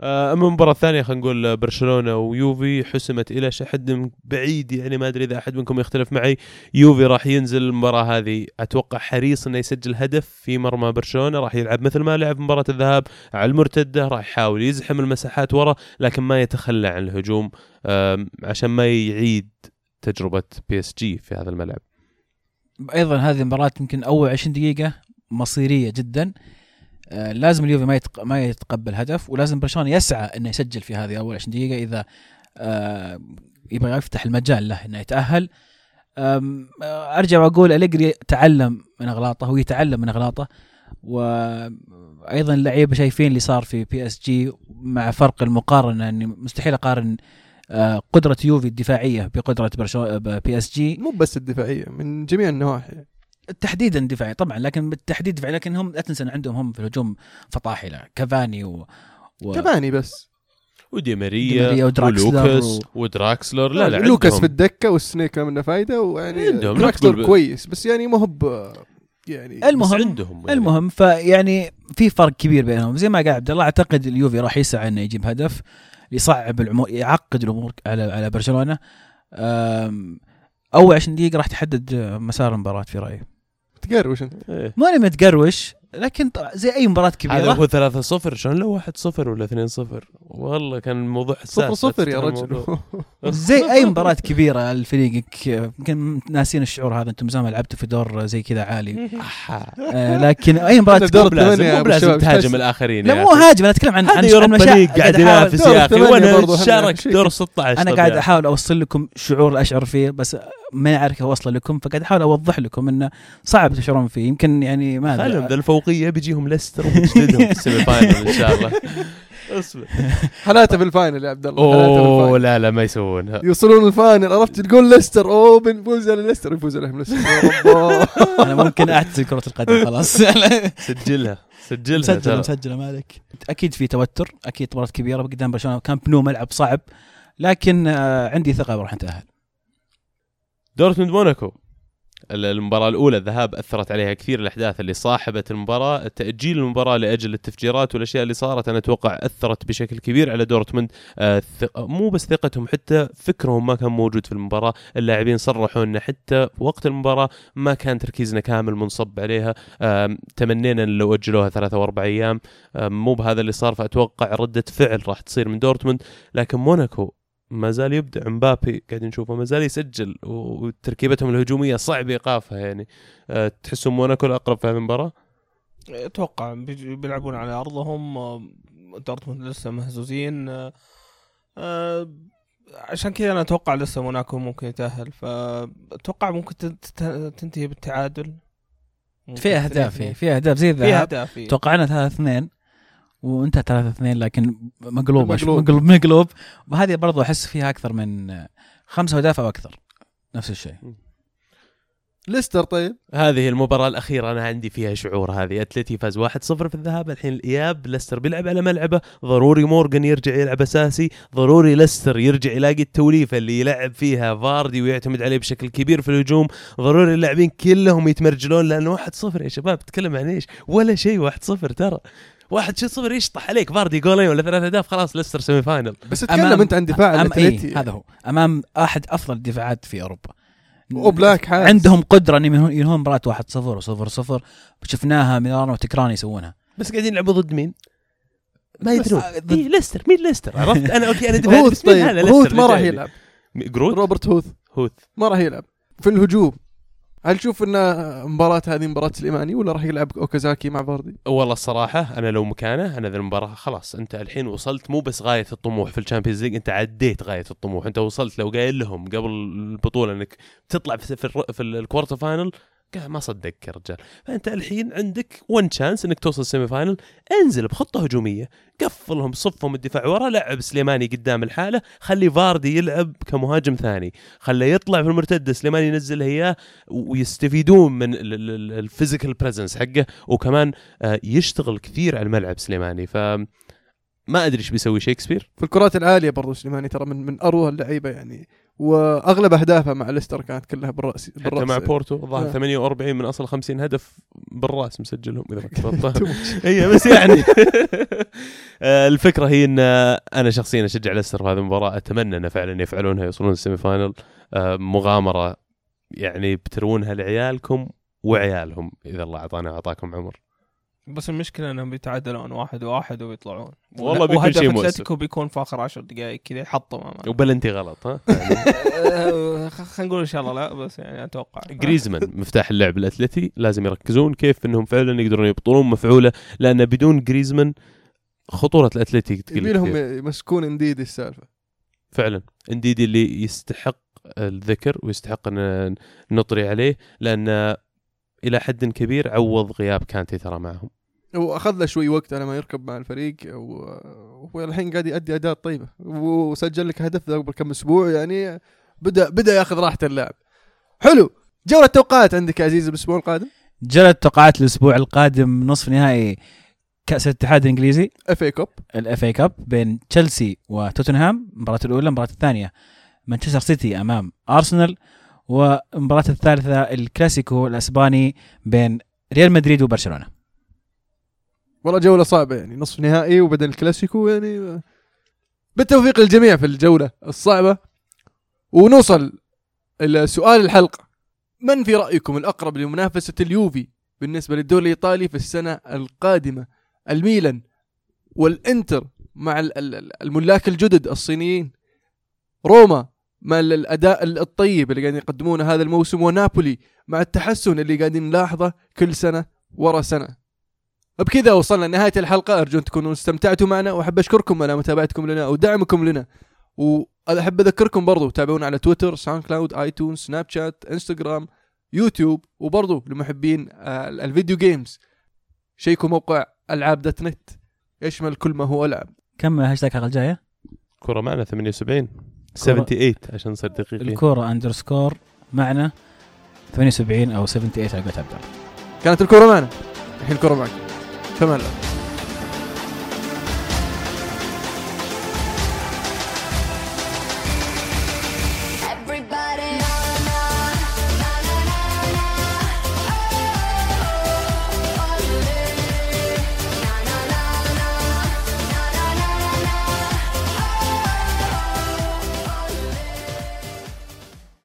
آه، أما المباراة الثانية خلينا نقول برشلونة ويوفي حسمت إلى حد بعيد. يعني ما أدري إذا أحد منكم يختلف معي. يوفي راح ينزل المباراة هذه. أتوقع حريص إنه يسجل هدف في مرمى برشلونة. راح يلعب مثل ما لعب مباراة الذهاب على المرتدة. راح يحاول يزحم المساحات ورا لكن ما يتخلى عن الهجوم عشان ما يعيد تجربة PSG في هذا الملعب. أيضا هذه المباراة يمكن أول 20 دقيقة مصيرية جدا. آه، لازم اليوفي ما. ما يتقبل هدف ولازم برشلونة يسعى إنه يسجل في هذه أول 20 دقيقة إذا آه، يبغى يفتح المجال له إنه يتأهل آه، أرجع وأقول أليجري تعلم من أغلاطه ويتعلم من أغلاطه وأيضا اللعيبة شايفين اللي صار في PSG مع فرق المقارنة اني مستحيل أقارن آه، قدرة يوفي الدفاعية بقدرة برشلونه PSG مو بس الدفاعية من جميع النواحي تحديدا دفاعي طبعا لكن بالتحديد دفاعي لكن هم لا تنسى إن عندهم هم في الهجوم فطاحلة. كافاني و, و... كفاني بس. ودي دي ماريا ماريا ودراكسلر ولوكاس و- ودراكسلر لا لا لوكاس عندهم. في الدكة والسنيك منه فايدة ويعني دراكسلر كويس بس يعني ما هو ب- يعني بس المهم عندهم يعني. المهم فيعني في فرق كبير بينهم. زي ما قال عبد الله أعتقد اليوفي راح يسعى إنه يجيب هدف يصعب الأمور يعقد الأمور على على برشلونة. أول 20 دقيقة راح تحدد مسار المباراة في رأيي. تقروش أنت. إيه. ماني متقروش لكن طبعا زي أي مباراة هذا كبيره هو 3 0 شلون لو 1 0 ولا 2 0 والله كان الموضوع حساس صفر صفر يا لا تفتح رجل. زي أي مباراة كبيرة لفريقك يمكن ناسين الشعور هذا أنتم زمان لعبتوا في دور زي كذا عالي. آه، لكن أي مباراة دور مو بلازم الثمانية يا مو الشباب، تهاجم الآخرين لا مو. هاجم أنا أتكلم عن عن هذا مشاعر- ليج قاعد ينافس يا أخي. وأنا شارك. دور 16 أنا قاعد أحاول أوصل لكم شعور اشعر فيه بس ما أعرف اوصله لكم فقاعد أحاول أوضح لكم إنه صعب تشعرون فيه. يمكن يعني ما خلهم ذا ادري الفوقية بيجيهم ليستر وبيجلدهم في ال semi final إن شاء الله. أصبر. حالاته في ال final يا عبد الله أوه. لا لا ما يسوونها يوصلون ال final عرفت تقول ليستر؟ أوه بنفوز على ليستر يفوز عليهم ليستر. أنا ممكن أعتزل كرة القدم خلاص. سجلها سجلها مسجلة ترى. مسجلة مالك أكيد في توتر أكيد مباراة كبيرة قدام برشلونة كامب نو ملعب صعب. لكن آه، عندي ثقة راح نتاهل دورتموند موناكو. ال- المباراة الأولى الذهاب أثرت عليها كثير الأحداث اللي صاحبت المباراة تأجيل المباراة لأجل التفجيرات والأشياء اللي صارت. أنا أتوقع أثرت بشكل كبير على دورتموند. آه مو بس ثقتهم حتى فكرهم ما كان موجود في المباراة. اللاعبين صرحوا أن حتى وقت المباراة ما كان تركيزنا كامل منصب عليها. آم، تمنينا أن لو أجلوها ثلاثة وأربع أيام. آم، مو بهذا اللي صار فأتوقع ردة فعل راح تصير من دورتموند. لكن موناكو ما زال يبدع. مبابي قاعد نشوفه ما زال يسجل وتركيبتهم الهجومية صعب ايقافها يعني. أه تحسون موناكو الأقرب في هذه المباراة؟ أتوقع بيلعبون على أرضهم آه، دورتموند لسه مهزوزين. آه، آه، عشان كذا أنا أتوقع لسه موناكو ممكن يتأهل فأتوقع ممكن تن- تن- تنتهي بالتعادل. في أهداف في أهداف زي في الذهاب أهداف في توقعنا 3 2 وانت 3 2 لكن مقلوب مقلوب. مقلوب مقلوب. وهذه برضو أحس فيها أكثر من خمسة أهداف أو أكثر نفس الشيء. ليستر طيب. هذه المباراة الأخيرة أنا عندي فيها شعور هذه. أتلتي فاز 1-0 في الذهاب الحين الإياب. ليستر بيلعب على ملعبه. ضروري مورغان يرجع يلعب أساسي. ضروري ليستر يرجع يلاقي التوليفة اللي يلعب فيها فاردي ويعتمد عليه بشكل كبير في الهجوم. ضروري اللاعبين كلهم يتمرجلون لأنه 1-0 يا شباب تتكلم عن إيش؟ ولا شيء 1-0 ترى. واحد شو صفر يشطح عليك. فاردي جولين ولا ثلاث أهداف خلاص ليستر semi final. بس تتكلم أنت عن دفاع أم إيه هذا هو. أمام أحد أفضل الدفاعات في أوروبا. وأوبلاك حارس. عندهم قدرة ان ينهون ينهون مباراة 1 0 و0 0 شفناها ميلانو وتكران يسوونها. بس قاعدين يلعبوا ضد مين؟ ما يدرون. ضد- إيه ليستر. مين ليستر؟ عرفت؟ أنا okay أنا دفاعي هوث طيب. هوث ما راح؟ يلعب. جروت؟ روبرت هوث. هوث. ما راح يلعب. في الهجوم. هل تشوف إن مباراة هذه مباراة سليماني ولا راح يلعب أوكازاكي مع فاردي؟ والله الصراحة أنا لو مكانه أنا ذا المباراة خلاص أنت الحين وصلت مو بس غاية الطموح في ال Champions League أنت عديت غاية الطموح أنت وصلت لو قايل لهم قبل البطولة أنك تطلع في في ال quarter final قال ما صدقك يا رجال. فأنت الحين عندك one chance إنك توصل ال semi final انزل بخطة هجومية. قفلهم صفهم الدفاع ورا. لعب سليماني قدام لحاله. خلي فاردي يلعب كمهاجم ثاني. خليه يطلع في المرتدة. سليماني ينزل وياه ويستفيدون من ال physical presence حقه. وكمان آه، يشتغل كثير على الملعب سليماني. ف ما أدري إيش بيسوي شيكسبير. في الكرات العالية برضو سليماني ترى من من اروع اللعيبة يعني وأغلب اهدافه مع ليستر كانت كلها بالراس حتى بالرأس. مع بورتو ظهر آه. 48 من أصل 50 هدف بالرأس مسجلهم إذا ما. هي بس يعني. آه، الفكرة هي إن أنا شخصيا أشجع ليستر في هذه المباراة أتمنى ان فعلا يفعلونها يوصلون ال semi final. آه، مغامرة يعني بترونها لعيالكم وعيالهم إذا الله أعطانا واعطاكم عمر. بس المشكلة إنهم بيتعادلون واحد واحد ويطلعون والله بيكون وهدف شيء مؤسف. أتلتيكو بيكون في آخر 10 دقائق كذا يحطم امامه وبلنتي غلط ها؟ يعني خلينا نقول إن شاء الله لا بس يعني أتوقع. جريزمان مفتاح اللعب الأتلتي لازم يركزون كيف إنهم فعلا يقدرون يبطلون مفعوله لأن بدون جريزمان خطورة الأتلتي تقل يبي لهم. يمسكون إنديدي السالفة. فعلا. إنديدي اللي يستحق الذكر ويستحق إن نطري عليه لأن إلى حد كبير عوض غياب كانتي ترى معهم. واخذ له شوي وقت على ما يركب مع الفريق و- والحين قاعد يؤدي أداء طيبة. وسجل لك هدف قبل كم أسبوع يعني بدا بدأ يأخذ راحة اللاعب حلو. جولة توقعات عندك يا عزيز الأسبوع القادم؟ جولة توقعات الأسبوع القادم نصف نهائي كأس الاتحاد الإنجليزي. FA Cup. ال FA Cup بين تشيلسي وتوتنهام المباراة الأولى المباراة الثانية مانشستر سيتي أمام أرسنال والمباراة الثالثة الكلاسيكو الأسباني بين ريال مدريد وبرشلونة. والله جولة صعبة يعني نصف نهائي وبعدين الكلاسيكو يعني. بالتوفيق للجميع في الجولة الصعبة. ونوصل إلى سؤال الحلقة. من في رأيكم الأقرب لمنافسة اليوفي بالنسبة للدوري الإيطالي في السنة القادمة؟ الميلان والإنتر مع ال- ال- الملاك الجدد الصينيين. روما مع ال- الأداء الطيب اللي قاعدين يقدمونه هذا الموسم. ونابولي مع التحسن اللي قاعدين نلاحظه كل سنة ورا سنة. بكذا وصلنا لنهاية الحلقة. أرجو أن تكونوا استمتعتوا معنا وأحب أشكركم على متابعتكم لنا ودعمكم لنا. وأحب أذكركم برضو تابعونا على تويتر SoundCloud iTunes Snapchat انستغرام يوتيوب وبرضو لمحبين آه، ال video games شيكوا موقع العاب dot net يشمل كل ما هو العاب كم هاشتاج الحلقة الجاية؟ كرة معنا 78 78 عشان نصير دقيقين. الكورة underscore معنا 78 أو 78 على قولت عبد كانت الكره معنا. الحين الكره معك. تمام